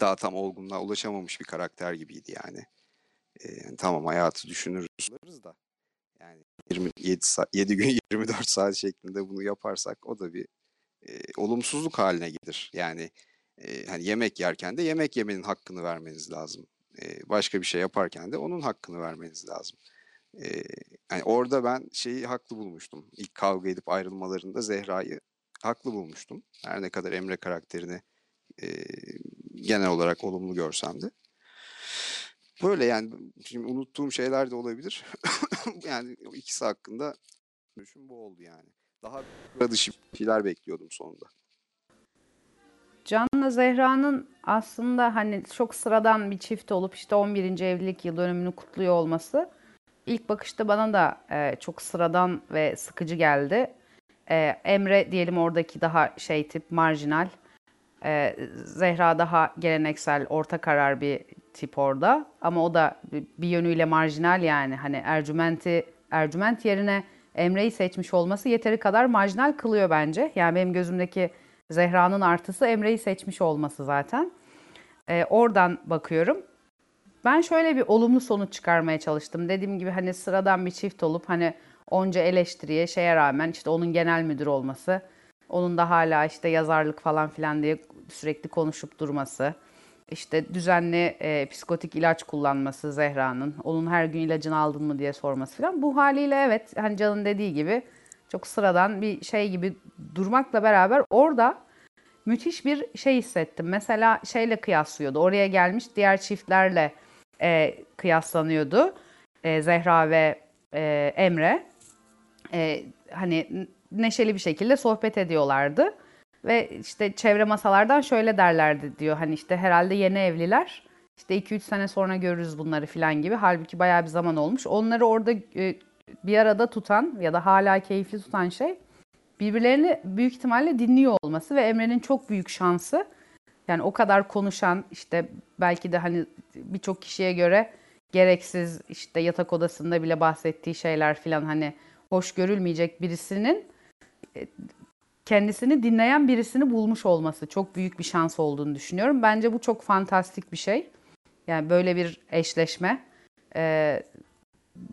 Speaker 5: daha tam olgunluğa ulaşamamış bir karakter gibiydi yani. Eee, yani tamam hayatı düşünürüz da yani 27 saat, 7 gün <laughs> 24 saat şeklinde bunu yaparsak o da bir eee, olumsuzluk haline gelir. Yani eee, hani yemek yerken de yemek yemenin hakkını vermeniz lazım. Başka bir şey yaparken de onun hakkını vermeniz lazım. Yani orada ben şeyi haklı bulmuştum. İlk kavga edip ayrılmalarında Zehra'yı haklı bulmuştum. Her ne kadar Emre karakterini genel olarak olumlu görsem de. Böyle yani şimdi unuttuğum şeyler de olabilir. <laughs> yani ikisi hakkında düşün bu oldu yani. Daha dışı şeyler bekliyordum sonunda.
Speaker 1: Can'la Zehra'nın aslında hani çok sıradan bir çift olup işte 11. evlilik yıl dönümünü kutluyor olması ilk bakışta bana da e, çok sıradan ve sıkıcı geldi. E, Emre diyelim oradaki daha şey tip marjinal. E, Zehra daha geleneksel orta karar bir tip orada. Ama o da bir- yönüyle marjinal yani hani Ercüment'i Ercüment yerine Emre'yi seçmiş olması yeteri kadar marjinal kılıyor bence. Yani benim gözümdeki Zehra'nın artısı Emre'yi seçmiş olması zaten. Ee, oradan bakıyorum. Ben şöyle bir olumlu sonuç çıkarmaya çalıştım. Dediğim gibi hani sıradan bir çift olup hani onca eleştiriye şeye rağmen işte onun genel müdür olması, onun da hala işte yazarlık falan filan diye sürekli konuşup durması, işte düzenli e, psikotik ilaç kullanması Zehra'nın, onun her gün ilacını aldın mı diye sorması falan. Bu haliyle evet hani Can'ın dediği gibi çok sıradan bir şey gibi durmakla beraber orada müthiş bir şey hissettim. Mesela şeyle kıyaslıyordu. Oraya gelmiş diğer çiftlerle e, kıyaslanıyordu. E, Zehra ve e, Emre. E, hani neşeli bir şekilde sohbet ediyorlardı. Ve işte çevre masalardan şöyle derlerdi diyor. Hani işte herhalde yeni evliler. İşte 2-3 sene sonra görürüz bunları falan gibi. Halbuki bayağı bir zaman olmuş. Onları orada e, bir arada tutan ya da hala keyifli tutan şey birbirlerini büyük ihtimalle dinliyor olması ve Emre'nin çok büyük şansı yani o kadar konuşan işte belki de hani birçok kişiye göre gereksiz işte yatak odasında bile bahsettiği şeyler filan hani hoş görülmeyecek birisinin e, kendisini dinleyen birisini bulmuş olması çok büyük bir şans olduğunu düşünüyorum. Bence bu çok fantastik bir şey. Yani böyle bir eşleşme e,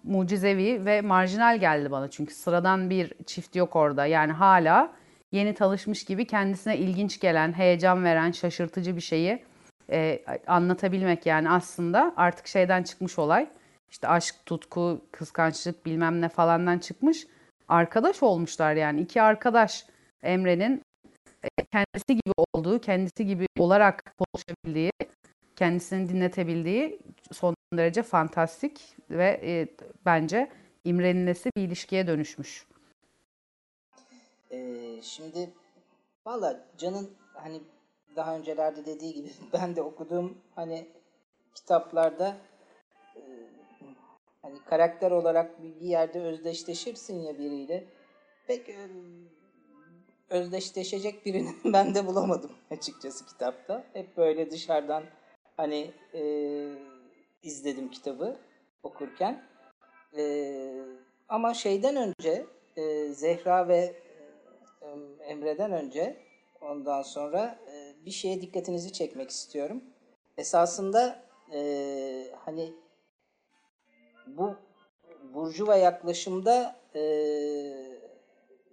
Speaker 1: mucizevi ve marjinal geldi bana. Çünkü sıradan bir çift yok orada. Yani hala yeni tanışmış gibi kendisine ilginç gelen, heyecan veren, şaşırtıcı bir şeyi e, anlatabilmek yani aslında artık şeyden çıkmış olay. İşte aşk, tutku, kıskançlık bilmem ne falandan çıkmış. Arkadaş olmuşlar yani. iki arkadaş Emre'nin e, kendisi gibi olduğu, kendisi gibi olarak konuşabildiği, kendisini dinletebildiği son derece fantastik ve e, bence imrenilesi bir ilişkiye dönüşmüş.
Speaker 4: Ee, şimdi valla Can'ın hani daha öncelerde dediği gibi <laughs> ben de okuduğum hani kitaplarda e, hani karakter olarak bir yerde özdeşleşirsin ya biriyle pek e, özdeşleşecek birini <laughs> ben de bulamadım açıkçası kitapta. Hep böyle dışarıdan hani e, izledim kitabı okurken. E, ama şeyden önce e, Zehra ve e, Emre'den önce ondan sonra e, bir şeye dikkatinizi çekmek istiyorum. Esasında e, hani bu burjuva yaklaşımda e,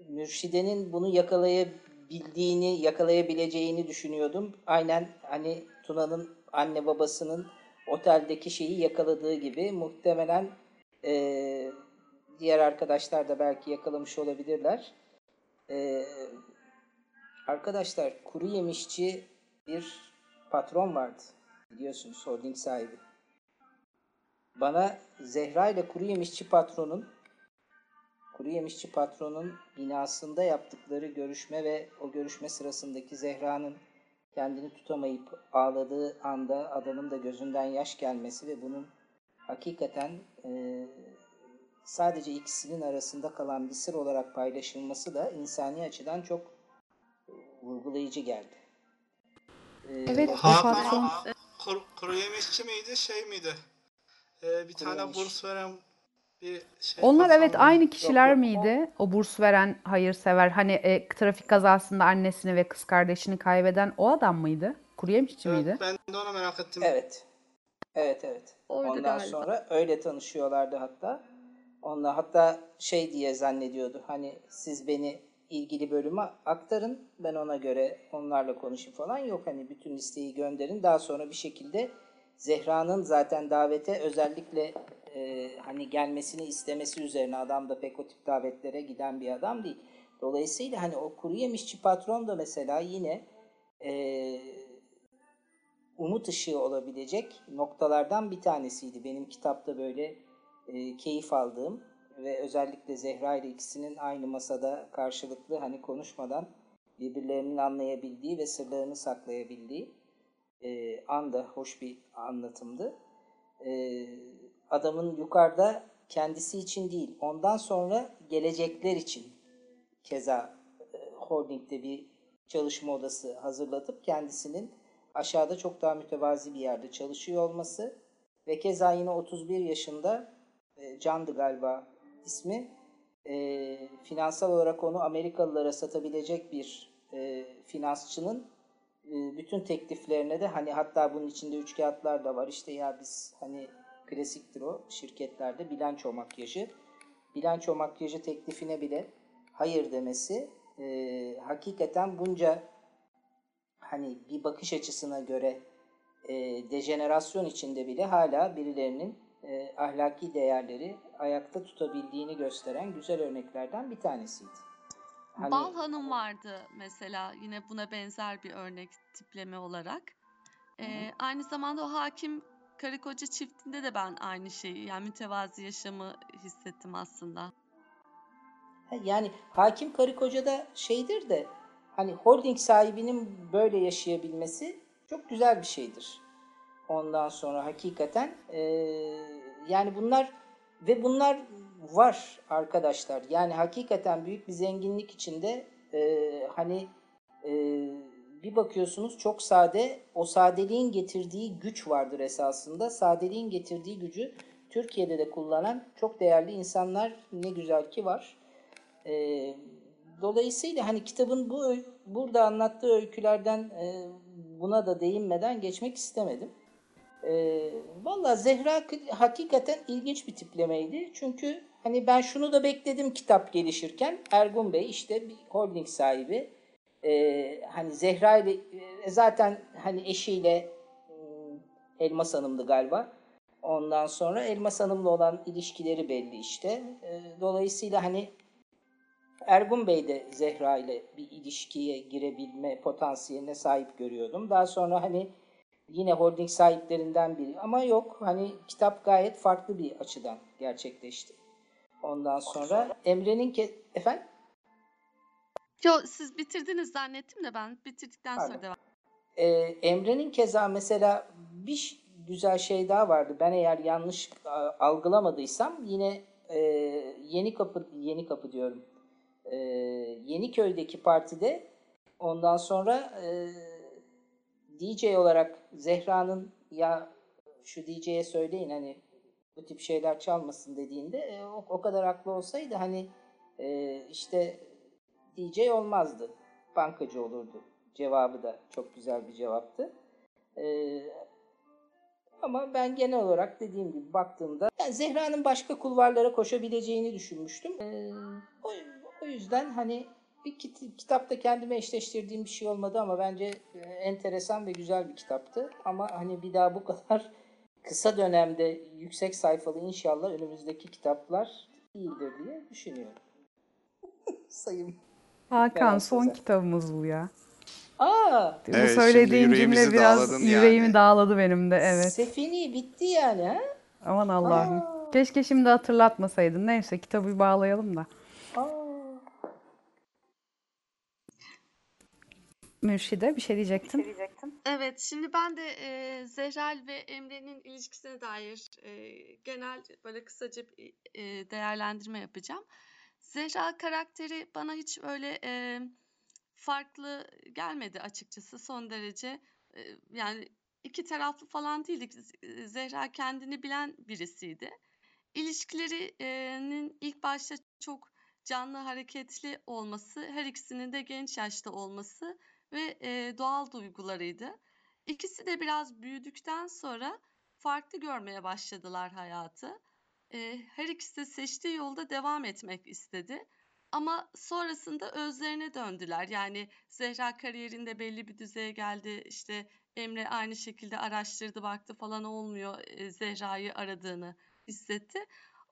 Speaker 4: Mürşide'nin bunu yakalayabildiğini, yakalayabileceğini düşünüyordum. Aynen hani Tuna'nın anne babasının oteldeki şeyi yakaladığı gibi muhtemelen e, diğer arkadaşlar da belki yakalamış olabilirler. E, arkadaşlar kuru yemişçi bir patron vardı biliyorsunuz holding sahibi. Bana Zehra ile kuru yemişçi patronun kuru yemişçi patronun binasında yaptıkları görüşme ve o görüşme sırasındaki Zehra'nın kendini tutamayıp ağladığı anda adamın da gözünden yaş gelmesi ve bunun hakikaten e, sadece ikisinin arasında kalan bir sır olarak paylaşılması da insani açıdan çok vurgulayıcı geldi. E,
Speaker 1: Evet,
Speaker 3: Ha-
Speaker 1: patron
Speaker 3: Kuru, kuru yemişçi miydi şey miydi? Ee, bir
Speaker 4: Kuru
Speaker 3: tane
Speaker 4: yemiş.
Speaker 3: burs veren.
Speaker 1: Onlar
Speaker 3: patron
Speaker 1: evet aynı kişiler miydi? O burs veren, hayırsever, hani e, trafik kazasında annesini ve kız kardeşini kaybeden o adam mıydı? Kuru yemişçi
Speaker 3: Evet,
Speaker 1: miydi?
Speaker 3: ben de onu merak ettim.
Speaker 4: Evet. Evet evet.
Speaker 2: Oydu
Speaker 4: Ondan
Speaker 2: galiba.
Speaker 4: sonra öyle tanışıyorlardı hatta. Onunla hatta şey diye zannediyordu. Hani siz beni ilgili bölüme aktarın. Ben ona göre onlarla konuşayım falan. Yok hani bütün listeyi gönderin. Daha sonra bir şekilde Zehra'nın zaten davete özellikle e, hani gelmesini istemesi üzerine adam da pek o tip davetlere giden bir adam değil. Dolayısıyla hani o kuru yemişçi patron da mesela yine e, umut ışığı olabilecek noktalardan bir tanesiydi. Benim kitapta böyle e, keyif aldığım ve özellikle Zehra ile ikisinin aynı masada karşılıklı hani konuşmadan birbirlerinin anlayabildiği ve sırlarını saklayabildiği e, anda hoş bir anlatımdı. E, adamın yukarıda kendisi için değil, ondan sonra gelecekler için keza e, holdingde bir çalışma odası hazırlatıp kendisinin aşağıda çok daha mütevazi bir yerde çalışıyor olması ve keza yine 31 yaşında e, Can'dı galiba ismi e, finansal olarak onu Amerikalılara satabilecek bir finansçının bütün tekliflerine de hani hatta bunun içinde üç kağıtlar da var. İşte ya biz hani klasiktir o şirketlerde bilanço makyajı bilanço makyajı teklifine bile hayır demesi e, hakikaten bunca hani bir bakış açısına göre e, dejenerasyon içinde bile hala birilerinin e, ahlaki değerleri ayakta tutabildiğini gösteren güzel örneklerden bir tanesiydi. Hani,
Speaker 2: Bal Hanım vardı mesela yine buna benzer bir örnek tipleme olarak. Ee, aynı zamanda o hakim karı koca çiftinde de ben aynı şeyi yani mütevazi yaşamı hissettim aslında.
Speaker 4: Yani hakim karı koca da şeydir de hani holding sahibinin böyle yaşayabilmesi çok güzel bir şeydir. Ondan sonra hakikaten e, yani bunlar ve bunlar var arkadaşlar. Yani hakikaten büyük bir zenginlik içinde e, hani e, bir bakıyorsunuz çok sade o sadeliğin getirdiği güç vardır esasında. Sadeliğin getirdiği gücü Türkiye'de de kullanan çok değerli insanlar ne güzel ki var. E, dolayısıyla hani kitabın bu burada anlattığı öykülerden e, buna da değinmeden geçmek istemedim. E, Valla Zehra hakikaten ilginç bir tiplemeydi. Çünkü hani ben şunu da bekledim kitap gelişirken. Ergun Bey işte bir holding sahibi. E, hani Zehra ile e, zaten hani eşiyle e, Elmas Hanım'dı galiba. Ondan sonra Elmas Hanım'la olan ilişkileri belli işte. E, dolayısıyla hani Ergun Bey de Zehra ile bir ilişkiye girebilme potansiyeline sahip görüyordum. Daha sonra hani yine holding sahiplerinden biri ama yok hani kitap gayet farklı bir açıdan gerçekleşti. Ondan sonra Emre'nin ke efendim
Speaker 2: Yo siz bitirdiniz zannettim de ben bitirdikten
Speaker 4: Pardon.
Speaker 2: sonra devam.
Speaker 4: Ee, Emre'nin keza mesela bir güzel şey daha vardı. Ben eğer yanlış algılamadıysam yine e, Yeni Kapı Yeni Kapı diyorum. E, Yeniköy'deki partide ondan sonra e, DJ olarak Zehra'nın ya şu DJ'ye söyleyin hani bu tip şeyler çalmasın dediğinde e, o, o kadar haklı olsaydı hani e, işte DJ olmazdı. Bankacı olurdu. Cevabı da çok güzel bir cevaptı. E, ama ben genel olarak dediğim gibi baktığımda yani Zehra'nın başka kulvarlara koşabileceğini düşünmüştüm. E, o, o yüzden hani bir kit- kitapta kendime eşleştirdiğim bir şey olmadı ama bence e, enteresan ve güzel bir kitaptı. Ama hani bir daha bu kadar <laughs> kısa dönemde yüksek sayfalı inşallah önümüzdeki kitaplar değildir diye düşünüyorum. <laughs> Sayın.
Speaker 1: Hakan son
Speaker 4: sözer.
Speaker 1: kitabımız bu ya.
Speaker 4: Aa,
Speaker 1: Bu
Speaker 5: Evet,
Speaker 1: söylediğin cümle biraz yüreğimi
Speaker 5: yani.
Speaker 1: dağladı benim de evet.
Speaker 4: Sefini bitti yani ha?
Speaker 1: Aman Allah'ım.
Speaker 4: Aa.
Speaker 1: Keşke şimdi hatırlatmasaydın. Neyse kitabı bağlayalım da.
Speaker 4: Aa.
Speaker 1: Mürşide bir şey diyecektin.
Speaker 2: Evet, şimdi ben de e, Zehra ve Emre'nin ilişkisine dair e, genel böyle kısaca bir e, değerlendirme yapacağım. Zehra karakteri bana hiç öyle e, farklı gelmedi açıkçası son derece. E, yani iki taraflı falan değildik. Z- Zehra kendini bilen birisiydi. İlişkilerinin ilk başta çok canlı, hareketli olması, her ikisinin de genç yaşta olması ve e, doğal duygularıydı. İkisi de biraz büyüdükten sonra farklı görmeye başladılar hayatı. Her ikisi de seçtiği yolda devam etmek istedi. Ama sonrasında özlerine döndüler. Yani Zehra kariyerinde belli bir düzeye geldi. İşte Emre aynı şekilde araştırdı, baktı falan olmuyor. Zehra'yı aradığını hissetti.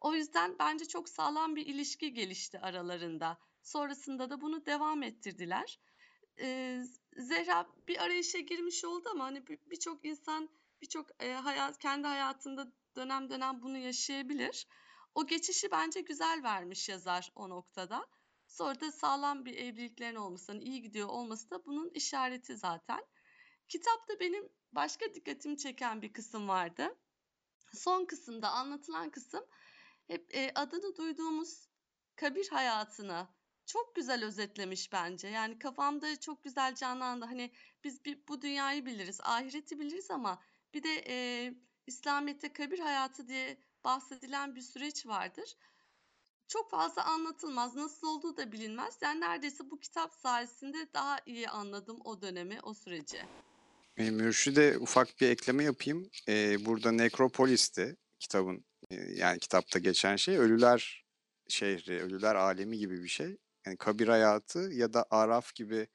Speaker 2: O yüzden bence çok sağlam bir ilişki gelişti aralarında. Sonrasında da bunu devam ettirdiler. Zehra bir arayışa girmiş oldu ama hani bir- birçok insan birçok hayat kendi hayatında dönem dönem bunu yaşayabilir. O geçişi bence güzel vermiş yazar o noktada. Sonra da sağlam bir evliliklerin olması, iyi gidiyor olması da bunun işareti zaten. Kitapta benim başka dikkatimi çeken bir kısım vardı. Son kısımda anlatılan kısım hep e, adını duyduğumuz kabir hayatını çok güzel özetlemiş bence. Yani kafamda çok güzel canlandı. Hani biz bir, bu dünyayı biliriz, ahireti biliriz ama bir de e, İslamiyet'te kabir hayatı diye bahsedilen bir süreç vardır. Çok fazla anlatılmaz, nasıl olduğu da bilinmez. Yani neredeyse bu kitap sayesinde daha iyi anladım o dönemi, o süreci.
Speaker 5: E, Mürşide ufak bir ekleme yapayım. E, burada Nekropolis'te kitabın e, yani kitapta geçen şey ölüler şehri, ölüler alemi gibi bir şey. Yani kabir hayatı ya da Araf gibi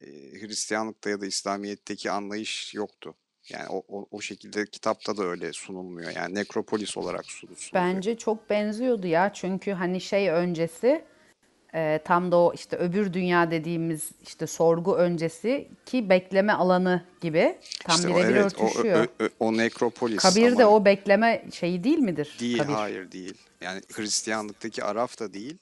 Speaker 5: e, Hristiyanlıkta ya da İslamiyet'teki anlayış yoktu. Yani o, o, o şekilde kitapta da öyle sunulmuyor. Yani nekropolis olarak sunuluyor.
Speaker 1: Bence çok benziyordu ya çünkü hani şey öncesi e, tam da o işte öbür dünya dediğimiz işte sorgu öncesi ki bekleme alanı gibi tam
Speaker 5: İşte o,
Speaker 1: birebir
Speaker 5: evet, o,
Speaker 1: örtüşüyor.
Speaker 5: ö- ö- o nekropolis
Speaker 1: Kabir de
Speaker 5: ama
Speaker 1: o bekleme şeyi değil midir?
Speaker 5: değil,
Speaker 1: Kabir.
Speaker 5: hayır değil. Yani Hristiyanlıktaki Araf da değil,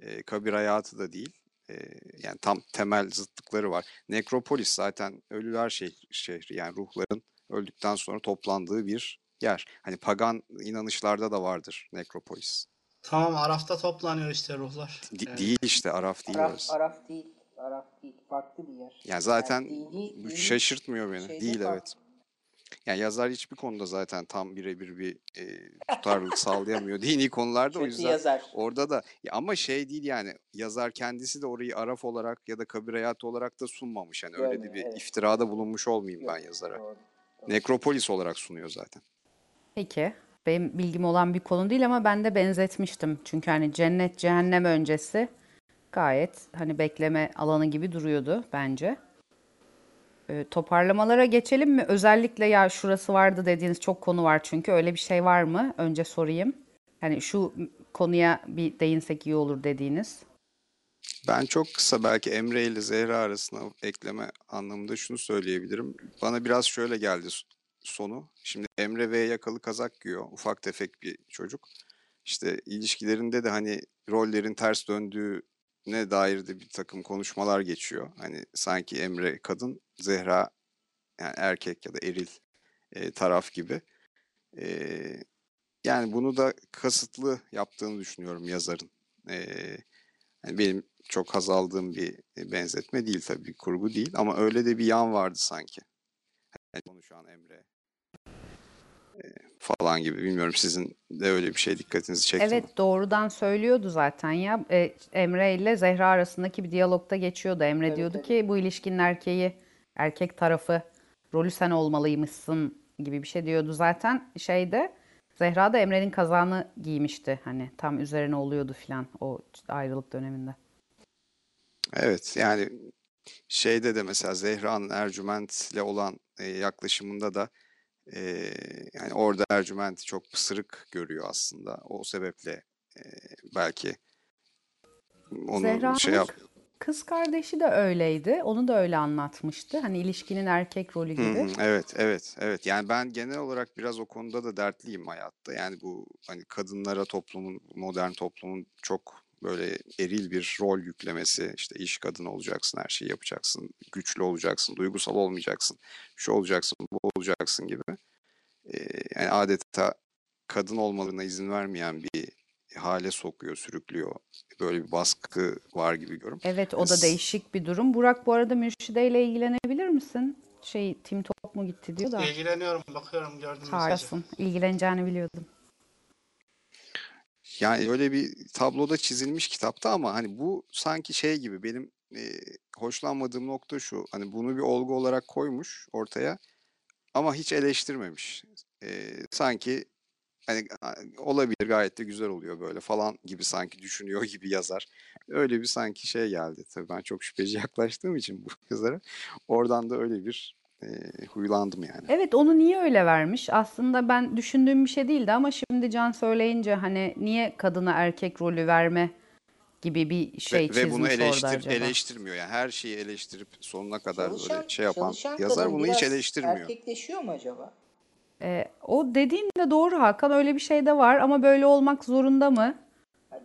Speaker 5: e, kabir hayatı da değil. E, yani tam temel zıtlıkları var. Nekropolis zaten ölüler şehri, şehri yani ruhların öldükten sonra toplandığı bir yer. Hani pagan inanışlarda da vardır nekropolis.
Speaker 3: Tamam Araf'ta toplanıyor işte ruhlar.
Speaker 5: Di-
Speaker 3: Yani
Speaker 5: Değil işte Araf değil
Speaker 4: Araf,
Speaker 5: orası.
Speaker 4: Araf değil. Araf değil. Farklı bir yer.
Speaker 5: Yani zaten
Speaker 4: dini-
Speaker 5: bu
Speaker 4: dini
Speaker 5: şaşırtmıyor beni. Değil
Speaker 4: farklı.
Speaker 5: evet. Yani yazar hiçbir konuda zaten tam birebir bir e, tutarlılık <laughs> sağlayamıyor dini konularda. O yüzden
Speaker 4: yazar.
Speaker 5: orada da ya ama şey değil yani yazar kendisi de orayı araf olarak ya da kabir hayatı olarak da sunmamış. Yani öyle de bir
Speaker 4: evet.
Speaker 5: iftirada bulunmuş olmayayım
Speaker 4: Yok,
Speaker 5: ben yazara.
Speaker 4: doğru, doğru.
Speaker 5: Nekropolis olarak sunuyor zaten.
Speaker 1: Peki. Benim bilgim olan bir konu değil ama ben de benzetmiştim. Çünkü hani cennet cehennem öncesi gayet hani bekleme alanı gibi duruyordu bence. Ee, toparlamalara geçelim mi? Özellikle ya şurası vardı dediğiniz çok konu var çünkü öyle bir şey var mı? Önce sorayım. Hani şu konuya bir değinsek iyi olur dediğiniz.
Speaker 5: Ben çok kısa belki Emre ile Zehra arasında ekleme anlamında şunu söyleyebilirim. Bana biraz şöyle geldi sonu. Şimdi Emre V yakalı kazak giyiyor. Ufak tefek bir çocuk. İşte ilişkilerinde de hani rollerin ters döndüğüne dair de bir takım konuşmalar geçiyor. Hani sanki Emre kadın, Zehra yani erkek ya da eril e, taraf gibi. E, yani bunu da kasıtlı yaptığını düşünüyorum yazarın. E, yani benim çok haz aldığım bir e, benzetme değil tabii, kurgu değil ama öyle de bir yan vardı sanki. Yani konuşan Emre e, falan gibi. Bilmiyorum sizin de öyle bir şey dikkatinizi çekti mi?
Speaker 1: Evet doğrudan söylüyordu zaten ya. E, Emre ile Zehra arasındaki bir diyalogda geçiyordu. Emre
Speaker 4: Evet,
Speaker 1: diyordu
Speaker 4: evet.
Speaker 1: ki bu ilişkinin erkeği, erkek tarafı rolü sen olmalıymışsın gibi bir şey diyordu. Zaten şeyde Zehra da Emre'nin kazağını giymişti. Hani tam üzerine oluyordu filan o ayrılık döneminde.
Speaker 5: Evet yani şeyde de mesela Zehra'nın Ercüment'le olan e, yaklaşımında da e, yani orada Ercüment'i çok pısırık görüyor aslında. O sebeple e, belki onu
Speaker 1: Zehra'nın
Speaker 5: şey yap
Speaker 1: kız kardeşi de öyleydi. Onu da öyle anlatmıştı. Hani ilişkinin erkek rolü gibi.
Speaker 5: hı, evet, evet, evet. Yani ben genel olarak biraz o konuda da dertliyim hayatta. Yani bu hani kadınlara toplumun, modern toplumun çok böyle eril bir rol yüklemesi. İşte iş kadını olacaksın, her şeyi yapacaksın, güçlü olacaksın, duygusal olmayacaksın, şu olacaksın, bu olacaksın gibi. Yani adeta kadın olmalarına izin vermeyen bir hale sokuyor, sürüklüyor. Böyle bir baskı var gibi görüyorum.
Speaker 1: Evet o
Speaker 5: Yani
Speaker 1: da değişik bir durum. Burak bu arada Mürşide ile ilgilenebilir misin? Şey Tim Top mu gitti diyor da.
Speaker 3: İlgileniyorum, bakıyorum, gördüm.
Speaker 1: Harikasın. İlgileneceğini biliyordum.
Speaker 5: Yani öyle bir tabloda çizilmiş kitapta ama hani bu sanki şey gibi benim e, hoşlanmadığım nokta şu. Hani bunu bir olgu olarak koymuş ortaya ama hiç eleştirmemiş. E, sanki hani olabilir gayet de güzel oluyor böyle falan gibi sanki düşünüyor <laughs> gibi yazar. Öyle bir sanki şey geldi. Tabii ben çok şüpheci <laughs> yaklaştığım için bu yazara. Oradan da öyle bir e, huylandım yani.
Speaker 1: Evet onu niye öyle vermiş? Aslında ben düşündüğüm bir şey değildi ama şimdi Can söyleyince hani niye kadına erkek rolü verme gibi bir şey
Speaker 5: Ve, ve bunu
Speaker 1: çizmiş orada
Speaker 5: eleştir,
Speaker 1: acaba?
Speaker 5: eleştirmiyor. Yani her şeyi eleştirip sonuna kadar
Speaker 4: Çalışan,
Speaker 5: böyle şey yapan yazar bunu hiç eleştirmiyor.
Speaker 4: erkekleşiyor mu acaba?
Speaker 1: Ee, o dediğin de doğru Hakan öyle bir şey de var ama böyle olmak zorunda mı?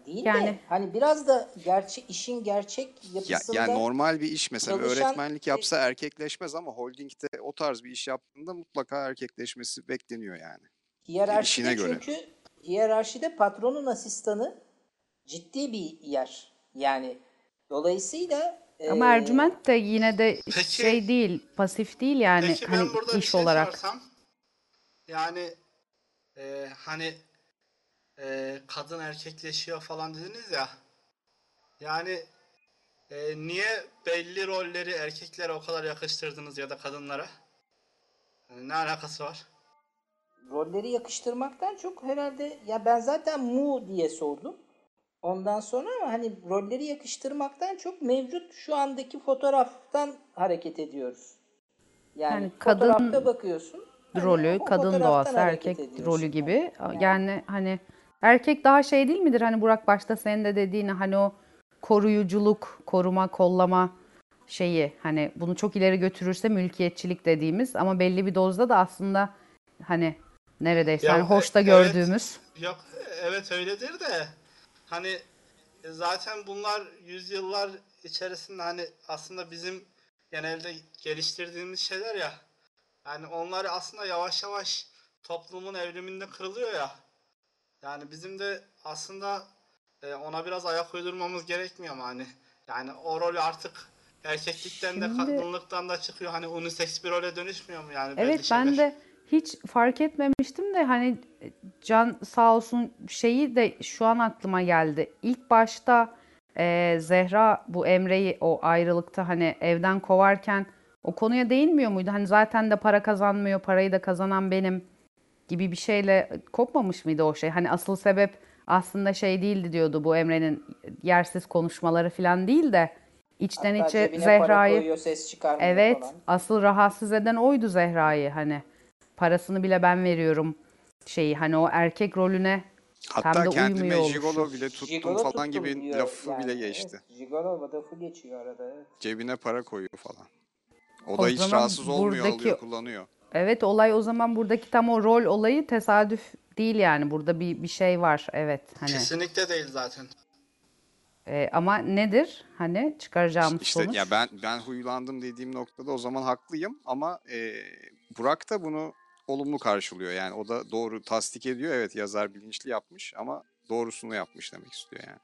Speaker 4: Değil
Speaker 1: Yani-
Speaker 4: de hani biraz da gerçek işin gerçek
Speaker 5: Ya,
Speaker 4: yapısında
Speaker 5: yani normal bir iş mesela
Speaker 4: çalışan-
Speaker 5: öğretmenlik yapsa erkekleşmez ama holdingde o tarz bir iş yaptığında mutlaka erkekleşmesi bekleniyor yani.
Speaker 4: hiyerarşide
Speaker 5: işine göre.
Speaker 4: çünkü hiyerarşide patronun asistanı ciddi bir yer. Yani dolayısıyla
Speaker 1: Ama
Speaker 4: eee,
Speaker 1: Ercüment de yine de
Speaker 3: Peki-
Speaker 1: şey değil, pasif değil yani
Speaker 3: Peki
Speaker 1: hani
Speaker 3: ben burada bir
Speaker 1: iş
Speaker 3: şey
Speaker 1: olarak.
Speaker 3: sorsam, yani e, hani e, kadın erkekleşiyor falan dediniz ya, yani e, niye belli rolleri erkeklere o kadar yakıştırdınız ya da kadınlara? Yani ne alakası var?
Speaker 4: rolleri yakıştırmaktan çok herhalde ya ben zaten mu diye sordum. Ondan sonra ama hani rolleri yakıştırmaktan çok mevcut şu andaki fotoğraftan hareket ediyoruz. Yani,
Speaker 1: Yani kadın
Speaker 4: fotoğrafta bakıyorsun. hani
Speaker 1: rolü,
Speaker 4: o
Speaker 1: kadın doğası, erkek
Speaker 4: ediyorsun.
Speaker 1: rolü gibi.
Speaker 4: Yani.
Speaker 1: Yani hani erkek daha şey değil midir? Hani Burak başta senin de dediğini hani o koruyuculuk, koruma, kollama şeyi hani bunu çok ileri götürürse mülkiyetçilik dediğimiz ama belli bir dozda da aslında hani neredeyse
Speaker 3: Ya,
Speaker 1: hani hoşta
Speaker 3: e-
Speaker 1: gördüğümüz.
Speaker 3: Yok evet öyledir de hani e, zaten bunlar yüzyıllar içerisinde hani aslında bizim genelde geliştirdiğimiz şeyler ya. Yani onlar aslında yavaş yavaş toplumun evriminde kırılıyor ya. Yani bizim de aslında e, ona biraz ayak uydurmamız gerekmiyor mu hani? Yani o rolü artık erkeklikten de
Speaker 1: Şimdi-
Speaker 3: kadınlıktan da çıkıyor. Hani unisex bir role dönüşmüyor mu yani
Speaker 1: Evet ben
Speaker 3: şeyler?
Speaker 1: de hiç fark etmemiştim de hani Can sağ olsun şeyi de şu an aklıma geldi. İlk başta e, Zehra bu Emre'yi o ayrılıkta hani evden kovarken o konuya değinmiyor muydu? Hani zaten de para kazanmıyor, parayı da kazanan benim gibi bir şeyle kopmamış mıydı o şey? Hani asıl sebep aslında şey değildi diyordu bu Emre'nin yersiz konuşmaları falan değil de içten
Speaker 4: Hatta
Speaker 1: içe Zehra'yı
Speaker 4: koyuyor, ses
Speaker 1: Evet,
Speaker 4: falan.
Speaker 1: asıl rahatsız eden oydu Zehra'yı hani. Parasını bile ben veriyorum şeyi hani o erkek rolüne
Speaker 5: Hatta
Speaker 1: Hem de
Speaker 5: kendime jigolo bile tuttum
Speaker 4: Gigolo
Speaker 5: falan
Speaker 4: tuttum
Speaker 5: gibi
Speaker 4: diyor
Speaker 5: lafı bile
Speaker 4: yani,
Speaker 5: geçti.
Speaker 4: Evet, Gigolo lafı geçiyor arada. Evet.
Speaker 5: Cebine para koyuyor falan. O
Speaker 1: O
Speaker 5: da hiç rahatsız olmuyor,
Speaker 1: buradaki-
Speaker 5: alıyor, kullanıyor.
Speaker 1: Evet olay o zaman buradaki tam o rol olayı tesadüf değil yani. Burada bir bir şey var evet hani.
Speaker 3: Kesinlikle değil zaten.
Speaker 1: E, ama nedir hani çıkaracağımız
Speaker 5: İşte
Speaker 1: sonuç?
Speaker 5: ya ben ben huylandım dediğim noktada o zaman haklıyım ama e, Burak da bunu olumlu karşılıyor. Yani o da doğru tasdik ediyor. Evet yazar bilinçli yapmış ama doğrusunu yapmış demek istiyor yani.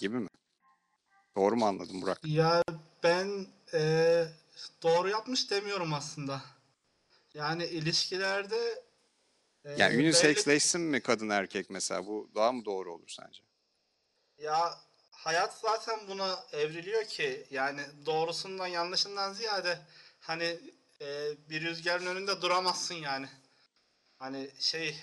Speaker 5: Gibi mi? Doğru mu anladım Burak?
Speaker 3: Ya ben eee, doğru yapmış demiyorum aslında. Yani ilişkilerde eee,
Speaker 5: Yani uniseksleşsin mi kadın erkek mesela? Bu daha mı doğru olur sence?
Speaker 3: ya hayat zaten buna evriliyor ki yani doğrusundan yanlışından ziyade hani eee, bir rüzgarın önünde duramazsın yani. Hani şey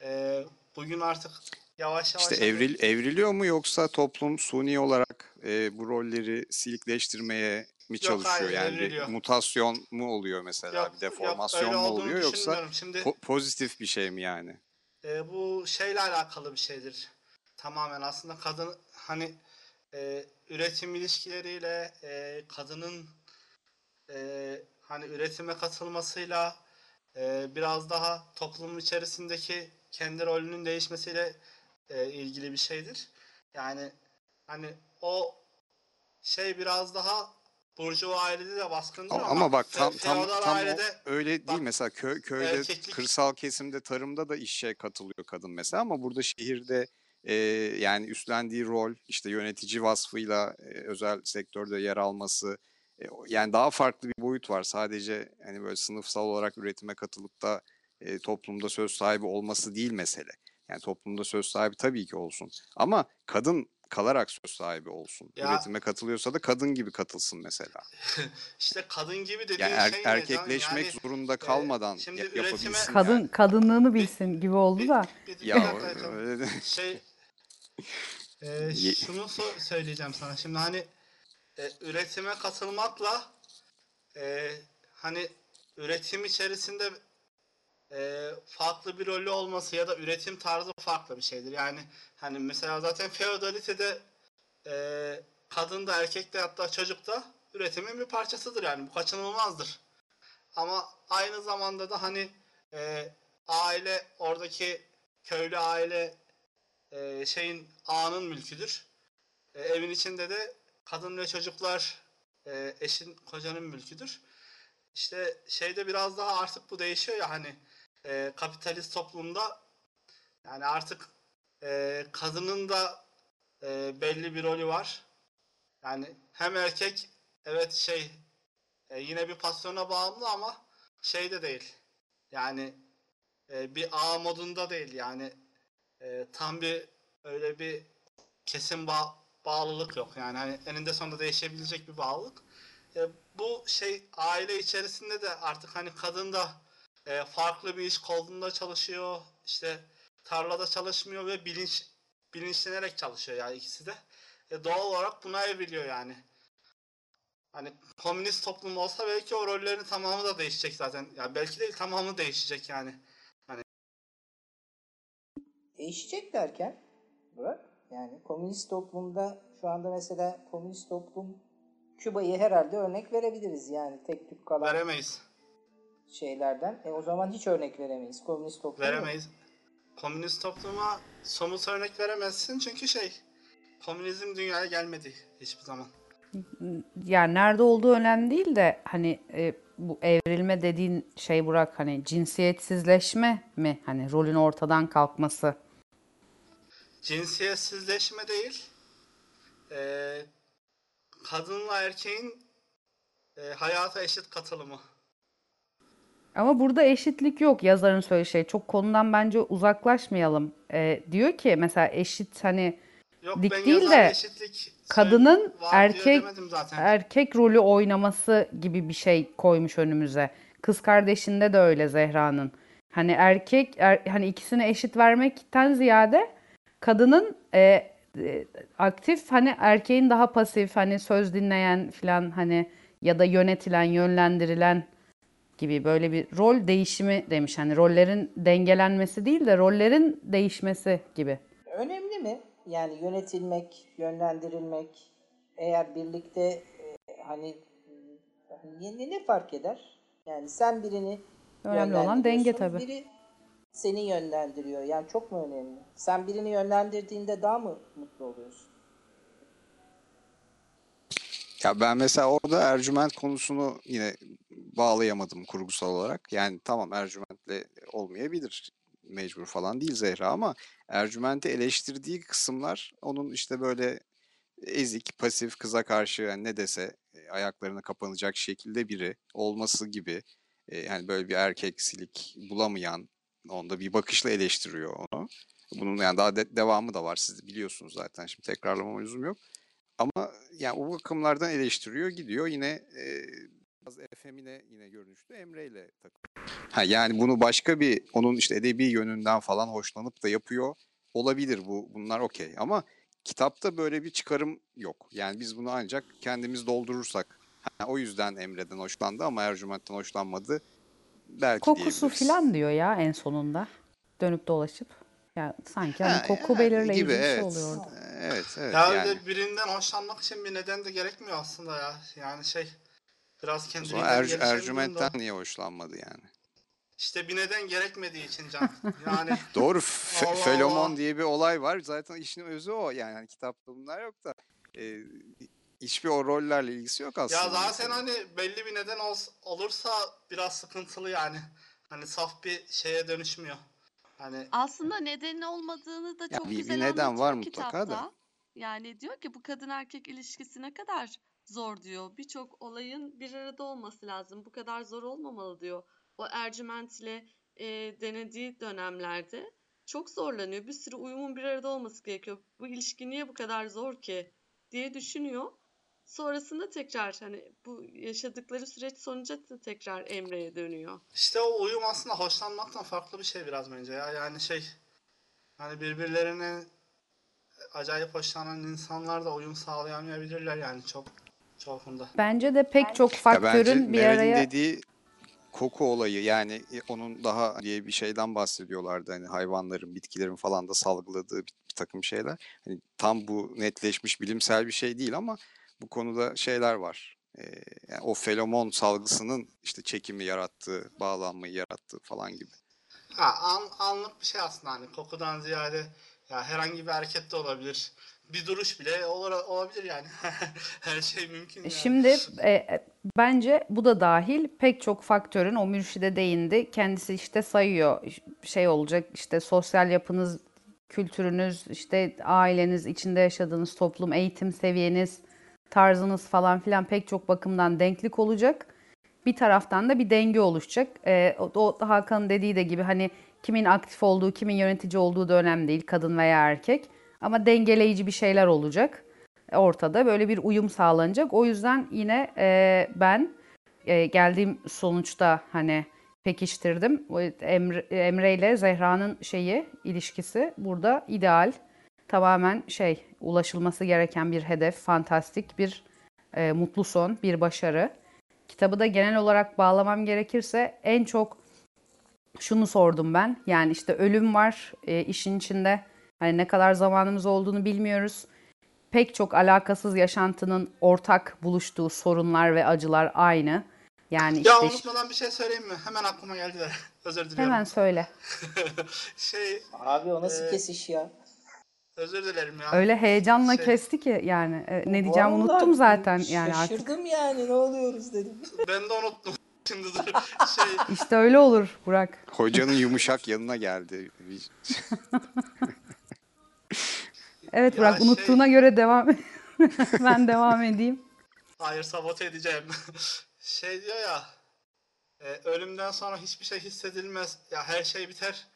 Speaker 3: eee, bugün artık yavaş yavaş
Speaker 5: İşte
Speaker 3: hani-
Speaker 5: evril, evriliyor mu yoksa toplum suni olarak e, bu rolleri silikleştirmeye mi çalışıyor?
Speaker 3: hayır,
Speaker 5: yani bir mutasyon mu oluyor mesela?
Speaker 3: Yok,
Speaker 5: bir
Speaker 3: yok,
Speaker 5: deformasyon
Speaker 3: öyle
Speaker 5: mu oluyor yoksa.
Speaker 3: Şimdi
Speaker 5: po- pozitif bir şey mi yani?
Speaker 3: E, bu şeyle alakalı bir şeydir. Tamamen aslında kadın hani e, üretim ilişkileriyle e, kadının e, hani üretime katılmasıyla e, biraz daha toplum içerisindeki kendi rolünün değişmesiyle e, ilgili bir şeydir. Yani hani o şey biraz daha Burjuva ailede de baskındır
Speaker 5: Ama,
Speaker 3: ama,
Speaker 5: bak tam tam tam o
Speaker 3: ailede
Speaker 5: öyle değil.
Speaker 3: bak,
Speaker 5: mesela köy köyde
Speaker 3: erkeklik-
Speaker 5: kırsal kesimde tarımda da işe katılıyor kadın mesela ama burada şehirde e, yani üstlendiği rol işte yönetici vasfıyla e, özel sektörde yer alması e, o- yani daha farklı bir boyut var. Sadece hani böyle sınıfsal olarak üretime katılıp da e, toplumda söz sahibi olması değil mesele. Yani toplumda söz sahibi tabii ki olsun. Ama kadın kalarak söz sahibi olsun.
Speaker 3: Ya-
Speaker 5: Üretime katılıyorsa da kadın gibi katılsın mesela. <laughs>
Speaker 3: işte kadın gibi dediğin
Speaker 5: Yani er-
Speaker 3: şey
Speaker 5: erkekleşmek
Speaker 3: Yani,
Speaker 5: zorunda kalmadan
Speaker 3: şimdi
Speaker 5: ya-
Speaker 3: üretime-
Speaker 5: yapabilsin
Speaker 1: Kadın
Speaker 5: yani.
Speaker 1: kadınlığını bilsin gibi oldu da.
Speaker 3: bir, bir
Speaker 5: Ya
Speaker 3: dakika canım.
Speaker 5: öyle
Speaker 3: şey e, <laughs> şunu so- söyleyeceğim sana. Şimdi hani e, üretime katılmakla e, hani üretim içerisinde e, farklı bir rolü olması ya da üretim tarzı farklı bir şeydir. Yani hani mesela zaten feodalitede e, kadın da erkek de hatta çocuk da üretimin bir parçasıdır yani bu kaçınılmazdır. Ama aynı zamanda da hani e, aile oradaki köylü aile e, şeyin ağanın mülküdür. E, evin içinde de kadın ve çocuklar e, eşin kocanın mülküdür. İşte şeyde biraz daha artık bu değişiyor ya hani e, kapitalist toplumda yani artık e, kadının da e, belli bir rolü var. Yani hem erkek evet şey e, yine bir pasyona bağımlı ama şey de değil. Yani e, bir ağ modunda değil yani e, tam bir öyle bir kesin bağ, bağlılık yok. Yani hani eninde sonunda değişebilecek bir bağlılık. E, bu şey aile içerisinde de artık hani kadın da e, farklı bir iş kolunda çalışıyor. işte tarlada çalışmıyor ve bilinç bilinçlenerek çalışıyor yani ikisi de. E, doğal olarak buna evriliyor yani. Hani komünist toplum olsa belki o rollerin tamamı da değişecek zaten. Ya belki değil tamamı değişecek yani.
Speaker 4: Değişecek derken Burak yani komünist toplumda şu anda mesela komünist toplum Küba'yı herhalde örnek verebiliriz yani tek tük kalan
Speaker 3: Veremeyiz.
Speaker 4: Şeylerden. E o zaman hiç örnek veremeyiz. Komünist toplum yok.
Speaker 3: Veremeyiz. Komünist topluma somut örnek veremezsin çünkü şey komünizm dünyaya gelmedi hiçbir zaman.
Speaker 1: Yani nerede olduğu önemli değil de hani e, bu evrilme dediğin şey Burak hani cinsiyetsizleşme mi? Hani rolün ortadan kalkması.
Speaker 3: Cinsiyetsizleşme değil, eee, kadınla erkeğin eee, hayata eşit katılımı.
Speaker 1: Ama burada eşitlik yok yazarın söylediği şey. Çok konudan bence uzaklaşmayalım. E, diyor ki mesela eşit hani
Speaker 3: Yok
Speaker 1: Dik değil de
Speaker 3: eşitlik
Speaker 1: kadının
Speaker 3: var diyor
Speaker 1: erkek erkek rolü oynaması gibi bir şey koymuş önümüze. Kız kardeşinde de öyle Zehra'nın. Hani erkek er- hani ikisine eşit vermekten ziyade kadının e, e, aktif hani erkeğin daha pasif hani söz dinleyen filan hani ya da yönetilen yönlendirilen gibi böyle bir rol değişimi demiş. Hani rollerin dengelenmesi değil de rollerin değişmesi gibi.
Speaker 4: Önemli mi? Yani yönetilmek, yönlendirilmek eğer birlikte e, hani hani ne, ne fark eder? Yani sen birini
Speaker 1: Önemli olan denge tabii.
Speaker 4: Biri seni yönlendiriyor. Yani çok mu önemli? Sen birini yönlendirdiğinde daha mı mutlu oluyorsun?
Speaker 5: Ya ben mesela orada Ercüment konusunu yine bağlayamadım kurgusal olarak. Yani tamam Ercüment'le olmayabilir. Mecbur falan değil Zehra ama Ercüment'i eleştirdiği kısımlar onun işte böyle ezik, pasif kıza karşı yani ne dese e, ayaklarına kapanacak şekilde biri olması gibi. E, yani böyle bir erkeksilik bulamayan onda bir bakışla eleştiriyor onu. Bunun yani daha de- devamı da var. Siz biliyorsunuz zaten. Şimdi tekrarlama lüzum yok. Ama yani o bakımlardan eleştiriyor gidiyor yine e, biraz efemine yine görünüşlü Emre ile takılıyor. Ha yani bunu başka bir onun işte edebi yönünden falan hoşlanıp da yapıyor olabilir bu bunlar okey ama kitapta böyle bir çıkarım yok. Yani biz bunu ancak kendimiz doldurursak ha, o yüzden Emre'den hoşlandı ama Ercüment'ten hoşlanmadı belki
Speaker 1: Kokusu filan diyor ya en sonunda. Dönüp dolaşıp. Ya sanki hani
Speaker 5: Ha,
Speaker 1: koku
Speaker 5: yani
Speaker 1: belirleyici
Speaker 5: gibi,
Speaker 1: bir şey
Speaker 5: evet.
Speaker 1: oluyor orada.
Speaker 5: Evet evet
Speaker 3: Ya
Speaker 5: yani.
Speaker 3: birinden hoşlanmak için bir neden de gerekmiyor aslında ya. Yani şey biraz kendiliğinden
Speaker 5: Er-
Speaker 3: da.
Speaker 5: Ercüment'ten niye hoşlanmadı yani?
Speaker 3: İşte bir neden gerekmediği için can. Yani <laughs>
Speaker 5: Doğru. <laughs> Fe-
Speaker 3: Allah
Speaker 5: Felomon
Speaker 3: Allah.
Speaker 5: diye bir olay var. Zaten işin özü o. Yani hani kitapta bunlar yok da e, hiçbir o rollerle ilgisi yok aslında.
Speaker 3: ya zaten hani belli bir neden ol- olursa biraz sıkıntılı yani. Hani saf bir şeye dönüşmüyor. Hani
Speaker 2: Aslında nedeni olmadığını da
Speaker 5: Ya
Speaker 2: çok
Speaker 5: bir- bir
Speaker 2: güzel
Speaker 5: neden var
Speaker 2: anlatıyor
Speaker 5: mutlaka da.
Speaker 2: kitapta. Yani diyor ki bu kadın erkek ilişkisi ne kadar zor diyor. Birçok olayın bir arada olması lazım. Bu kadar zor olmamalı diyor. O Ercüment ile e, denediği dönemlerde çok zorlanıyor. Bir sürü uyumun bir arada olması gerekiyor. Bu ilişki niye bu kadar zor ki diye düşünüyor. Sonrasında tekrar hani bu yaşadıkları süreç sonucu da tekrar Emre'ye dönüyor.
Speaker 3: işte o uyum aslında hoşlanmaktan farklı bir şey biraz bence ya. Yani şey hani birbirlerine acayip hoşlanan insanlar da uyum sağlayamayabilirler yani çok çoğunda.
Speaker 1: Bence de pek çok
Speaker 5: bence
Speaker 1: faktörün bir
Speaker 5: Meral'in
Speaker 1: araya
Speaker 5: dediği koku olayı yani e, onun daha diye bir şeyden bahsediyorlardı hani hayvanların, bitkilerin falan da salgıladığı bir, bir takım şeyler. Hani tam bu netleşmiş bilimsel bir şey değil ama bu konuda şeyler var. Ee, yani o feromon salgısının işte çekimi yarattığı, bağlanmayı yarattığı falan gibi.
Speaker 3: Ha, an, anlık bir şey aslında hani kokudan ziyade ya herhangi bir hareket de olabilir. Bir duruş bile olabilir yani. <laughs> Her şey mümkün yani.
Speaker 1: Şimdi e, bence bu da dahil pek çok faktörün o mürşide değindi. Kendisi işte sayıyor şey olacak işte sosyal yapınız, kültürünüz, işte aileniz, içinde yaşadığınız toplum, eğitim seviyeniz, tarzınız falan filan pek çok bakımdan denklik olacak. Bir taraftan da bir denge oluşacak. E, o Hakan'ın dediği de gibi hani kimin aktif olduğu, kimin yönetici olduğu da önemli değil kadın veya erkek. Ama dengeleyici bir şeyler olacak ortada. Böyle bir uyum sağlanacak. O yüzden yine e, ben e, geldiğim sonuçta hani pekiştirdim. Emre, Emre ile Zehra'nın şeyi, ilişkisi burada ideal. Tamamen şey, ulaşılması gereken bir hedef, fantastik bir e, mutlu son, bir başarı. Kitabı da genel olarak bağlamam gerekirse en çok şunu sordum ben. Yani işte ölüm var e, işin içinde. Hani ne kadar zamanımız olduğunu bilmiyoruz. Pek çok alakasız yaşantının ortak buluştuğu sorunlar ve acılar aynı. Yani
Speaker 3: Ya
Speaker 1: işte
Speaker 3: unutmadan bir şey söyleyeyim mi? Hemen aklıma geldi de. <laughs> Özür diliyorum.
Speaker 1: hemen söyle. <laughs>
Speaker 3: şey,
Speaker 4: Abi o nasıl
Speaker 3: Ee,
Speaker 4: kesiş ya?
Speaker 3: özür dilerim ya.
Speaker 1: Öyle heyecanla
Speaker 3: Şey-
Speaker 1: kesti ki yani e, ne diyeceğimi
Speaker 4: Vallahi
Speaker 1: unuttum zaten yani artık.
Speaker 4: Şaşırdım yani ne oluyoruz dedim. <laughs>
Speaker 3: Ben de unuttum. Şimdi dur. Şey,
Speaker 1: İşte öyle olur Burak.
Speaker 5: Hocanın yumuşak yanına geldi.
Speaker 1: Evet
Speaker 3: Ya
Speaker 1: Burak
Speaker 3: şey-
Speaker 1: unuttuğuna göre devam <laughs> ben devam edeyim.
Speaker 3: hayır sabote edeceğim. <laughs> şey diyor ya, e, ölümden sonra hiçbir şey hissedilmez. Ya her şey biter.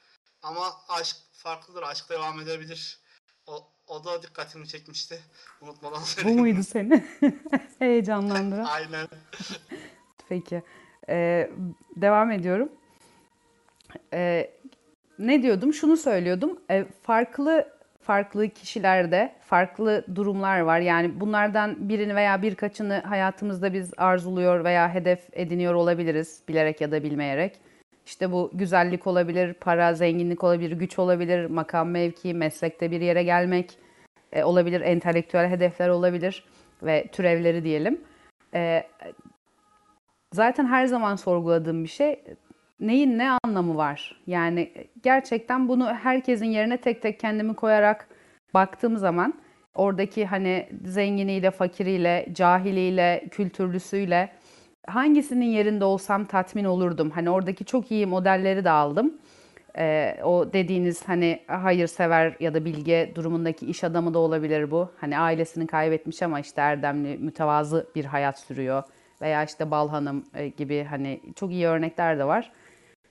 Speaker 3: Ama aşk farklıdır. Aşk devam edebilir. O, o da dikkatimi çekmişti. Unutmadan
Speaker 1: Bu
Speaker 3: söyleyeyim.
Speaker 1: muydu seni <laughs> heyecanlandıran?
Speaker 3: Aynen.
Speaker 1: Peki. Ee, devam ediyorum. Ee, ne diyordum? Şunu söylüyordum. Ee, farklı farklı kişilerde farklı durumlar var. Yani bunlardan birini veya birkaçını hayatımızda biz arzuluyor veya hedef ediniyor olabiliriz bilerek ya da bilmeyerek. İşte bu güzellik olabilir, para, zenginlik olabilir, güç olabilir, makam, mevki, meslekte bir yere gelmek e, olabilir, entelektüel hedefler olabilir ve türevleri diyelim. E, zaten her zaman sorguladığım bir şey neyin ne anlamı var? Yani gerçekten bunu herkesin yerine tek tek kendimi koyarak baktığım zaman oradaki hani zenginiyle, fakiriyle, cahiliyle, kültürlüsüyle hangisinin yerinde olsam tatmin olurdum. Hani oradaki çok iyi modelleri de aldım. Ee, o dediğiniz hani hayırsever ya da bilge durumundaki iş adamı da olabilir bu. Hani ailesini kaybetmiş ama işte erdemli, mütevazı bir hayat sürüyor. Veya işte Bal Hanım e, gibi hani çok iyi örnekler de var.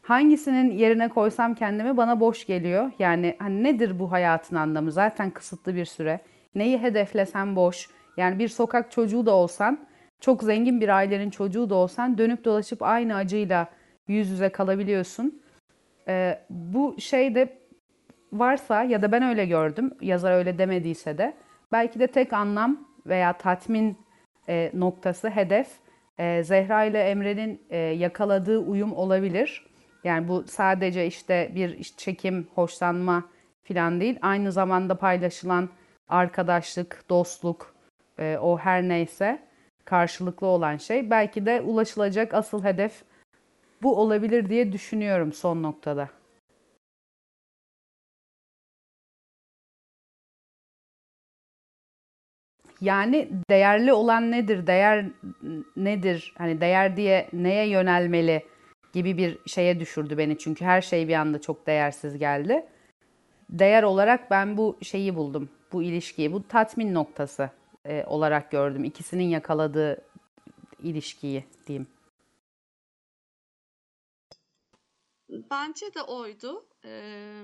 Speaker 1: Hangisinin yerine koysam kendimi bana boş geliyor. Yani hani nedir bu hayatın anlamı? Zaten kısıtlı bir süre. Neyi hedeflesem boş. Yani bir sokak çocuğu da olsan, çok zengin bir ailenin çocuğu da olsan dönüp dolaşıp aynı acıyla yüz yüze kalabiliyorsun. Ee, bu şey de varsa ya da ben öyle gördüm, yazar öyle demediyse de belki de tek anlam veya tatmin e, noktası, hedef e, Zehra ile Emre'nin e, yakaladığı uyum olabilir. Yani bu sadece işte bir çekim, hoşlanma falan değil. Aynı zamanda paylaşılan arkadaşlık, dostluk, e, o her neyse karşılıklı olan şey. Belki de ulaşılacak asıl hedef bu olabilir diye düşünüyorum son noktada. Yani değerli olan nedir? Değer nedir? Hani değer diye neye yönelmeli gibi bir şeye düşürdü beni. Çünkü her şey bir anda çok değersiz geldi. Değer olarak ben bu şeyi buldum. Bu ilişkiyi, bu tatmin noktası e, olarak gördüm. İkisinin yakaladığı ilişkiyi diyeyim.
Speaker 2: Bence de oydu. Ee,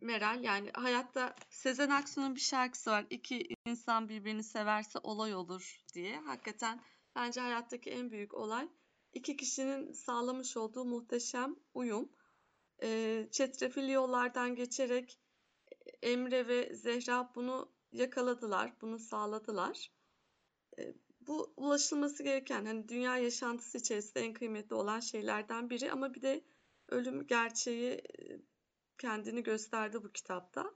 Speaker 2: Meral yani hayatta Sezen Aksu'nun bir şarkısı var. İki insan birbirini severse olay olur diye. Hakikaten bence hayattaki en büyük olay iki kişinin sağlamış olduğu muhteşem uyum. Ee, çetrefilli yollardan geçerek Emre ve Zehra bunu yakaladılar, bunu sağladılar. Ee, bu ulaşılması gereken hani dünya yaşantısı içerisinde en kıymetli olan şeylerden biri ama bir de ölüm gerçeği e, kendini gösterdi bu kitapta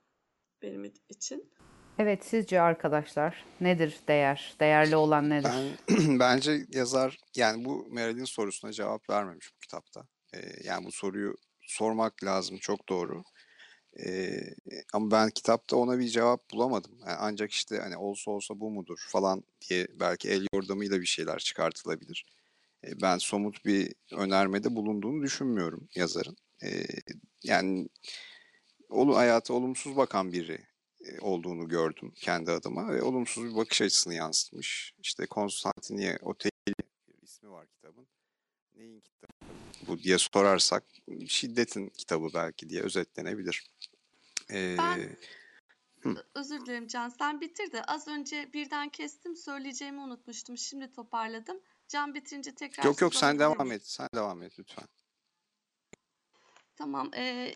Speaker 2: benim için.
Speaker 1: Evet, sizce arkadaşlar nedir değer? Değerli olan nedir?
Speaker 5: Ben <clears throat> bence yazar yani bu Meral'in sorusuna cevap vermemiş bu kitapta. Ee, yani bu soruyu sormak lazım çok doğru. Ee, ama ben kitapta ona bir cevap bulamadım. Yani ancak işte hani olsa olsa bu mudur falan diye belki el yordamıyla bir şeyler çıkartılabilir. Ee, ben somut bir önermede bulunduğunu düşünmüyorum yazarın. Ee, yani olu hayata olumsuz bakan biri olduğunu gördüm kendi adıma ve olumsuz bir bakış açısını yansıtmış. İşte Konstantiniye Oteli ismi var kitabın. Neyin kitabı bu diye sorarsak şiddetin kitabı belki diye özetlenebilir. Ee,
Speaker 2: Ben
Speaker 5: hı.
Speaker 2: özür dilerim Can sen bitir de az önce birden kestim söyleyeceğimi unutmuştum şimdi toparladım. Can bitirince tekrar
Speaker 5: Yok yok sen devam et. Sen devam et lütfen.
Speaker 2: Tamam. eee,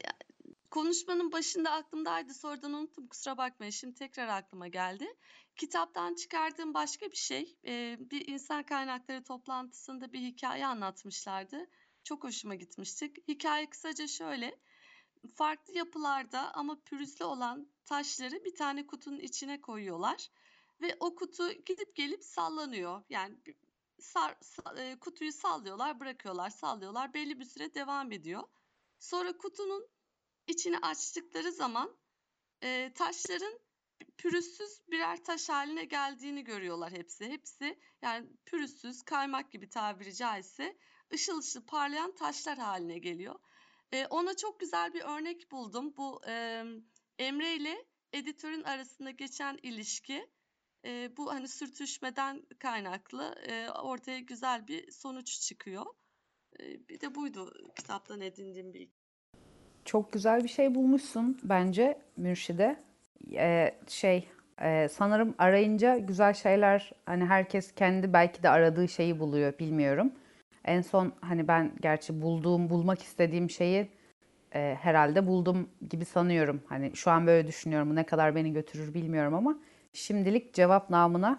Speaker 2: konuşmanın başında aklımdaydı. Sonradan unuttum. Kusura bakmayın. Şimdi tekrar aklıma geldi. Kitaptan çıkardığım başka bir şey. bir insan kaynakları toplantısında bir hikaye anlatmışlardı. Çok hoşuma gitmişti. Hikaye kısaca şöyle. Farklı yapılarda ama pürüzlü olan taşları bir tane kutunun içine koyuyorlar. Ve o kutu gidip gelip sallanıyor. Yani sar, kutuyu sallıyorlar, bırakıyorlar, sallıyorlar. Belli bir süre devam ediyor. Sonra kutunun içini açtıkları zaman e, taşların pürüzsüz birer taş haline geldiğini görüyorlar hepsi. Hepsi yani pürüzsüz, kaymak gibi tabiri caizse ışıl ışıl parlayan taşlar haline geliyor. E, ona çok güzel bir örnek buldum. Bu e, Emre ile editörün arasında geçen ilişki. E, bu hani sürtüşmeden kaynaklı e, ortaya güzel bir sonuç çıkıyor. E, bir de buydu kitaptan edindiğim bilgi.
Speaker 1: Çok güzel bir şey bulmuşsun bence Mürşide. Ee, şey e, sanırım arayınca güzel şeyler hani herkes kendi belki de aradığı şeyi buluyor bilmiyorum. En son hani ben gerçi bulduğum bulmak istediğim şeyi e, herhalde buldum gibi sanıyorum. Hani şu an böyle düşünüyorum. Ne kadar beni götürür bilmiyorum ama şimdilik cevap namına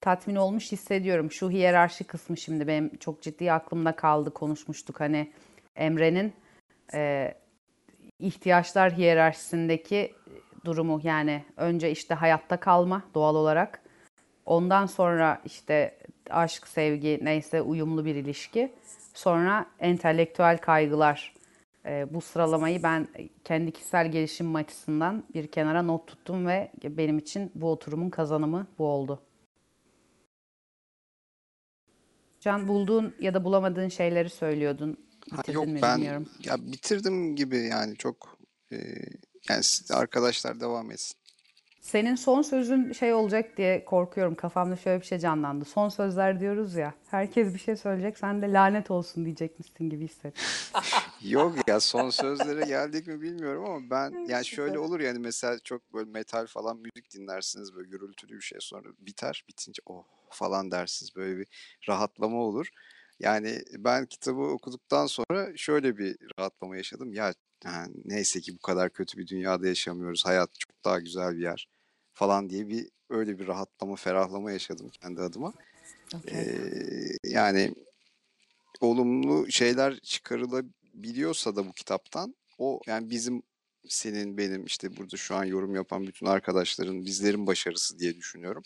Speaker 1: tatmin olmuş hissediyorum. Şu hiyerarşi kısmı şimdi benim çok ciddi aklımda kaldı. Konuşmuştuk hani Emre'nin e, ihtiyaçlar hiyerarşisindeki durumu yani önce işte hayatta kalma doğal olarak. Ondan sonra işte aşk, sevgi neyse uyumlu bir ilişki. Sonra entelektüel kaygılar. Ee, bu sıralamayı ben kendi kişisel gelişim açısından bir kenara not tuttum ve benim için bu oturumun kazanımı bu oldu. Can bulduğun ya da bulamadığın şeyleri söylüyordun.
Speaker 5: Ha,
Speaker 1: Bitirdin
Speaker 5: yok
Speaker 1: mi
Speaker 5: ben
Speaker 1: bilmiyorum.
Speaker 5: ya bitirdim gibi yani çok e, yani arkadaşlar devam etsin.
Speaker 1: Senin son sözün şey olacak diye korkuyorum. Kafamda şöyle bir şey canlandı. Son sözler diyoruz ya. Herkes bir şey söyleyecek. Sen de lanet olsun diyecekmişsin gibi hissettim. <laughs>
Speaker 5: Yok ya son sözlere geldik mi bilmiyorum ama ben yani şöyle olur yani mesela çok böyle metal falan müzik dinlersiniz böyle gürültülü bir şey sonra biter bitince oh falan dersiniz böyle bir rahatlama olur. Yani ben kitabı okuduktan sonra şöyle bir rahatlama yaşadım. Ya ha, neyse ki bu kadar kötü bir dünyada yaşamıyoruz. Hayat çok daha güzel bir yer falan diye bir öyle bir rahatlama, ferahlama yaşadım kendi adıma.
Speaker 1: Okey.
Speaker 5: Ee, yani olumlu şeyler çıkarılabiliyorsa da bu kitaptan o yani bizim senin benim işte burada şu an yorum yapan bütün arkadaşların bizlerin başarısı diye düşünüyorum.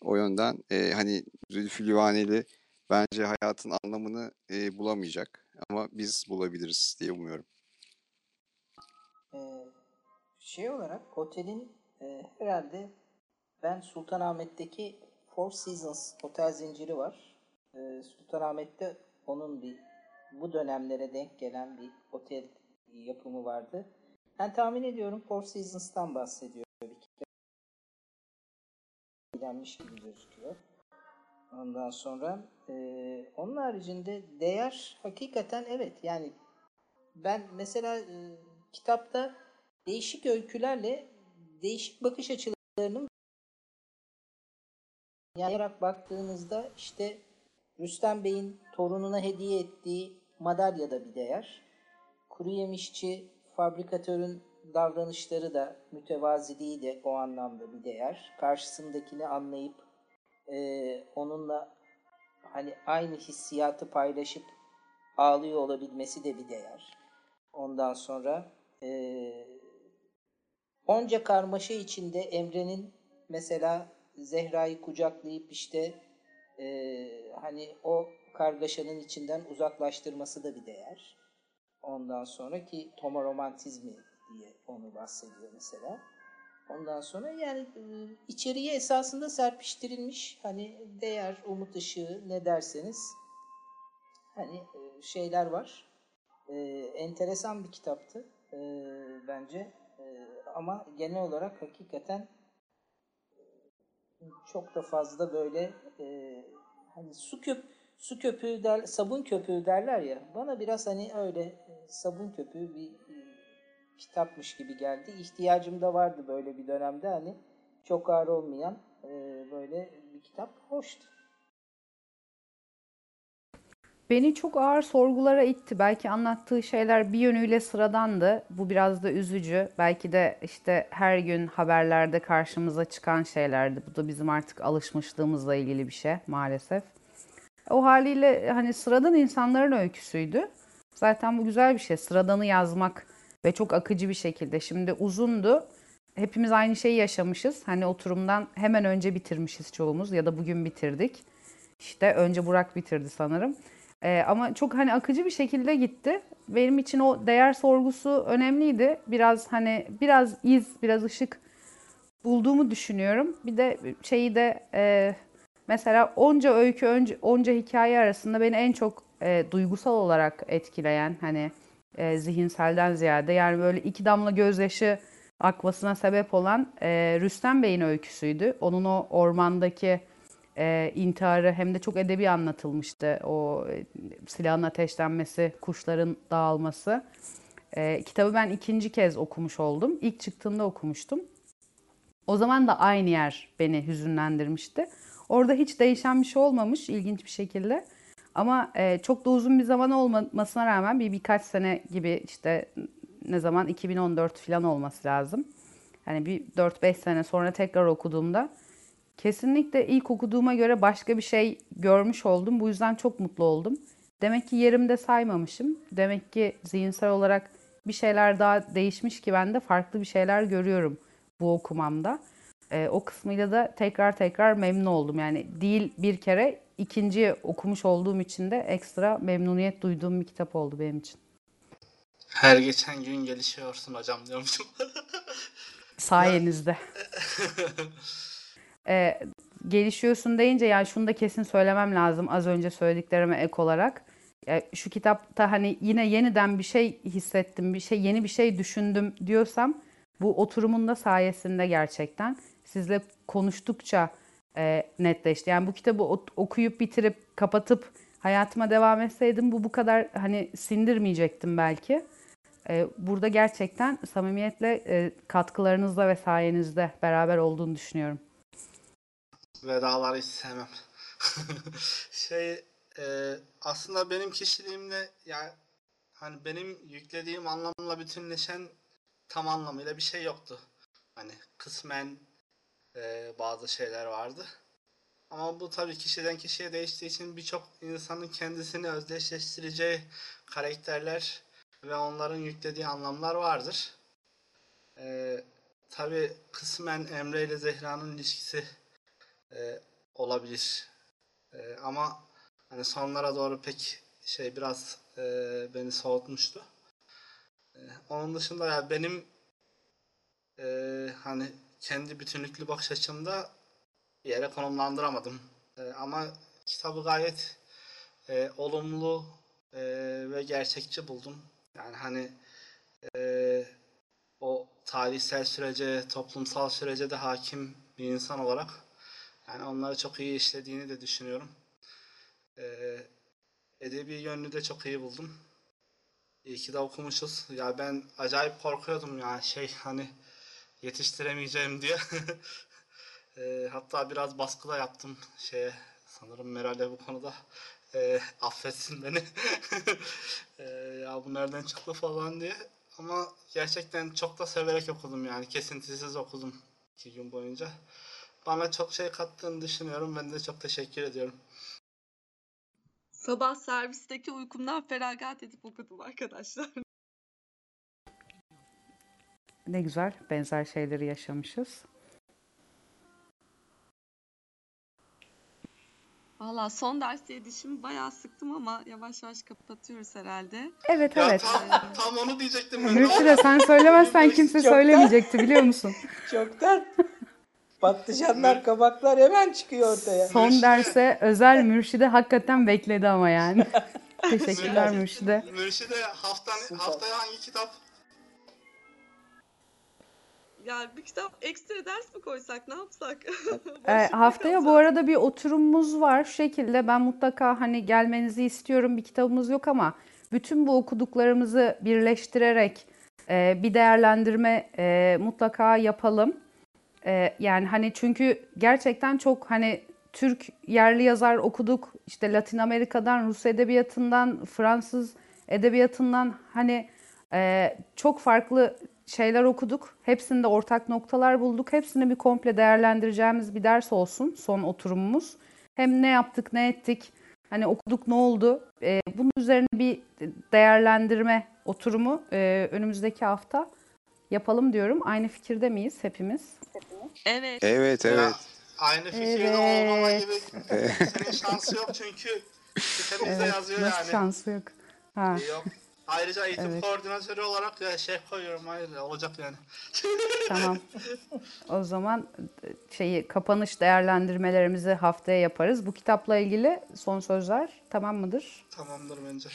Speaker 5: O yönden e, hani Zülfü Livaneli bence hayatın anlamını e, bulamayacak ama biz bulabiliriz diye umuyorum.
Speaker 4: Ee, şey olarak otelin e, herhalde ben Sultanahmet'teki Four Seasons otel zinciri var. Ee, Sultanahmet'te onun bir bu dönemlere denk gelen bir otel yapımı vardı. Ben tahmin ediyorum Four Seasons'tan bahsediyor bir kere. Gibi gözüküyor. Ondan sonra e, onun haricinde değer hakikaten evet yani ben mesela e, kitapta değişik öykülerle değişik bakış açılarının yayarak baktığınızda işte Rüstem Bey'in torununa hediye ettiği madalya da bir değer. Kuru yemişçi fabrikatörün davranışları da mütevaziliği de o anlamda bir değer. Karşısındakini anlayıp e, onunla hani aynı hissiyatı paylaşıp ağlıyor olabilmesi de bir değer. Ondan sonra e, onca karmaşa içinde Emre'nin mesela Zehra'yı kucaklayıp işte e, hani o kargaşanın içinden uzaklaştırması da bir değer. Ondan sonra ki tomoromantizmi diye onu bahsediyor mesela. Ondan sonra yani e, içeriye esasında serpiştirilmiş hani değer, umut ışığı ne derseniz hani e, şeyler var. E, enteresan bir kitaptı e, bence. E, ama genel olarak hakikaten çok da fazla böyle e, hani su köp su köpüğü der, sabun köpüğü derler ya. Bana biraz hani öyle e, sabun köpüğü bir e, kitapmış gibi geldi. İhtiyacım da vardı böyle bir dönemde hani çok ağır olmayan e, böyle bir kitap hoştu.
Speaker 1: Beni çok ağır sorgulara itti. Belki anlattığı şeyler bir yönüyle sıradandı. Bu biraz da üzücü. Belki de işte her gün haberlerde karşımıza çıkan şeylerdi. Bu da bizim artık alışmışlığımızla ilgili bir şey maalesef. O haliyle hani sıradan insanların öyküsüydü. Zaten bu güzel bir şey. Sıradanı yazmak ve çok akıcı bir şekilde. Şimdi uzundu. Hepimiz aynı şeyi yaşamışız. Hani oturumdan hemen önce bitirmişiz çoğumuz ya da bugün bitirdik. İşte önce Burak bitirdi sanırım. Ee, ama çok hani akıcı bir şekilde gitti. Benim için o değer sorgusu önemliydi. Biraz hani biraz iz, biraz ışık bulduğumu düşünüyorum. Bir de şeyi de e, mesela onca öykü, onca, onca hikaye arasında beni en çok e, duygusal olarak etkileyen hani e, zihinselden ziyade yani böyle iki damla gözyaşı akmasına sebep olan e, Rüstem Bey'in öyküsüydü. Onun o ormandaki e, intiharı hem de çok edebi anlatılmıştı. O e, silahın ateşlenmesi, kuşların dağılması. E, kitabı ben ikinci kez okumuş oldum. İlk çıktığında okumuştum. O zaman da aynı yer beni hüzünlendirmişti. Orada hiç değişen bir şey olmamış ilginç bir şekilde. Ama e, çok da uzun bir zaman olmasına rağmen bir birkaç sene gibi işte ne zaman 2014 falan olması lazım. Hani bir 4-5 sene sonra tekrar okuduğumda kesinlikle ilk okuduğuma göre başka bir şey görmüş oldum. Bu yüzden çok mutlu oldum. Demek ki yerimde saymamışım. Demek ki zihinsel olarak bir şeyler daha değişmiş ki ben de farklı bir şeyler görüyorum bu okumamda. Ee, o kısmıyla da tekrar tekrar memnun oldum. Yani değil bir kere ikinci okumuş olduğum için de ekstra memnuniyet duyduğum bir kitap oldu benim için.
Speaker 3: Her geçen gün gelişiyorsun hocam diyormuşum. <laughs>
Speaker 1: Sayenizde. <laughs> Ee, gelişiyorsun deyince yani şunu da kesin söylemem lazım az önce söylediklerime ek olarak. Yani şu kitapta hani yine yeniden bir şey hissettim, bir şey yeni bir şey düşündüm diyorsam bu oturumun da sayesinde gerçekten sizle konuştukça e, netleşti. Yani bu kitabı okuyup bitirip kapatıp hayatıma devam etseydim bu bu kadar hani sindirmeyecektim belki. E, burada gerçekten samimiyetle e, katkılarınızla ve sayenizde beraber olduğunu düşünüyorum.
Speaker 3: Vedaları hiç sevmem. <laughs> şey e, aslında benim kişiliğimle yani hani benim yüklediğim anlamla bütünleşen tam anlamıyla bir şey yoktu. Hani kısmen e, bazı şeyler vardı. Ama bu tabii kişiden kişiye değiştiği için birçok insanın kendisini özdeşleştireceği karakterler ve onların yüklediği anlamlar vardır. Ee, tabii kısmen Emre ile Zehra'nın ilişkisi e, olabilir. E, ama hani sonlara doğru pek şey biraz e, beni soğutmuştu. E, onun dışında ya benim e, hani kendi bütünlüklü bakış açımda yere konumlandıramadım. E, ama kitabı gayet e, olumlu e, ve gerçekçi buldum. Yani hani e, o tarihsel sürece, toplumsal sürece de hakim bir insan olarak yani onları çok iyi işlediğini de düşünüyorum. E, edebi yönünü de çok iyi buldum. İyi ki de okumuşuz. Ya ben acayip korkuyordum ya şey hani yetiştiremeyeceğim diye. <laughs> e, hatta biraz baskı da yaptım şeye sanırım Meral'e bu konuda. E, affetsin beni. <laughs> e, ya bu nereden çıktı falan diye. Ama gerçekten çok da severek okudum yani. Kesintisiz okudum iki gün boyunca. bana çok şey kattığını düşünüyorum. Ben de çok teşekkür ediyorum.
Speaker 2: Sabah servisteki uykumdan feragat edip okudum arkadaşlar.
Speaker 1: Ne güzel benzer şeyleri yaşamışız.
Speaker 2: Valla son ders diye dişimi bayağı sıktım ama yavaş yavaş kapatıyoruz herhalde.
Speaker 1: Evet
Speaker 3: Ya
Speaker 1: evet.
Speaker 3: tam, tam onu diyecektim ben.
Speaker 1: Mürşide sen söylemezsen kimse
Speaker 4: Çok da-
Speaker 1: söylemeyecekti biliyor musun? <laughs>
Speaker 4: Çoktan patlıcanlar, kabaklar hemen çıkıyor ortaya.
Speaker 1: Son derse özel Mürşide hakikaten bekledi ama yani. <laughs> Teşekkürler Mürşide.
Speaker 3: Mürşide haftan, haftaya hangi kitap?
Speaker 2: Yani bir kitap ekstra ders mi koysak ne yapsak? <laughs> Boşlukta
Speaker 1: haftaya bu arada bir oturumumuz var. Şu şekilde ben mutlaka hani gelmenizi istiyorum. Bir kitabımız yok ama bütün bu okuduklarımızı birleştirerek e, bir değerlendirme e, mutlaka yapalım. E, yani hani çünkü gerçekten çok hani Türk yerli yazar okuduk. İşte Latin Amerika'dan, Rus edebiyatından, Fransız edebiyatından hani e, çok farklı şeyler okuduk. Hepsinde ortak noktalar bulduk. Hepsini bir komple değerlendireceğimiz bir ders olsun son oturumumuz. Hem ne yaptık, ne ettik, hani okuduk ne oldu. E, bunun üzerine bir değerlendirme oturumu e, önümüzdeki hafta yapalım diyorum. Aynı fikirde miyiz hepimiz?
Speaker 2: Evet.
Speaker 5: Evet evet.
Speaker 3: aynı fikirde
Speaker 1: Evet.
Speaker 3: olmama gibi <laughs> senin şansı yok çünkü
Speaker 1: Evet,
Speaker 3: yazıyor
Speaker 1: nasıl
Speaker 3: yani.
Speaker 1: şansı yok. Ha.
Speaker 3: Yok. Ayrıca eğitim
Speaker 1: Evet.
Speaker 3: koordinatörü olarak ya şey koyuyorum hayır olacak yani.
Speaker 1: Tamam. <laughs> O zaman e, şeyi kapanış değerlendirmelerimizi haftaya yaparız. Bu kitapla ilgili son sözler tamam mıdır?
Speaker 3: Tamamdır bence.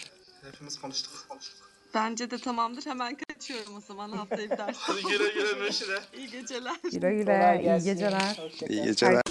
Speaker 3: Hepimiz konuştuk. konuştuk.
Speaker 2: Bence de tamamdır. Hemen kaçıyorum o zaman haftaya bir ders.
Speaker 3: Hadi güle güle Mürşide.
Speaker 2: İyi geceler.
Speaker 1: Güle güle, iyi geceler.
Speaker 5: İyi geceler.